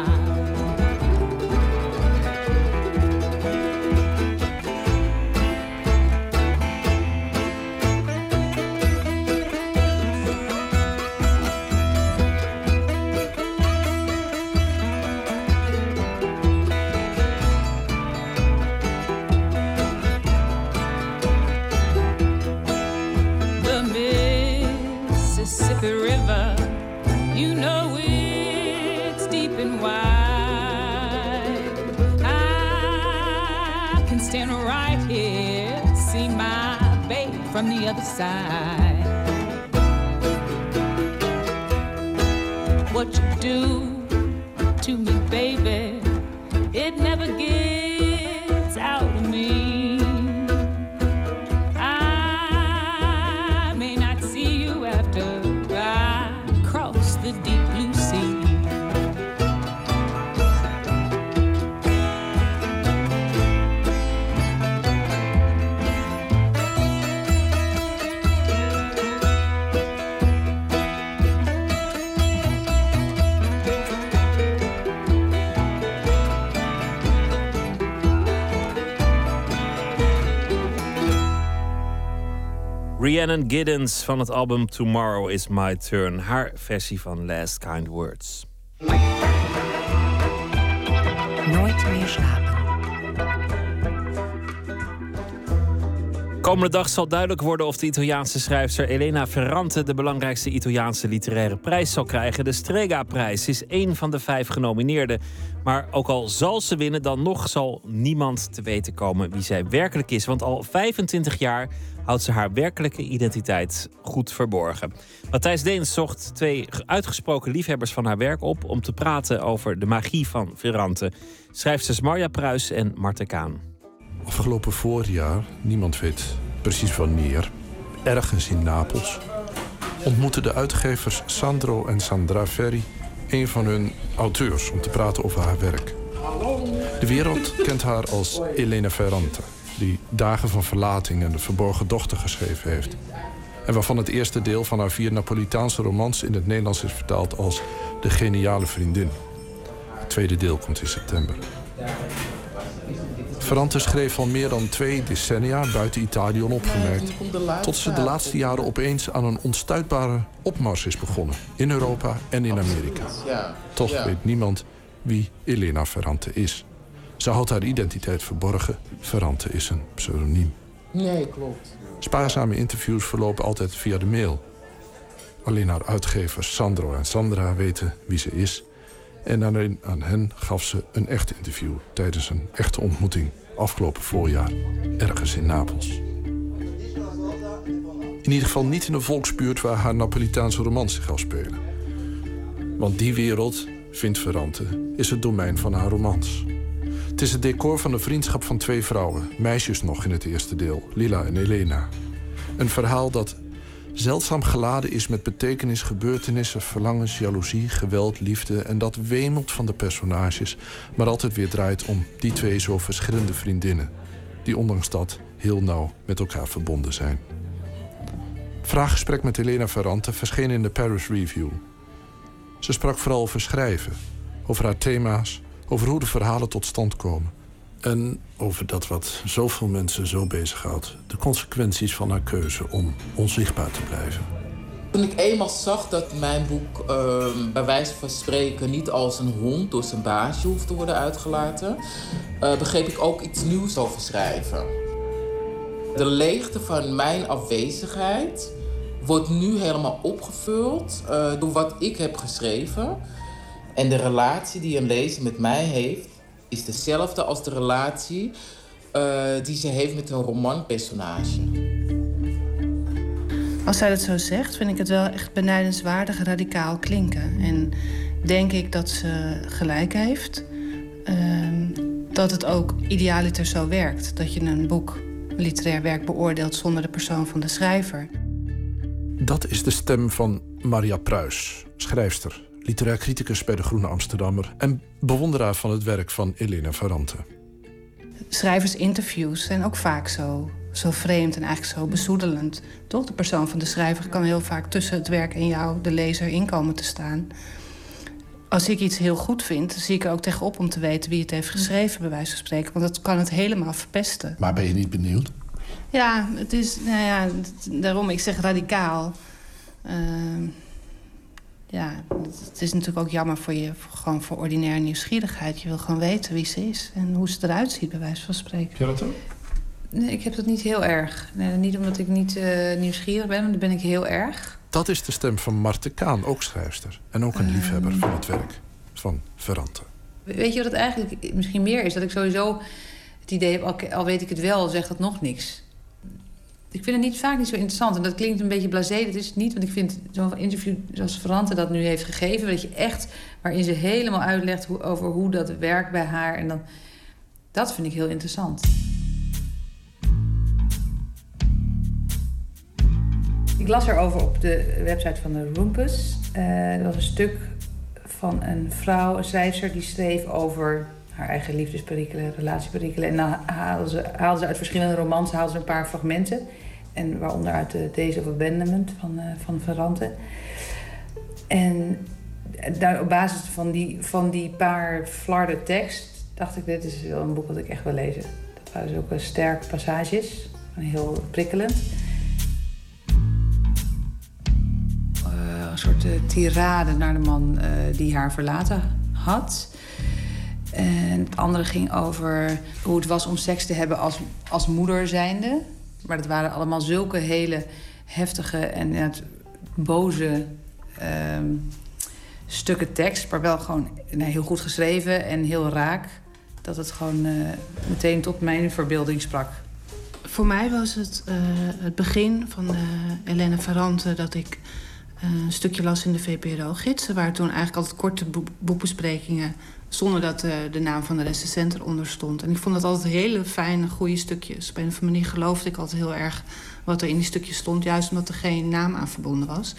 Rhiannon Giddens van het album Tomorrow is My Turn. Haar versie van Last Kind Words. Nooit meer slapen. Komende dag zal duidelijk worden of de Italiaanse schrijfster Elena Ferrante de belangrijkste Italiaanse literaire prijs zal krijgen. De Strega-prijs is één van de vijf genomineerden. Maar ook al zal ze winnen, dan nog zal niemand te weten komen wie zij werkelijk is. Want al 25 jaar houdt ze haar werkelijke identiteit goed verborgen. Matthijs Deens zocht twee uitgesproken liefhebbers van haar werk op om te praten over de magie van Ferrante. Schrijfsters Marja Pruis en Marten Kaan. Afgelopen voorjaar, niemand weet precies wanneer, ergens in Napels, ontmoetten de uitgevers Sandro en Sandra Ferri een van hun auteurs om te praten over haar werk. De wereld kent haar als Elena Ferrante, die Dagen van Verlating en De Verborgen Dochter geschreven heeft. En waarvan het eerste deel van haar vier Napolitaanse romans in het Nederlands is vertaald als De Geniale Vriendin. Het tweede deel komt in september. Ferrante schreef al meer dan twee decennia buiten Italië onopgemerkt. Tot ze de laatste jaren opeens aan een onstuitbare opmars is begonnen. In Europa en in Amerika. Toch weet niemand wie Elena Ferrante is. Ze houdt haar identiteit verborgen. Ferrante is een pseudoniem. Nee, klopt. Spaarzame interviews verlopen altijd via de mail. Alleen haar uitgevers Sandro en Sandra weten wie ze is. En alleen aan hen gaf ze een echt interview tijdens een echte ontmoeting afgelopen voorjaar, ergens in Napels. In ieder geval niet in een volksbuurt waar haar Napolitaanse romans zich afspelen. Want die wereld, vindt Ferrante, is het domein van haar romans. Het is het decor van de vriendschap van twee vrouwen, meisjes nog in het eerste deel, Lila en Elena. Een verhaal dat zeldzaam geladen is met betekenis, gebeurtenissen, verlangens, jaloezie, geweld, liefde en dat wemelt van de personages, maar altijd weer draait om die twee zo verschillende vriendinnen, die ondanks dat heel nauw met elkaar verbonden zijn. Vraaggesprek met Elena Ferrante verscheen in de Paris Review. Ze sprak vooral over schrijven, over haar thema's, over hoe de verhalen tot stand komen. En over dat wat zoveel mensen zo bezighoudt. De consequenties van haar keuze om onzichtbaar te blijven. Toen ik eenmaal zag dat mijn boek ehm, bij wijze van spreken niet als een hond door zijn baasje hoeft te worden uitgelaten, eh, begreep ik ook iets nieuws over schrijven. De leegte van mijn afwezigheid wordt nu helemaal opgevuld eh, door wat ik heb geschreven. En de relatie die een lezer met mij heeft, is dezelfde als de relatie eh, die ze heeft met een romanpersonage. Als zij dat zo zegt, vind ik het wel echt benijdenswaardig radicaal klinken. En denk ik dat ze gelijk heeft. Ehm, dat het ook idealiter zo werkt. Dat je een boek, een literair werk beoordeelt zonder de persoon van de schrijver. Dat is de stem van Maria Pruis, schrijfster, literair criticus bij de Groene Amsterdammer en bewonderaar van het werk van Elena Ferrante. Schrijversinterviews zijn ook vaak zo, zo vreemd en eigenlijk zo bezoedelend. Toch? De persoon van de schrijver kan heel vaak tussen het werk en jou, de lezer, in komen te staan. Als ik iets heel goed vind, zie ik er ook tegenop om te weten wie het heeft geschreven, bij wijze van spreken. Want dat kan het helemaal verpesten. Maar ben je niet benieuwd? Ja, het is, nou ja, daarom, ik zeg radicaal. Ehm, ja, het is natuurlijk ook jammer voor je, gewoon voor ordinaire nieuwsgierigheid. Je wil gewoon weten wie ze is en hoe ze eruit ziet, bij wijze van spreken. Heb je dat ook? Nee, ik heb dat niet heel erg. Nee, niet omdat ik niet eh, nieuwsgierig ben, maar dat ben ik heel erg. Dat is de stem van Marte Kaan, ook schrijfster. En ook een liefhebber van het werk van Ferrante. Weet je wat het eigenlijk misschien meer is? Dat ik sowieso het idee heb, al, al weet ik het wel, zegt dat nog niks. Ik vind het niet, vaak niet zo interessant. En dat klinkt een beetje blasé. Dat is het niet. Want ik vind zo'n interview zoals Ferrante dat nu heeft gegeven... Dat je echt, waarin ze helemaal uitlegt hoe, over hoe dat werkt bij haar. En dan, dat vind ik heel interessant. Ik las erover op de website van de Rumpus. Eh er was een stuk van een vrouw, een schrijfster, die schreef over haar eigen liefdesperikelen, relatieperikelen. En dan haalden ze, ze uit verschillende romans haalden ze een paar fragmenten. En waaronder uit de Days of Abandonment van, eh van Ferrante. En daar, op basis van die, van die paar flarden tekst dacht ik, dit is wel een boek dat ik echt wil lezen. Dat waren dus ook sterke passages, heel prikkelend. Eh, een soort eh, tirade naar de man die haar verlaten had. En het andere ging over hoe het was om seks te hebben als, als moeder zijnde. Maar dat waren allemaal zulke hele heftige en het boze ehm, stukken tekst. Maar wel gewoon heel goed geschreven en heel raak. Dat het gewoon eh, meteen tot mijn verbeelding sprak. Voor mij was het eh, het begin van uh, Helene Ferrante dat ik eh, een stukje las in de VPRO-gidsen. Waar toen eigenlijk altijd korte boek- boekbesprekingen zonder dat eh, de naam van de recensent eronder stond. En ik vond dat altijd hele fijne, goede stukjes. Op een of andere manier geloofde ik altijd heel erg wat er in die stukjes stond, juist omdat er geen naam aan verbonden was.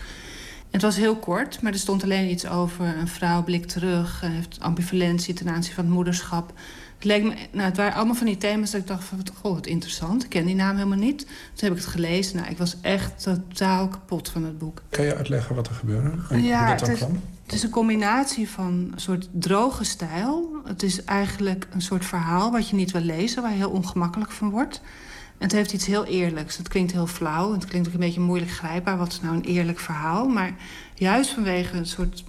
Het was heel kort, maar er stond alleen iets over een vrouw blikt terug, eh, heeft ambivalentie ten aanzien van het moederschap. Het, leek me, nou, het waren allemaal van die thema's dat ik dacht van, goh, wat interessant. Ik ken die naam helemaal niet. Toen heb ik het gelezen. Nou, ik was echt totaal kapot van het boek. Kan je uitleggen wat er gebeurde? En hoe Ja, dat dan het is, kwam? Het is een combinatie van een soort droge stijl. Het is eigenlijk een soort verhaal wat je niet wil lezen, waar je heel ongemakkelijk van wordt. En het heeft iets heel eerlijks. Het klinkt heel flauw. Het klinkt ook een beetje moeilijk grijpbaar. Wat is nou een eerlijk verhaal? Maar juist vanwege een soort,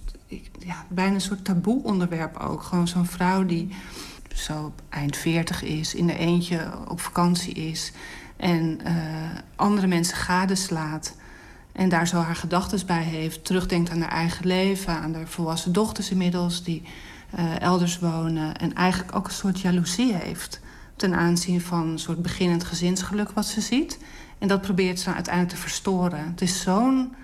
ja, bijna een soort taboe onderwerp ook. Gewoon zo'n vrouw die zo eind 40 is, in de eentje op vakantie is. En eh, andere mensen gadeslaat. En daar zo haar gedachten bij heeft. Terugdenkt aan haar eigen leven, aan haar volwassen dochters inmiddels, die eh, elders wonen. En eigenlijk ook een soort jaloezie heeft ten aanzien van een soort beginnend gezinsgeluk wat ze ziet. En dat probeert ze dan uiteindelijk te verstoren. Het is zo'n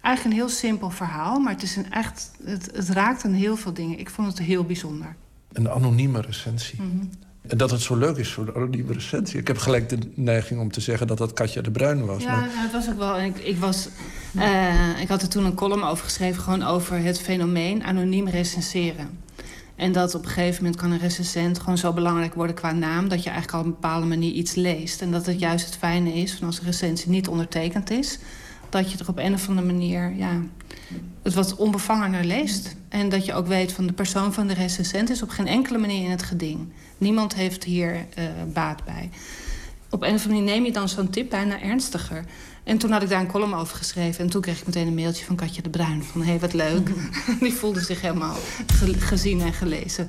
eigenlijk een heel simpel verhaal, maar het, is een echt, het, het raakt aan heel veel dingen. Ik vond het heel bijzonder. Een anonieme recensie. Mhm. En dat het zo leuk is voor de anonieme recensie. Ik heb gelijk de neiging om te zeggen dat dat Katja de Bruin was. Ja, maar nou, het was ook wel. Ik, ik, was, eh, ik had er toen een column over geschreven, gewoon over het fenomeen anoniem recenseren. En dat op een gegeven moment kan een recensent gewoon zo belangrijk worden qua naam... dat je eigenlijk al op een bepaalde manier iets leest. En dat het juist het fijne is van als een recensie niet ondertekend is... dat je er op een of andere manier ja, het wat onbevangener leest. En dat je ook weet van de persoon van de recensent is op geen enkele manier in het geding. Niemand heeft hier eh, baat bij. Op een of andere manier neem je dan zo'n tip bijna ernstiger. En toen had ik daar een column over geschreven. En toen kreeg ik meteen een mailtje van Katja de Bruin. Van, hé, hey, wat leuk. <laughs> Die voelde zich helemaal ge- gezien en gelezen.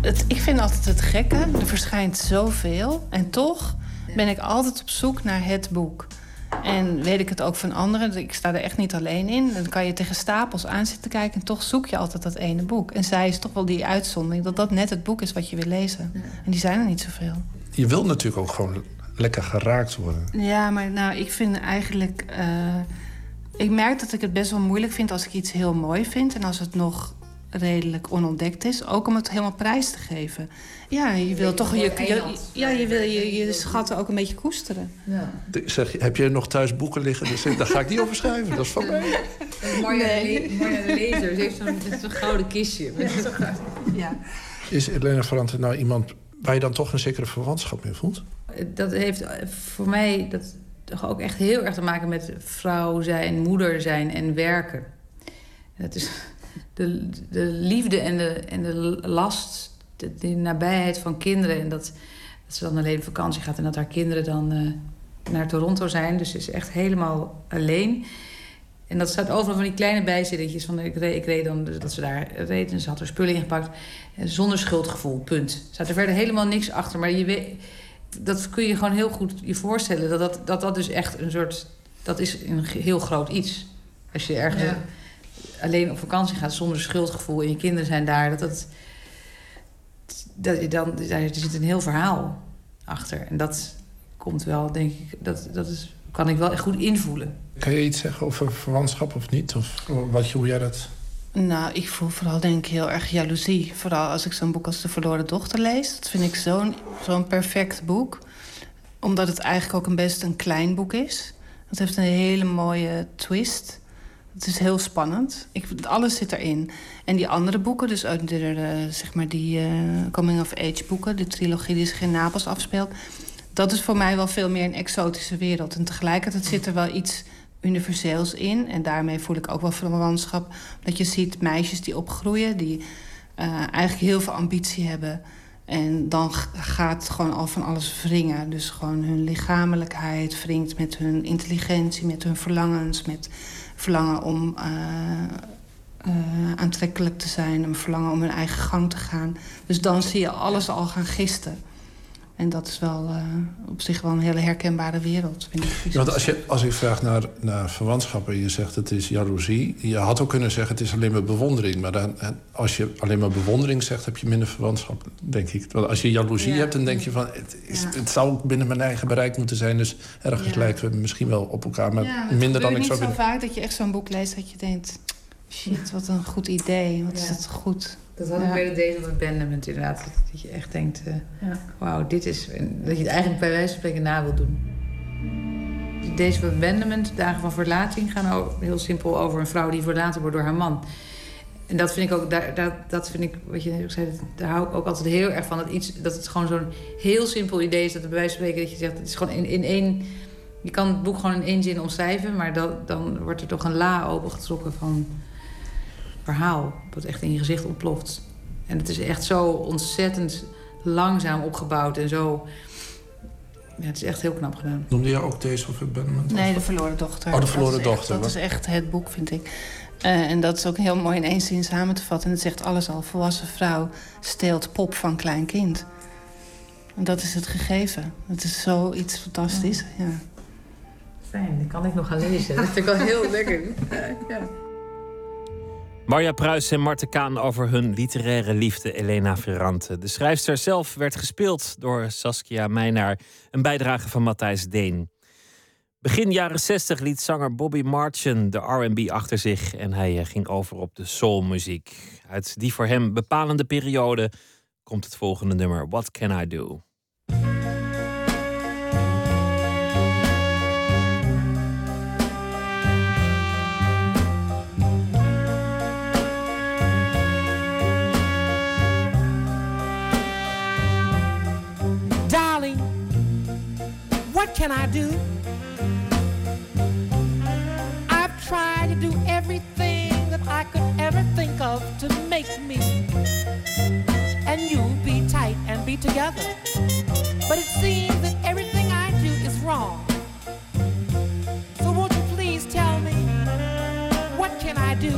Het, ik vind altijd het gekke. Er verschijnt zoveel. En toch ben ik altijd op zoek naar het boek. En weet ik het ook van anderen. Ik sta er echt niet alleen in. Dan kan je tegen stapels aan zitten kijken. En toch zoek je altijd dat ene boek. En zij is toch wel die uitzondering. Dat dat net het boek is wat je wil lezen. En die zijn er niet zoveel. je wil natuurlijk ook gewoon lekker geraakt worden. Ja, maar nou, ik vind eigenlijk... eh, ik merk dat ik het best wel moeilijk vind als ik iets heel mooi vind... en als het nog redelijk onontdekt is. Ook om het helemaal prijs te geven. Ja, je wil toch je, je, ja, je, wil je, je schatten ook een beetje koesteren. Ik Zeg, heb je nog thuis boeken liggen? Dus daar ga ik niet over schrijven. Dat is van mij. Marja de Lezer, ze heeft zo'n gouden kistje. Ja. Is Elena Ferrante nou iemand waar je dan toch een zekere verwantschap in voelt? Dat heeft voor mij dat toch ook echt heel erg te maken met vrouw zijn, moeder zijn en werken. Dat is de, de liefde en de, en de last, de, nabijheid van kinderen. En dat, dat ze dan alleen op vakantie gaat en dat haar kinderen dan eh, naar Toronto zijn. Dus ze is echt helemaal alleen. En dat staat overal van die kleine bijzinnetjes. Van, ik, reed, ik reed dan, dus dat ze daar reed en ze had haar spullen ingepakt. Zonder schuldgevoel, punt. Staat er verder helemaal niks achter. Maar je weet, dat kun je gewoon heel goed je voorstellen. Dat dat, dat, dat dus echt een soort... Dat is een heel groot iets. Als je ergens... alleen op vakantie gaat zonder schuldgevoel en je kinderen zijn daar, dat dat. dat je dan, daar er zit een heel verhaal achter. En dat komt wel, denk ik, dat, dat is, kan ik wel echt goed invoelen. Kan je iets zeggen over verwantschap of niet? Of wat, hoe jij dat... Nou, ik voel vooral denk ik heel erg jaloezie. Vooral als ik zo'n boek als De Verloren Dochter lees. Dat vind ik zo'n zo'n perfect boek. Omdat het eigenlijk ook een best een klein boek is. Het heeft een hele mooie twist. Het is heel spannend. Ik, alles zit erin. En die andere boeken, dus zeg maar die eh, coming-of-age boeken... de trilogie die zich in Napels afspeelt... dat is voor mij wel veel meer een exotische wereld. En tegelijkertijd zit er wel iets universeels in. En daarmee voel ik ook wel verwantschap. Dat je ziet meisjes die opgroeien, die eh, eigenlijk heel veel ambitie hebben. En dan gaat gewoon al van alles wringen. Dus gewoon hun lichamelijkheid wringt met hun intelligentie, met hun verlangens, met verlangen om eh, eh, aantrekkelijk te zijn, een verlangen om hun eigen gang te gaan. Dus dan zie je alles al gaan gisten. En dat is wel eh, op zich wel een hele herkenbare wereld, vind ik. Ja, want als je, als ik vraag naar, naar verwantschappen en je zegt het is jaloezie... je had ook kunnen zeggen het is alleen maar bewondering. Maar dan, als je alleen maar bewondering zegt, heb je minder verwantschap, denk ik. Want als je jaloezie Ja. hebt, dan denk je van... Het, is, Ja. het zou ook binnen mijn eigen bereik moeten zijn. Dus ergens lijken we misschien wel op elkaar. Maar het minder dan ik zou niet zo willen. vaak dat je echt zo'n boek leest dat je denkt... shit, wat een goed idee, wat is dat goed. Dat had ik bij de Days of Abandonment inderdaad. Dat je echt denkt, eh, Ja. wauw, dit is... Dat je het eigenlijk bij wijze van spreken na wil doen. Days of Abandonment, dagen van verlating, gaan heel simpel over een vrouw die verlaten wordt door haar man. En dat vind ik ook, dat, dat vind ik, wat je net ook zei, daar hou ik ook altijd heel erg van. Dat, iets, dat het gewoon zo'n heel simpel idee is. Dat bij wijze van spreken dat je zegt, het is gewoon in, in één... Je kan het boek gewoon in één zin omschrijven, maar dan, dan wordt er toch een la opengetrokken van verhaal. Wat echt in je gezicht ontploft. En het is echt zo ontzettend langzaam opgebouwd en zo. Ja, het is echt heel knap gedaan. Noemde je ook deze of Abandonment? Nee, De Verloren Dochter. Oh, De Verloren dat is echt- Dochter, dat wat? is echt het boek, vind ik. Eh, en dat is ook heel mooi in één zin samen te vatten. En het zegt alles al. Volwassen vrouw steelt pop van klein kind. En dat is het gegeven. Het is zoiets fantastisch. Ja. Fijn, die kan ik nog gaan lezen. Dat vind ik wel heel lekker. <laughs> Ja. Marja Pruis en Marten Kaan over hun literaire liefde Elena Ferrante. De schrijfster zelf werd gespeeld door Saskia Meijnaar. Een bijdrage van Matthijs Deen. Begin jaren 60 liet zanger Bobby Marchen de R&B achter zich... en hij eh, ging over op de soulmuziek. Uit die voor hem bepalende periode komt het volgende nummer... What Can I Do? Can I do? I've tried to do everything that I could ever think of to make me and you be tight and be together. But it seems that everything I do is wrong. So won't you please tell me what can I do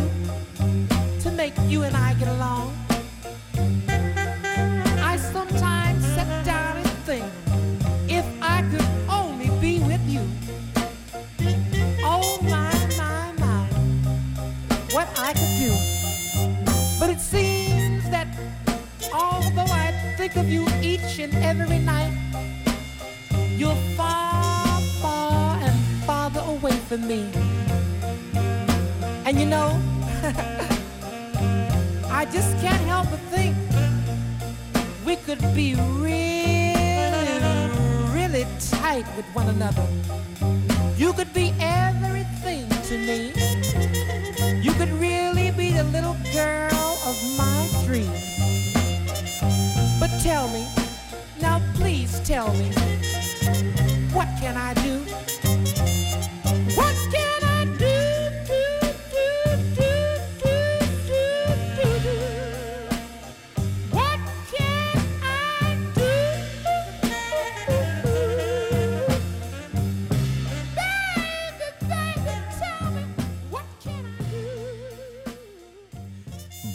to make you and I get along? Think of you each and every night, you're far, far and farther away from me. And you know, <laughs> I just can't help but think we could be really, really tight with one another. You could be everything to me. You could really be the little girl of my dreams. Tell me, now please tell me, what can I do?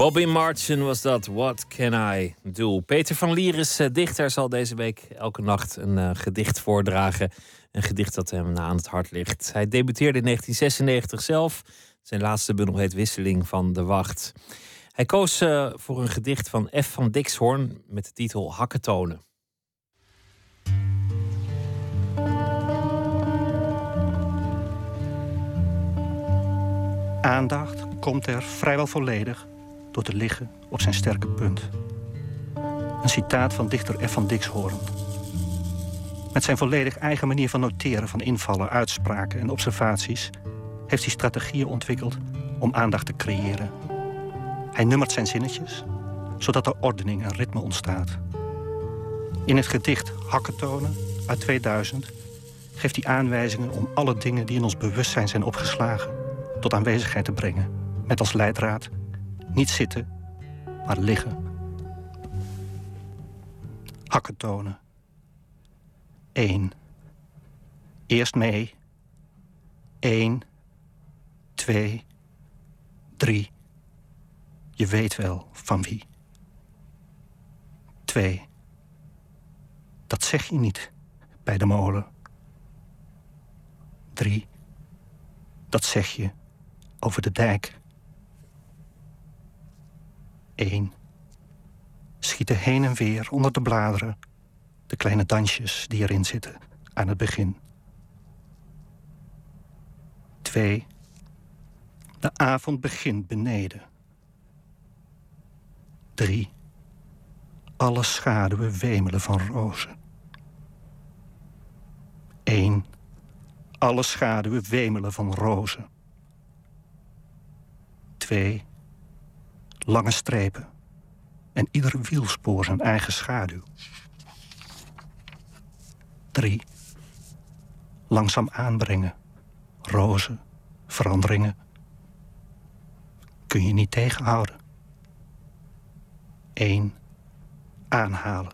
Bobby Marchen was dat. What can I do? Peter van Lieris, eh, dichter, zal deze week elke nacht een eh, gedicht voordragen. Een gedicht dat hem aan het hart ligt. Hij debuteerde in 1996 zelf. Zijn laatste bundel heet Wisseling van de Wacht. Hij koos eh, voor een gedicht van F. van Dixhoorn met de titel Hakketonen. Aandacht komt er vrijwel volledig door te liggen op zijn sterke punt. Een citaat van dichter F. van Dixhoorn. Met zijn volledig eigen manier van noteren van invallen, uitspraken en observaties heeft hij strategieën ontwikkeld om aandacht te creëren. Hij nummert zijn zinnetjes, zodat er ordening en ritme ontstaat. In het gedicht Hakketonen uit 2000 geeft hij aanwijzingen om alle dingen die in ons bewustzijn zijn opgeslagen tot aanwezigheid te brengen. Met als leidraad niet zitten, maar liggen. Hakketonen. 1. Eerst mee. 1, 2, 3. Je weet wel van wie. 2. Dat zeg je niet bij de molen. 3. Dat zeg je over de dijk. 1. Schieten heen en weer onder de bladeren. De kleine dansjes die erin zitten aan het begin. 2. De avond begint beneden. 3. Alle schaduwen wemelen van rozen. 1. Alle schaduwen wemelen van rozen. 2. Lange strepen. En ieder wielspoor zijn eigen schaduw. 3. Langzaam aanbrengen. Rozen, veranderingen. Kun je niet tegenhouden. 1. Aanhalen.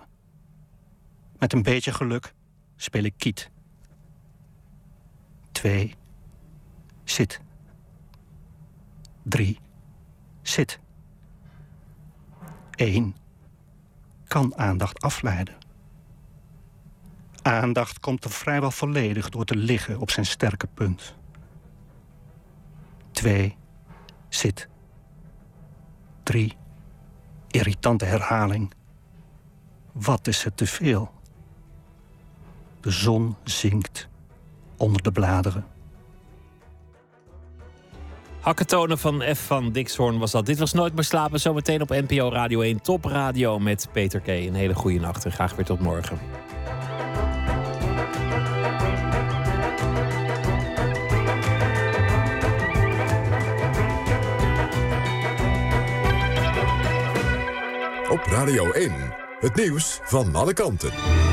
Met een beetje geluk speel ik kiet. 2. Zit. 3. Zit. 1. Kan aandacht afleiden. Aandacht komt er vrijwel volledig door te liggen op zijn sterke punt. 2. Zit. 3. Irritante herhaling. Wat is het te veel? De zon zinkt onder de bladeren. Hakketonen van F van Dixhoorn was dat. Dit was Nooit meer slapen. Zometeen op NPO Radio 1 Top Radio met Peter K. Een hele goede nacht en graag weer tot morgen. Op Radio 1. Het nieuws van alle kanten.